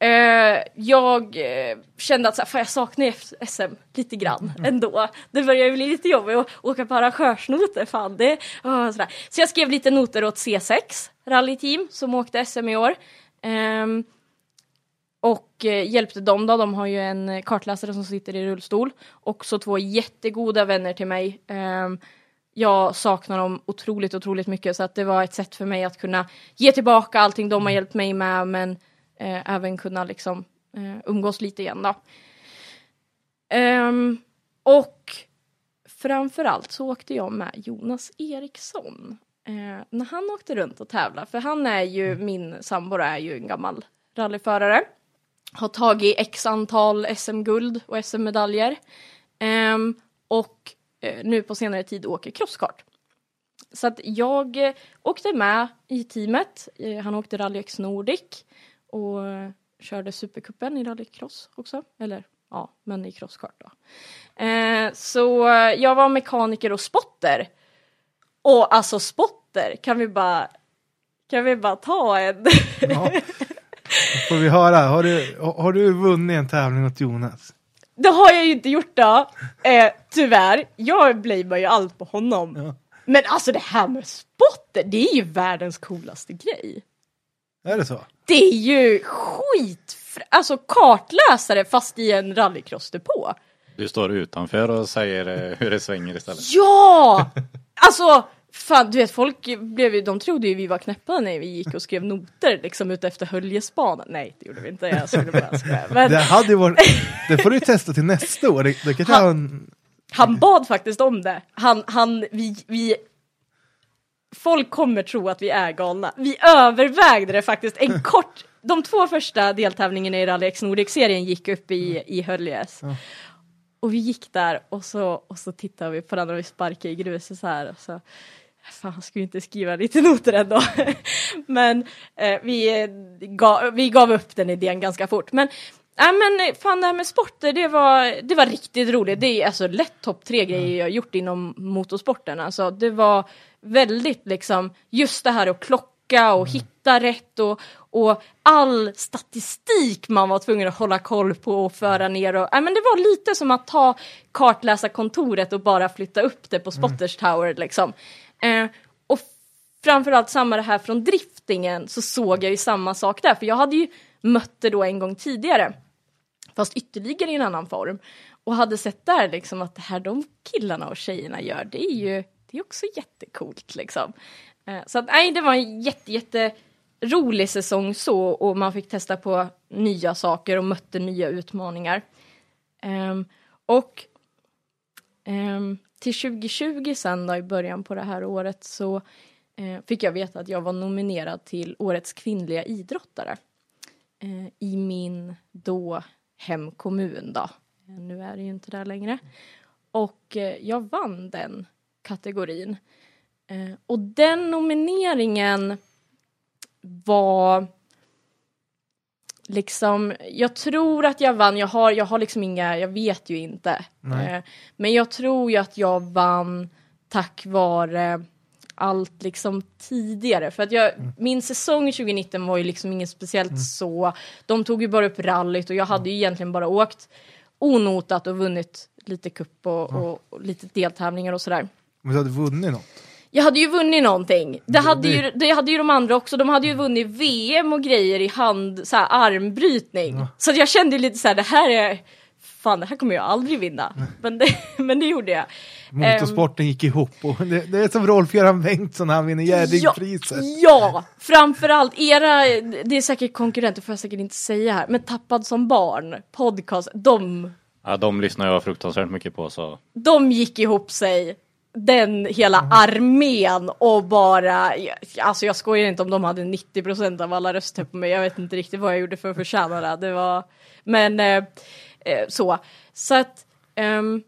Eh, jag eh, kände att så här, fan, jag saknar SM lite grann ändå. Det börjar ju bli lite jobbigt att åka på arrangörsnoter. Fan, det, åh, sådär. Så jag skrev lite noter åt C6 rallyteam som åkte SM i år. Ehm, och eh, hjälpte dem då. De har ju en kartläsare som sitter i rullstol. Också två jättegoda vänner till mig. Ehm, jag saknar dem otroligt, otroligt mycket så att det var ett sätt för mig att kunna ge tillbaka allting de har hjälpt mig med men eh, även kunna liksom eh, umgås lite igen då. Ehm, och framförallt så åkte jag med Jonas Eriksson eh, när han åkte runt och tävlade för han är ju, min sambo är ju en gammal rallyförare har tagit x antal SM-guld och SM-medaljer. Ehm, och Eh, nu på senare tid åker crosskart. Så att jag eh, åkte med i teamet. Eh, han åkte Rally X Nordic och körde Supercupen i rallycross också. Eller ja, men i crosskart då. Eh, så jag var mekaniker och spotter. Och alltså spotter, kan vi bara, kan vi bara ta en? Ja. Får vi höra, har du, har du vunnit en tävling åt Jonas? Det har jag ju inte gjort då, eh, tyvärr. Jag blamear ju allt på honom. Ja. Men alltså det här med spotter, det är ju världens coolaste grej. Är det så? Det är ju skit, alltså kartläsare fast i en rallycrossdepå. Du står utanför och säger eh, hur det svänger istället. Ja! Alltså, fan du vet folk blev ju, de trodde ju vi var knäppa när vi gick och skrev noter liksom ute efter Höljesbanan. Nej det gjorde vi inte, jag skulle bara skoja. Men Det hade varit, det får du ju testa till nästa år. Det, det kanske Han- en, han bad faktiskt om det. Han, han, vi, vi Folk kommer tro att vi är galna. Vi övervägde det faktiskt en kort, de två första deltävlingarna i Rally X Nordic-serien gick upp i, i Höljes. Ja. Och vi gick där och så, och så tittade vi på den och vi sparkade i gruset så här. Och så, fan, ska vi inte skriva lite noter ändå? men eh, vi, eh, gav, vi gav upp den idén ganska fort. Men Nej men fan det här med sporter det var, det var riktigt roligt. Det är alltså lätt topp tre grejer jag har gjort inom motorsporten. Alltså det var väldigt liksom just det här att klocka och hitta rätt och, och all statistik man var tvungen att hålla koll på och föra ner. Och, nej, men det var lite som att ta kartläsarkontoret och bara flytta upp det på Spotters Tower liksom. Eh, och framförallt samma det här från driftingen så såg jag ju samma sak där för jag hade ju mött det då en gång tidigare fast ytterligare i en annan form och hade sett där liksom att det här de killarna och tjejerna gör det är ju det är också jättecoolt liksom. Eh, Så att nej det var en jätte, jätte rolig säsong så och man fick testa på nya saker och mötte nya utmaningar. Um, och um, till 2020 sen då i början på det här året så eh, fick jag veta att jag var nominerad till Årets kvinnliga idrottare eh, i min då hemkommun då. Eh, nu är det ju inte där längre. Och eh, jag vann den kategorin. Eh, och den nomineringen var liksom, jag tror att jag vann, jag har, jag har liksom inga, jag vet ju inte. Eh, men jag tror ju att jag vann tack vare allt liksom tidigare. För att jag, min säsong 2019 var ju liksom inget speciellt så. De tog ju bara upp rallyt och jag hade ju egentligen bara åkt onotat och vunnit lite kupp och, och, och lite deltävlingar och sådär. Men du hade vunnit något. Jag hade ju vunnit någonting. Det hade, det- ju, det hade ju de andra också. De hade ju vunnit VM och grejer i hand, så här, armbrytning. Så att jag kände lite så här, det här är, fan det här kommer jag aldrig vinna. Men det, men det gjorde jag. Motorsporten gick ihop och det, det är som Rolf-Göran Bengtsson han vinner Jerringpriset. Ja, framförallt era, det är säkert konkurrenter får jag säkert inte säga här, men Tappad som barn, podcast, de, Ja, de lyssnar jag fruktansvärt mycket på så. de gick ihop sig. Den hela armén och bara, alltså jag skojar inte om de hade 90% av alla röster på mig, jag vet inte riktigt vad jag gjorde för att förtjäna det. det var, men eh, eh, så. Så att ehm,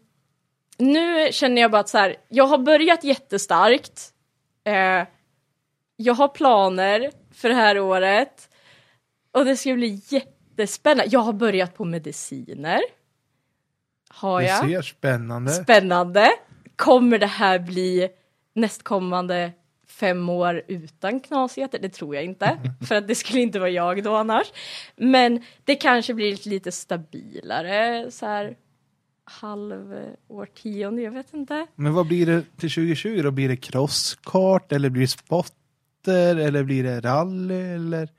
nu känner jag bara att så här, jag har börjat jättestarkt. Eh, jag har planer för det här året. Och det ska bli jättespännande. Jag har börjat på mediciner. Har Det jag. ser spännande. Spännande. Kommer det här bli nästkommande fem år utan knasigheter? Det tror jag inte, för att det skulle inte vara jag då annars. Men det kanske blir lite stabilare så här halv årtionde, jag vet inte. Men vad blir det till 2020 då? Blir det crosskart eller blir det spotter eller blir det rally eller?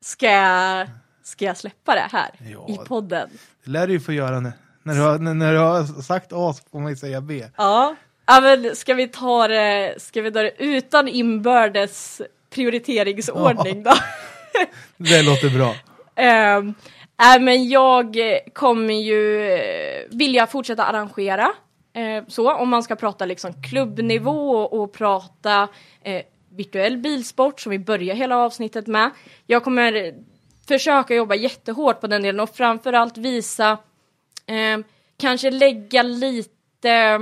Ska jag, ska jag släppa det här Ja. i podden? Det lär du ju få göra nu. När du har, när, du har sagt A så får man ju säga B. Ja. ja men ska vi ta det, ska vi ta det utan inbördes prioriteringsordning då? Det låter bra. Um, äh, men jag kommer ju eh, vilja fortsätta arrangera. eh, så, om man ska prata liksom klubbnivå och, och prata eh, virtuell bilsport som vi börjar hela avsnittet med. Jag kommer försöka jobba jättehårt på den delen och framförallt visa, eh, kanske lägga lite eh,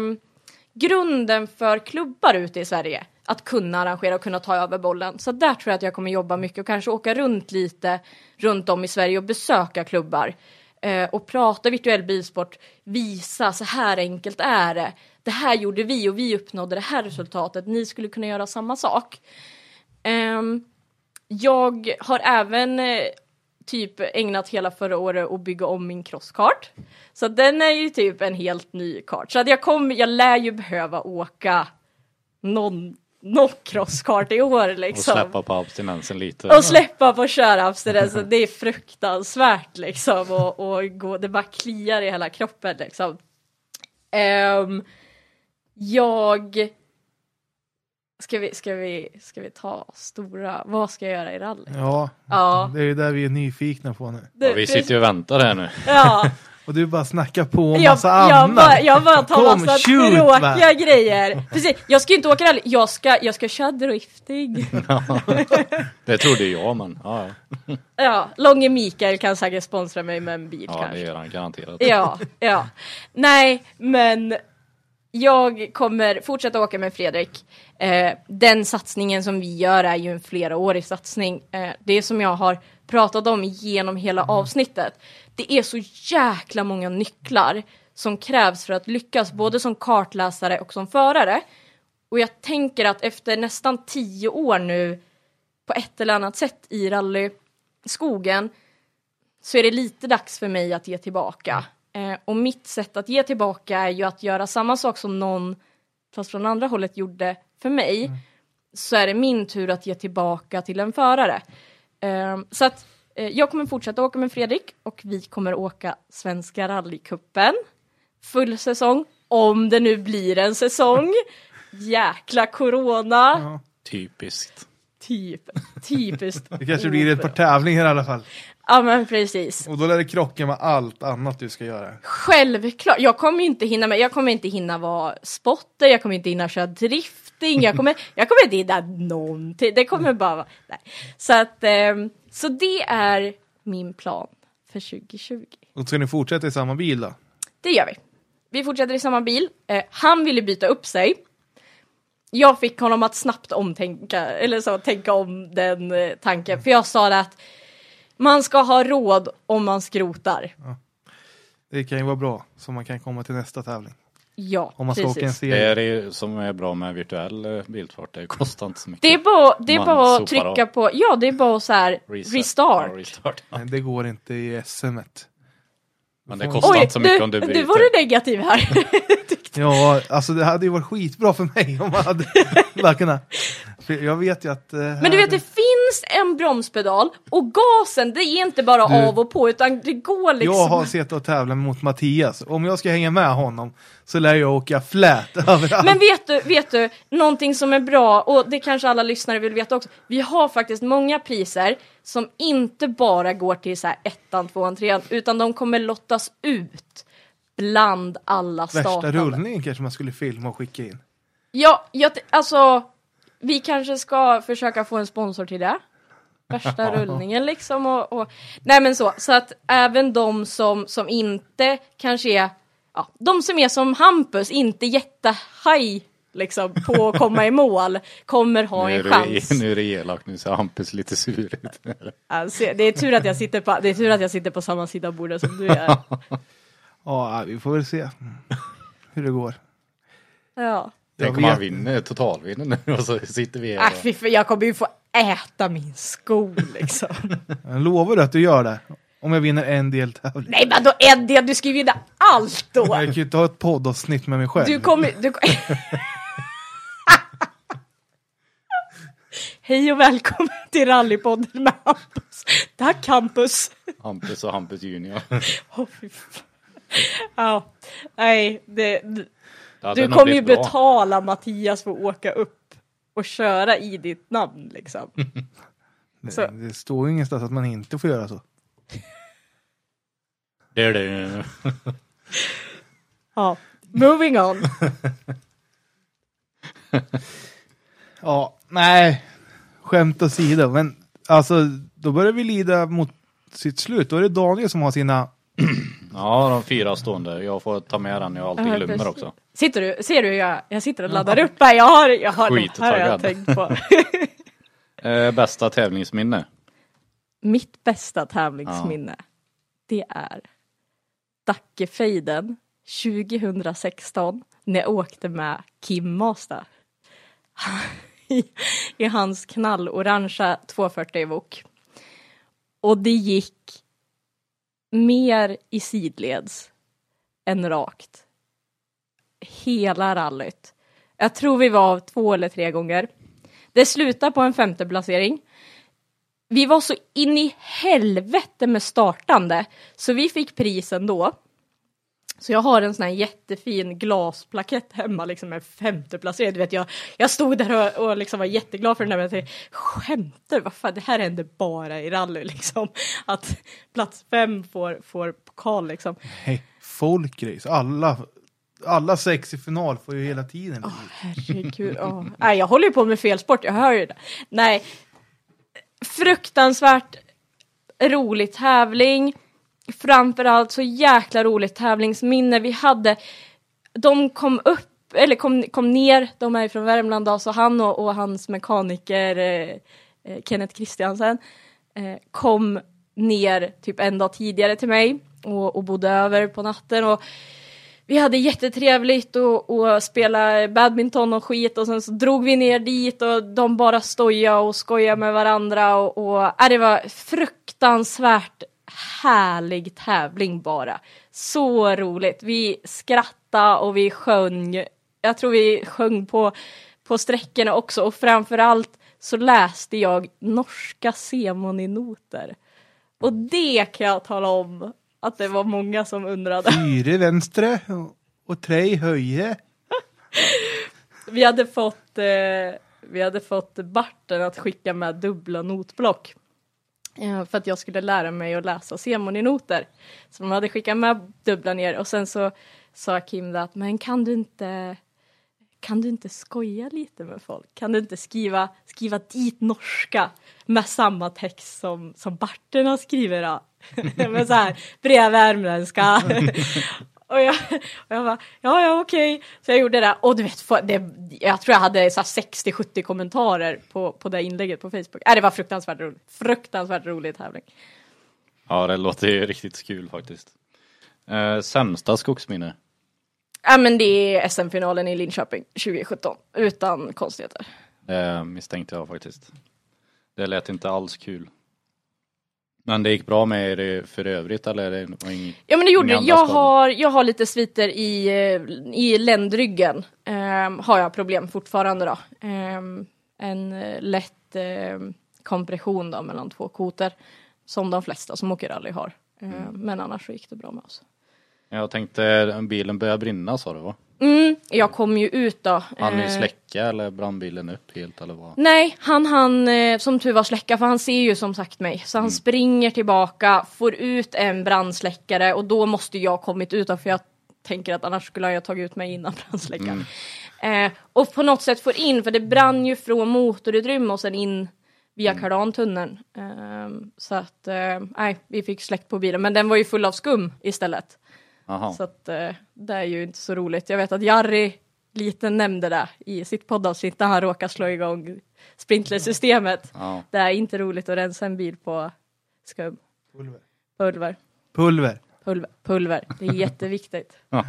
grunden för klubbar ute i Sverige att kunna arrangera och kunna ta över bollen. Så där tror jag att jag kommer jobba mycket och kanske åka runt lite runt om i Sverige och besöka klubbar eh, och prata virtuell bilsport, visa så här enkelt är det. Det här gjorde vi och vi uppnådde det här resultatet. Ni skulle kunna göra samma sak. Ehm, jag har även eh, typ ägnat hela förra året att bygga om min crosskart. Så den är ju typ en helt ny kart. Så att jag, kommer, jag lär ju behöva åka någon, någon crosskart i år Och liksom. släppa på abstinensen lite. Och släppa på körabstinensen, det är fruktansvärt liksom. Och, och gå, det bara kliar i hela kroppen liksom. Ehm, jag... Ska vi, ska, vi, ska vi ta stora, vad ska jag göra i rally? Ja, Ja. det är ju där vi är nyfikna på nu. Det- Ja, vi sitter ju och väntar här nu. Ja, Och du bara snackar på om jag, massa jag, annat. bara, jag bara tar Kom, massa shoot, tråkiga va? grejer. Precis, jag ska ju inte åka rally, jag ska, jag ska köra drifting. Det trodde jag men ja, ja. Ja, Långe Mikael kan säkert sponsra mig med en bil ja kanske. det gör han garanterat. Ja, ja. Nej, men jag kommer fortsätta åka med Fredrik. Eh, den satsningen som vi gör är ju en flerårig satsning. Eh, det som jag har pratat om genom hela avsnittet. Det är så jäkla många nycklar som krävs för att lyckas både som kartläsare och som förare. Och jag tänker att efter nästan tio år nu på ett eller annat sätt i rallyskogen så är det lite dags för mig att ge tillbaka. Eh, och mitt sätt att ge tillbaka är ju att göra samma sak som någon, fast från andra hållet, gjorde för mig. Så är det min tur att ge tillbaka till en förare. Eh, så att eh, jag kommer fortsätta åka med Fredrik och vi kommer åka Svenska rallycupen. Full säsong, om det nu blir en säsong. Jäkla corona. Ja. Typiskt. Typ, typiskt. Det kanske blir ett par tävlingar i alla fall. Ja men precis. Och då lär det krocka med allt annat du ska göra. Självklart, jag kommer inte hinna med, jag kommer inte hinna vara spotter, jag kommer inte hinna köra drifting, jag kommer, jag kommer inte hinna någonting, det kommer bara vara, nej. Så att, ehm, så det är min plan för 2020. Och ska ni fortsätta i samma bil då? Det gör vi. Vi fortsätter i samma bil, eh, han ville byta upp sig. Jag fick honom att snabbt omtänka, eller så tänka om den eh, tanken, för jag sa det att man ska ha råd om man skrotar. Det kan ju vara bra, så man kan komma till nästa tävling. Ja, Om man ska precis. åka en Det serie. är det som är bra med virtuell eh, bildfart, det kostar inte så mycket. Det är bara, det är Man bara att trycka av. på, ja det är bara så här Reset. restart. Ja, restart. Ja. Nej, det går inte i SM. -et. Men det kostar Oj, inte så mycket du, om du du byter. var du negativ här. Ja, alltså det hade ju varit skitbra för mig om man hade bara kunnat. För jag vet ju att... eh, Men du vet det finns en bromspedal och gasen det är inte bara Du- av och på utan det går liksom. Jag har sett och tävlat mot Mattias. Om jag ska hänga med honom så lär jag åka flät överallt. Men vet du, vet du, någonting som är bra och det kanske alla lyssnare vill veta också. Vi har faktiskt många priser som inte bara går till så här ettan, tvåan, trean utan de kommer lottas ut bland alla Värsta startande. rullningen kanske man skulle filma och skicka in. Ja, jag, alltså vi kanske ska försöka få en sponsor till det. Värsta rullningen liksom och, och nej men så, så att även de som, som inte kanske är, ja, de som är som Hampus, inte jättehaj liksom på att komma i mål, kommer ha en chans. nu är det elakt, nu ser Hampus lite sur ut. Alltså, det är tur att jag sitter på, det är tur att jag sitter på samma sida av bordet som du är. Ja, vi får väl se hur det går. Ja. Tänk Jag om han vinner, totalvinner nu och så sitter vi här Äh, och... för jag kommer ju få äta min sko liksom. Jag lovar att du gör det. Om jag vinner en deltävling. Nej men då Eddie, du ska ju vinna allt då! Jag kan ju inte ha ett poddavsnitt med mig själv. Du kommer... Du... Hej och välkommen till Rallypodden med Hampus. Tack Hampus. Hampus och Hampus Junior. Fan. Ja, nej, det, Hade du kommer ju bra. betala Mattias för att åka upp och köra i ditt namn liksom. det, det står ju ingenstans att man inte får göra så. Det är det. Ja, moving on. Ja, nej. Skämt åsido, men alltså då börjar vi lida mot sitt slut. Då är det Daniel som har sina... Ja, de fyra stående. Jag får ta med den, jag har alltid Ja, glömmer precis. också. Sitter du, ser du hur jag, jag sitter och laddar upp här? Jag har, jag har, det här har jag tänkt på. Eh, bästa tävlingsminne? Mitt bästa tävlingsminne, det är Dackefejden 2016 när jag åkte med Kim Masta. I, I hans knallorangea 240 Evoque. Och det gick mer i sidleds än rakt. Hela rallyt. Jag tror vi var två eller tre gånger. Det slutade på en femte placering vi var så in i helvete med startande så vi fick prisen då. Så jag har en sån här jättefin glasplakett hemma liksom med femteplacering. Du vet, jag, jag stod där och, och liksom var jätteglad för den där men jag tänkte, skämtar du? Vad fan, det här händer bara i rally liksom. Att plats fem får, får pokal liksom. Nej, folkrace. Alla, alla sex i final får ju hela tiden. Herregud, ja. Nej, jag håller ju på med fel sport, jag hör ju det. Nej, fruktansvärt rolig tävling. Framförallt så jäkla roligt tävlingsminne. Vi hade, de kom upp, eller kom, kom ner, de är från Värmland då, så han och, och hans mekaniker eh, eh, Kenneth Christiansen eh, kom ner typ en dag tidigare till mig och, och bodde över på natten. Och vi hade jättetrevligt och, och spela badminton och skit och sen så drog vi ner dit och de bara stojade och skojade med varandra och, och äh, det var fruktansvärt härlig tävling bara. Så roligt. Vi skrattade och vi sjöng. Jag tror vi sjöng på, på sträckorna också och framförallt så läste jag norska semoninoter. Och det kan jag tala om att det var många som undrade. Fyra vänstre och, tre höje. Vi hade fått, eh, vi hade fått Barten att skicka med dubbla notblock. Eh, för att jag skulle lära mig att läsa semoninoter. Så de hade skickat med dubbla ner och sen så sa Kim det att men kan du inte kan du inte skoja lite med folk? Kan du inte skriva, skriva dit norska med samma text som, som Barten har skrivit då? med så här bred värmländska. Och jag, och jag bara, ja ja okej. Så jag gjorde det. Och du vet, det, jag tror jag hade så här 60-70 kommentarer på, på det inlägget på Facebook. Äh, det var fruktansvärt roligt. Fruktansvärt rolig tävling. Ja, det låter ju riktigt kul faktiskt. Eh, sämsta skogsminne? Ja men det är SM-finalen i Linköping 2017, utan konstigheter. Det misstänkte jag faktiskt. Det lät inte alls kul. Men det gick bra med er för övrigt eller? Det var ing- Ja men det gjorde det. Jag skador? har, jag har lite sviter i, eh, i ländryggen. Ehm, har jag problem fortfarande då. Ehm, en eh, lätt eh, kompression då mellan två kotor. Som de flesta som åker rally har. Ehm, Men annars så gick det bra med oss. Jag tänkte bilen började brinna sa du va? Mm, jag kom ju ut då. Han ni Eh, släcka eller brann bilen upp helt eller vad? Nej, han han eh, som tur var släcka för han ser ju som sagt mig. Så han springer tillbaka, får ut en brandsläckare och då måste jag kommit ut då, för jag tänker att annars skulle jag tagit ut mig innan brandsläckaren. Eh, och på något sätt får in, för det brann ju från motorutrymme och sen in via kardantunneln. Eh, så att, eh, nej, vi fick släckt på bilen. Men den var ju full av skum istället. Jaha. Så att eh, det är ju inte så roligt. Jag vet att Jari liten nämnde det i sitt poddavsnitt där han råkade slå igång sprinklersystemet. Ja. Det är inte roligt att rensa en bil på skum. Pulver. Pulver. Pulver. Pulver. Pulver. Det är jätteviktigt.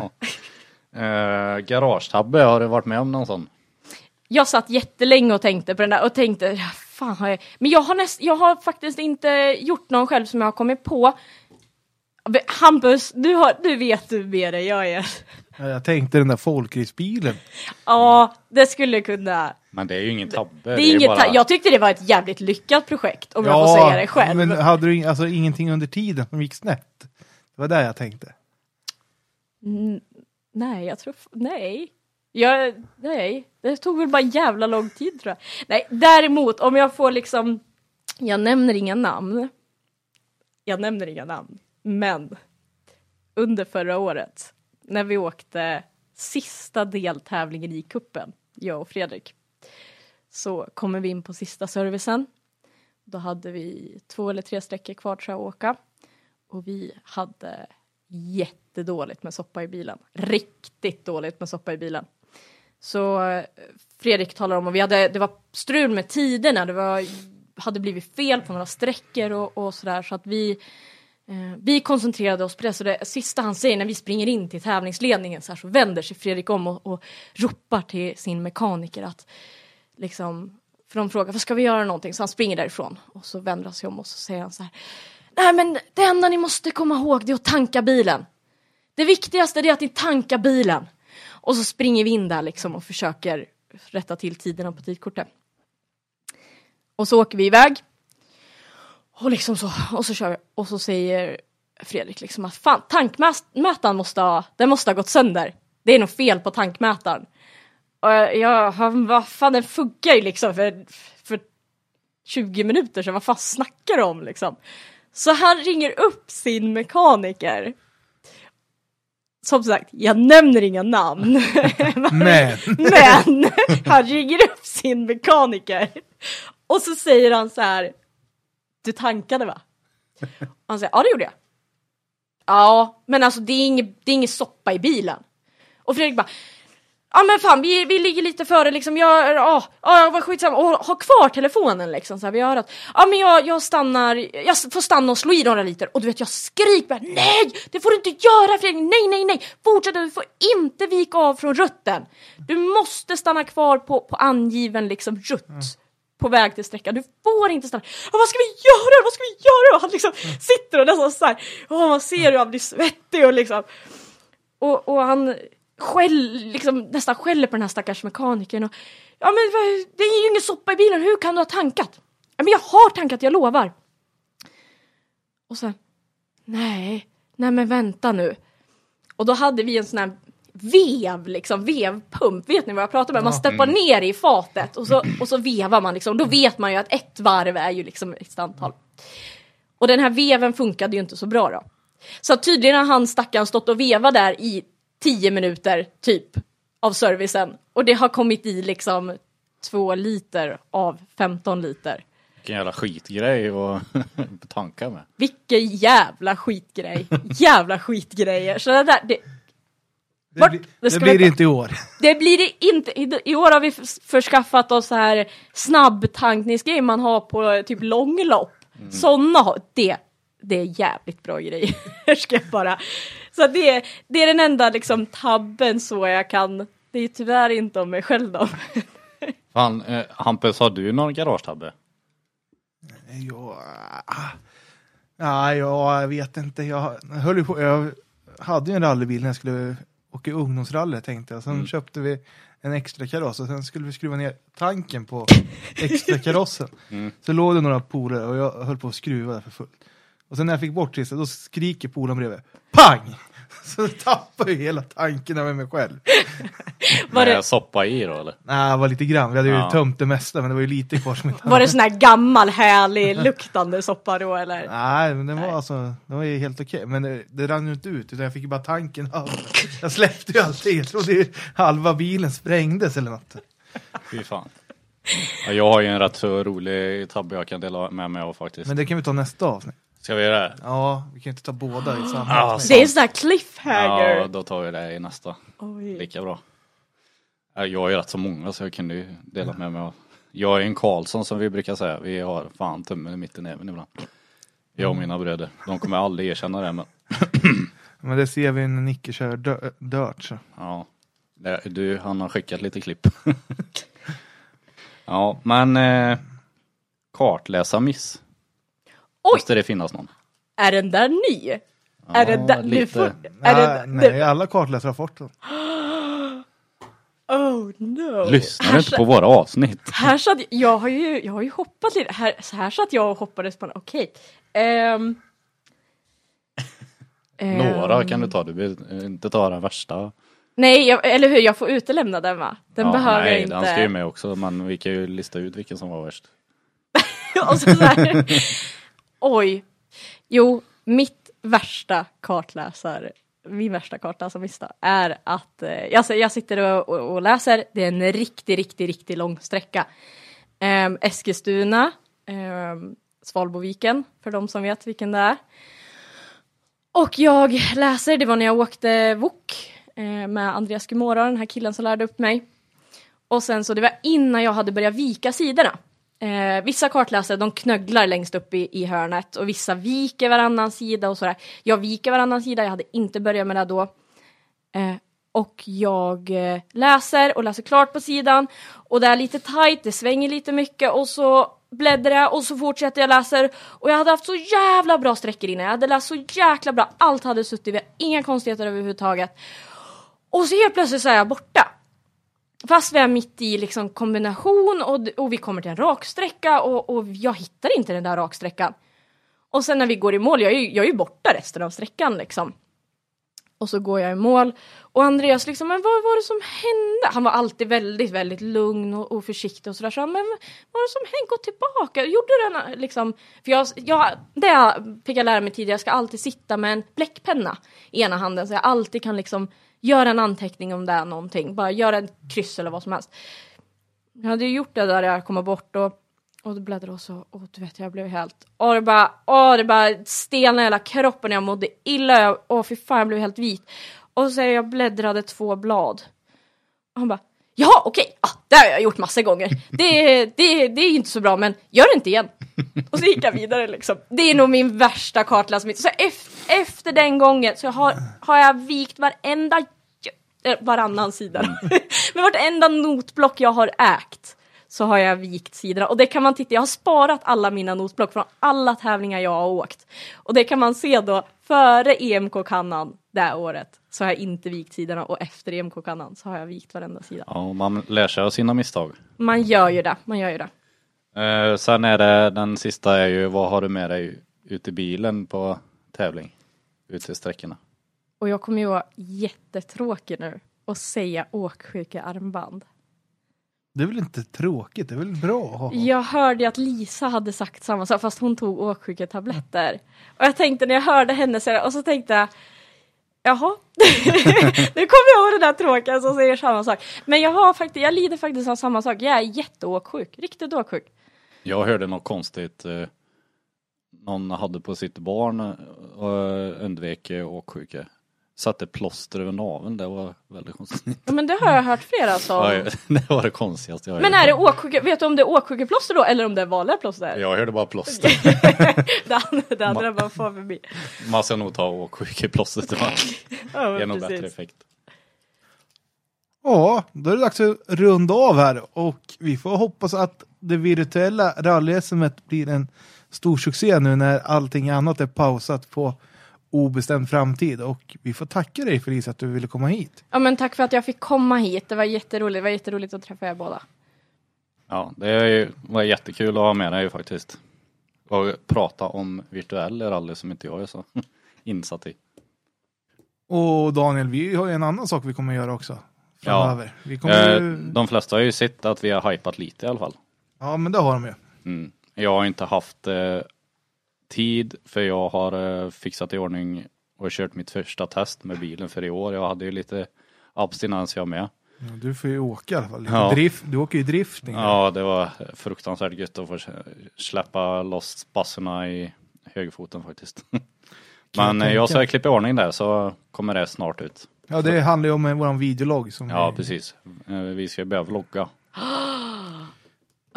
Eh, garagetabbe, har du varit med om någon sån? Jag satt jättelänge och tänkte på den där och tänkte, fan har jag... Men jag har, näst, jag har faktiskt inte gjort någon själv som jag har kommit på. Hampus, du, har, du vet hur mer än jag är. Ja, Jag tänkte den där folkracebilen. Ja, det skulle kunna... Men det är ju ingen tabbe. Det är inget, ta- Jag tyckte det var ett jävligt lyckat projekt om jag får säga det själv. men hade du ing- alltså, ingenting under tiden som gick snett? Det var där jag tänkte. Nej, jag tror... Nej. Jag, nej, det tog väl bara en jävla lång tid tror jag. Nej, däremot om jag får liksom... Jag nämner inga namn. Jag nämner inga namn. Men under förra året, när vi åkte sista deltävlingen i kuppen, jag och Fredrik, så kommer vi in på sista servicen. Då hade vi två eller tre sträckor kvar tror jag att åka. Och vi hade jättedåligt med soppa i bilen. Riktigt dåligt med soppa i bilen. Så eh, Fredrik talar om, och vi hade, det var strul med tiderna, det var, hade blivit fel på några sträckor och, och sådär så att vi Eh, vi koncentrerade oss på det, så det sista han säger när vi springer in till tävlingsledningen så, här, så vänder sig Fredrik om och, och ropar till sin mekaniker att liksom, för de frågar, vad ska vi göra någonting? Så han springer därifrån och så vänder han sig om och så säger han så här, nej men det enda ni måste komma ihåg det är att tanka bilen. Det viktigaste är att ni tankar bilen. Och så springer vi in där liksom och försöker rätta till tiderna på tidkortet. Och så åker vi iväg. Och liksom så, och så kör vi. Och så säger Fredrik liksom att fan tankmätaren måste ha, den måste ha gått sönder. Det är nog fel på tankmätaren. Och jag, jag han, vad fan den funkar ju liksom för, för 20 minuter sedan, vad fan snackar du om liksom? Så han ringer upp sin mekaniker. Som sagt, jag nämner inga namn. Men, Men han ringer upp sin mekaniker. Och så säger han så här. Du tankade va? Och han säger, ja det gjorde jag. Ja, men alltså det är inget, det är ingen soppa i bilen. Och Fredrik bara, ja men fan vi, vi ligger lite före liksom, jag, ja, ja vad skitsamma, och ha kvar telefonen liksom så här, vid örat. ja men jag, jag stannar, jag får stanna och slå i några liter och du vet jag skriker bara, nej det får du inte göra Fredrik, nej nej nej, fortsätt du får inte vika av från rutten. Du måste stanna kvar på, på angiven liksom rutt. På väg till sträckan, du får inte stanna. Vad ska vi göra? Vad ska vi göra? Och han liksom sitter och nästan såhär, oh, man ser hur han blir svettig och liksom och, och han skäll, liksom, nästan skäller på den här stackars mekanikern. Och, ja men det är ju ingen soppa i bilen, hur kan du ha tankat? Ja men jag har tankat, jag lovar. Och sen, nej, nej men vänta nu. Och då hade vi en sån här vev, liksom vevpump, vet ni vad jag pratar om? Man steppar ner i fatet och så, och så vevar man liksom, då vet man ju att ett varv är ju liksom ett antal. Och den här veven funkade ju inte så bra då. Så tydligen har han stackaren stått och vevat där i 10 minuter typ av servicen och det har kommit i liksom två liter av 15 liter. Vilken jävla skitgrej att tanka med. Vilken jävla skitgrej. jävla skitgrejer. Så det där, det, det, blir- det det blir det inte i år. det blir det inte. I, I år har vi förskaffat oss så här snabbtankningsgrejer man har på typ långlopp. Sådana har, det, det är jävligt bra grejer. ska jag bara Så det är, det är den enda liksom tabben så jag kan. Det är tyvärr inte om mig själv då. Fan, eh, Hampus, har du någon garagetabbe? Ja, ah. ja, jag vet inte. Jag höll på. Jag hade ju en rallybil när jag skulle åka ungdomsrally tänkte jag. Sen Mm. köpte vi en extra kaross och sen skulle vi skruva ner tanken på extra karossen. Mm. Så låg det några polare och jag höll på att skruva där för fullt. Och sen när jag fick bort trissat då skriker polaren bredvid. Pang! Så tappade jag hela tanken över mig själv. Var Med det, soppa i då eller? Nej, det var lite grann. Vi hade ju Ja. tömt det mesta men det var ju lite kvar som inte var det sån här gammal härlig luktande soppa då eller? Nej, men den var alltså, den var ju helt okej. Men det, det rann ju inte ut, utan jag fick ju bara tanken av. Jag släppte ju allting, jag trodde ju halva bilen sprängdes eller något. Fy fan. Ja, jag har ju en rätt så rolig tabbe jag kan dela med mig av faktiskt. Men det kan vi ta nästa avsnitt. Ska vi göra det? Ja, vi kan inte ta båda i samma Ja, avsnitt. Det är en sån här cliffhanger. Ja, då tar vi det i nästa. Oj. Lika bra. Ja, Jag har ju rätt så många så jag kunde ju dela med mig av. Jag är en Karlsson som vi brukar säga. Vi har fan tummen i mitten även ibland. Jag och mina bröder. De kommer aldrig erkänna det men Men det ser vi när Nicke kör dö- dirt. Så. ja. Du, han har skickat lite klipp. ja, men eh, kartläsa miss. Oj! Måste det finnas någon? Är den där ny? är den där, lite. får, är Nej, den, nej, alla den. Oh no. Lyssnar du inte på våra avsnitt? Här satt, jag har ju, jag har ju hoppat lite, här, så här satt jag och hoppades på okej. Ehm. Några Ehm, kan du ta, du behöver inte ta den värsta. Nej, jag, eller hur, jag får utelämna den va? Den Ja, behöver nej, jag inte. den ska ju med också men vi kan ju lista ut vilken som var värst. och så så här, oj. Jo, mitt värsta kartläsar, min värsta kartläsarmista är att eh, jag, jag sitter och, och, och läser, det är en riktig, riktig, riktig lång sträcka. Eh, Eskilstuna, eh, Svalboviken, för de som vet vilken det är. Och jag läser, det var när jag åkte Wok eh, med Andreas Gumora, den här killen som lärde upp mig. Och sen så det var innan jag hade börjat vika sidorna. Eh, vissa kartläsare de knögglar längst upp i, i hörnet och vissa viker varannan sida och sådär. Jag viker varannan sida, jag hade inte börjat med det då. Eh, och jag eh, läser och läser klart på sidan och det är lite tight, det svänger lite mycket och så bläddrar jag och så fortsätter jag läser och jag hade haft så jävla bra sträckor innan, jag hade läst så jäkla bra, allt hade suttit, vi har inga konstigheter överhuvudtaget. Och så helt plötsligt så är jag borta. Fast vi är mitt i liksom kombination och, och vi kommer till en raksträcka och, och jag hittar inte den där raksträckan. Och sen när vi går i mål, jag är ju, jag är ju borta resten av sträckan liksom. Och så går jag i mål och Andreas liksom, men vad var det som hände? Han var alltid väldigt, väldigt lugn och, och försiktig och sådär. Så, han, men vad var det som hände? Gå tillbaka. Gjorde den liksom, för jag, jag, det jag fick jag lära mig tidigare, jag ska alltid sitta med en bläckpenna i ena handen så jag alltid kan liksom Gör en anteckning om det är någonting. Bara gör ett kryss eller vad som helst. Jag hade ju gjort det där jag kom bort och och då bläddrade och så, och du vet jag blev helt, och det bara, åh det bara stelnade i hela kroppen, jag mådde illa, jag, åh fy fan jag blev helt vit. Och så jag bläddrade två blad. Och han bara, ja okej, ah, det har jag gjort massa gånger. Det, det, det är inte så bra men gör det inte igen. Och så gick jag vidare liksom. Det är nog min värsta kartläsning. Så efter, efter den gången så har, har jag vikt varenda, eh, varannan sida. Men vartenda notblock jag har ägt så har jag vikt sidorna. Och det kan man titta, jag har sparat alla mina notblock från alla tävlingar jag har åkt. Och det kan man se då, före EMK-kannan det här året så har jag inte vikt sidorna och efter EMK-kannan så har jag vikt varenda sida. Ja, man lär sig av sina misstag. Man gör ju det, man gör ju det. Eh, sen är det den sista är ju vad har du med dig ut i bilen på tävling? Ut i sträckorna. Och jag kommer ju vara jättetråkig nu och säga åksjuka armband. Det är väl inte tråkigt, det är väl bra att ha? Jag hörde att Lisa hade sagt samma sak fast hon tog åksjuketabletter. Och jag tänkte när jag hörde henne säga det och så tänkte jag Jaha, nu kommer jag ihåg den där tråkiga som säger samma sak. Men jag har faktiskt, jag lider faktiskt av samma sak. Jag är jätteåksjuk, riktigt åksjuk. Jag hörde något konstigt. Eh, någon hade på sitt barn och undvek eh, åksjuka. satte plåster över naveln. Det var väldigt konstigt. Ja, men det har jag hört flera som. Ja, det var det konstigaste jag har Men hört. är det åksjuka, vet du om det är åksjukeplåster då eller om det är vanliga plåster? Jag hörde bara plåster. det andra, det andra bara får förbi. Man ska nog ta åksjukeplåstret. Det Ja, ger men nog bättre effekt. Ja, då är det dags att runda av här och vi får hoppas att det virtuella rally blir en stor succé nu när allting annat är pausat på obestämd framtid och vi får tacka dig Felicia att du ville komma hit. Ja men tack för att jag fick komma hit. Det var jätteroligt. Det var jätteroligt att träffa er båda. Ja, det ju- var jättekul att ha med dig faktiskt. Och prata om virtuell rally som inte jag är så insatt i. Och Daniel, vi har ju en annan sak vi kommer göra också framöver. Vi kommer Eh, ju... De flesta har ju sett att vi har hypat lite i alla fall. Ja, men det har de ju. Mm. Jag har inte haft eh, tid för jag har eh, fixat i ordning och kört mitt första test med bilen för i år. Jag hade ju lite abstinens jag med. Ja, Du får ju åka i alla fall. Ja. Drift, du åker ju drifting. Ja, det var fruktansvärt gött att få släppa loss spasserna i högerfoten faktiskt. Men eh, jag ska klippa i ordning där så kommer det snart ut. Ja, det handlar ju om våran videologg. Som Ja, vi... precis. Eh, Vi ska börja vlogga.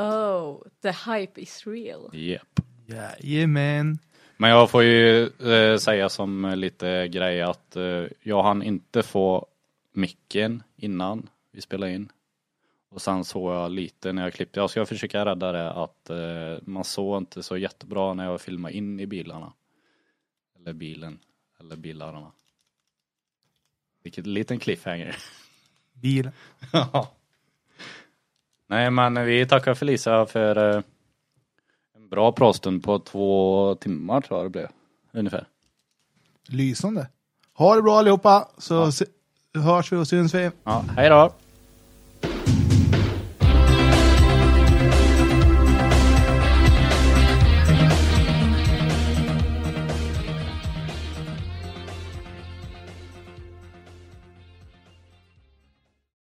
Oh, the hype is real. Yep. Jajamän. Men jag får ju eh, säga som lite grej att eh, jag hann inte få micken innan vi spelade in. Och sen såg jag lite när jag klippte. Jag ska försöka rädda det att eh, man såg inte så jättebra när jag filmade in i bilarna. Eller bilen. Eller bilarna. Vilket liten cliffhanger. Bil. Nej men vi tackar Felicia för eh, en bra pratstund på två timmar tror jag det blev. Ungefär. Lysande. Ha det bra allihopa, så se- hörs vi och syns vi. Ja, hej då!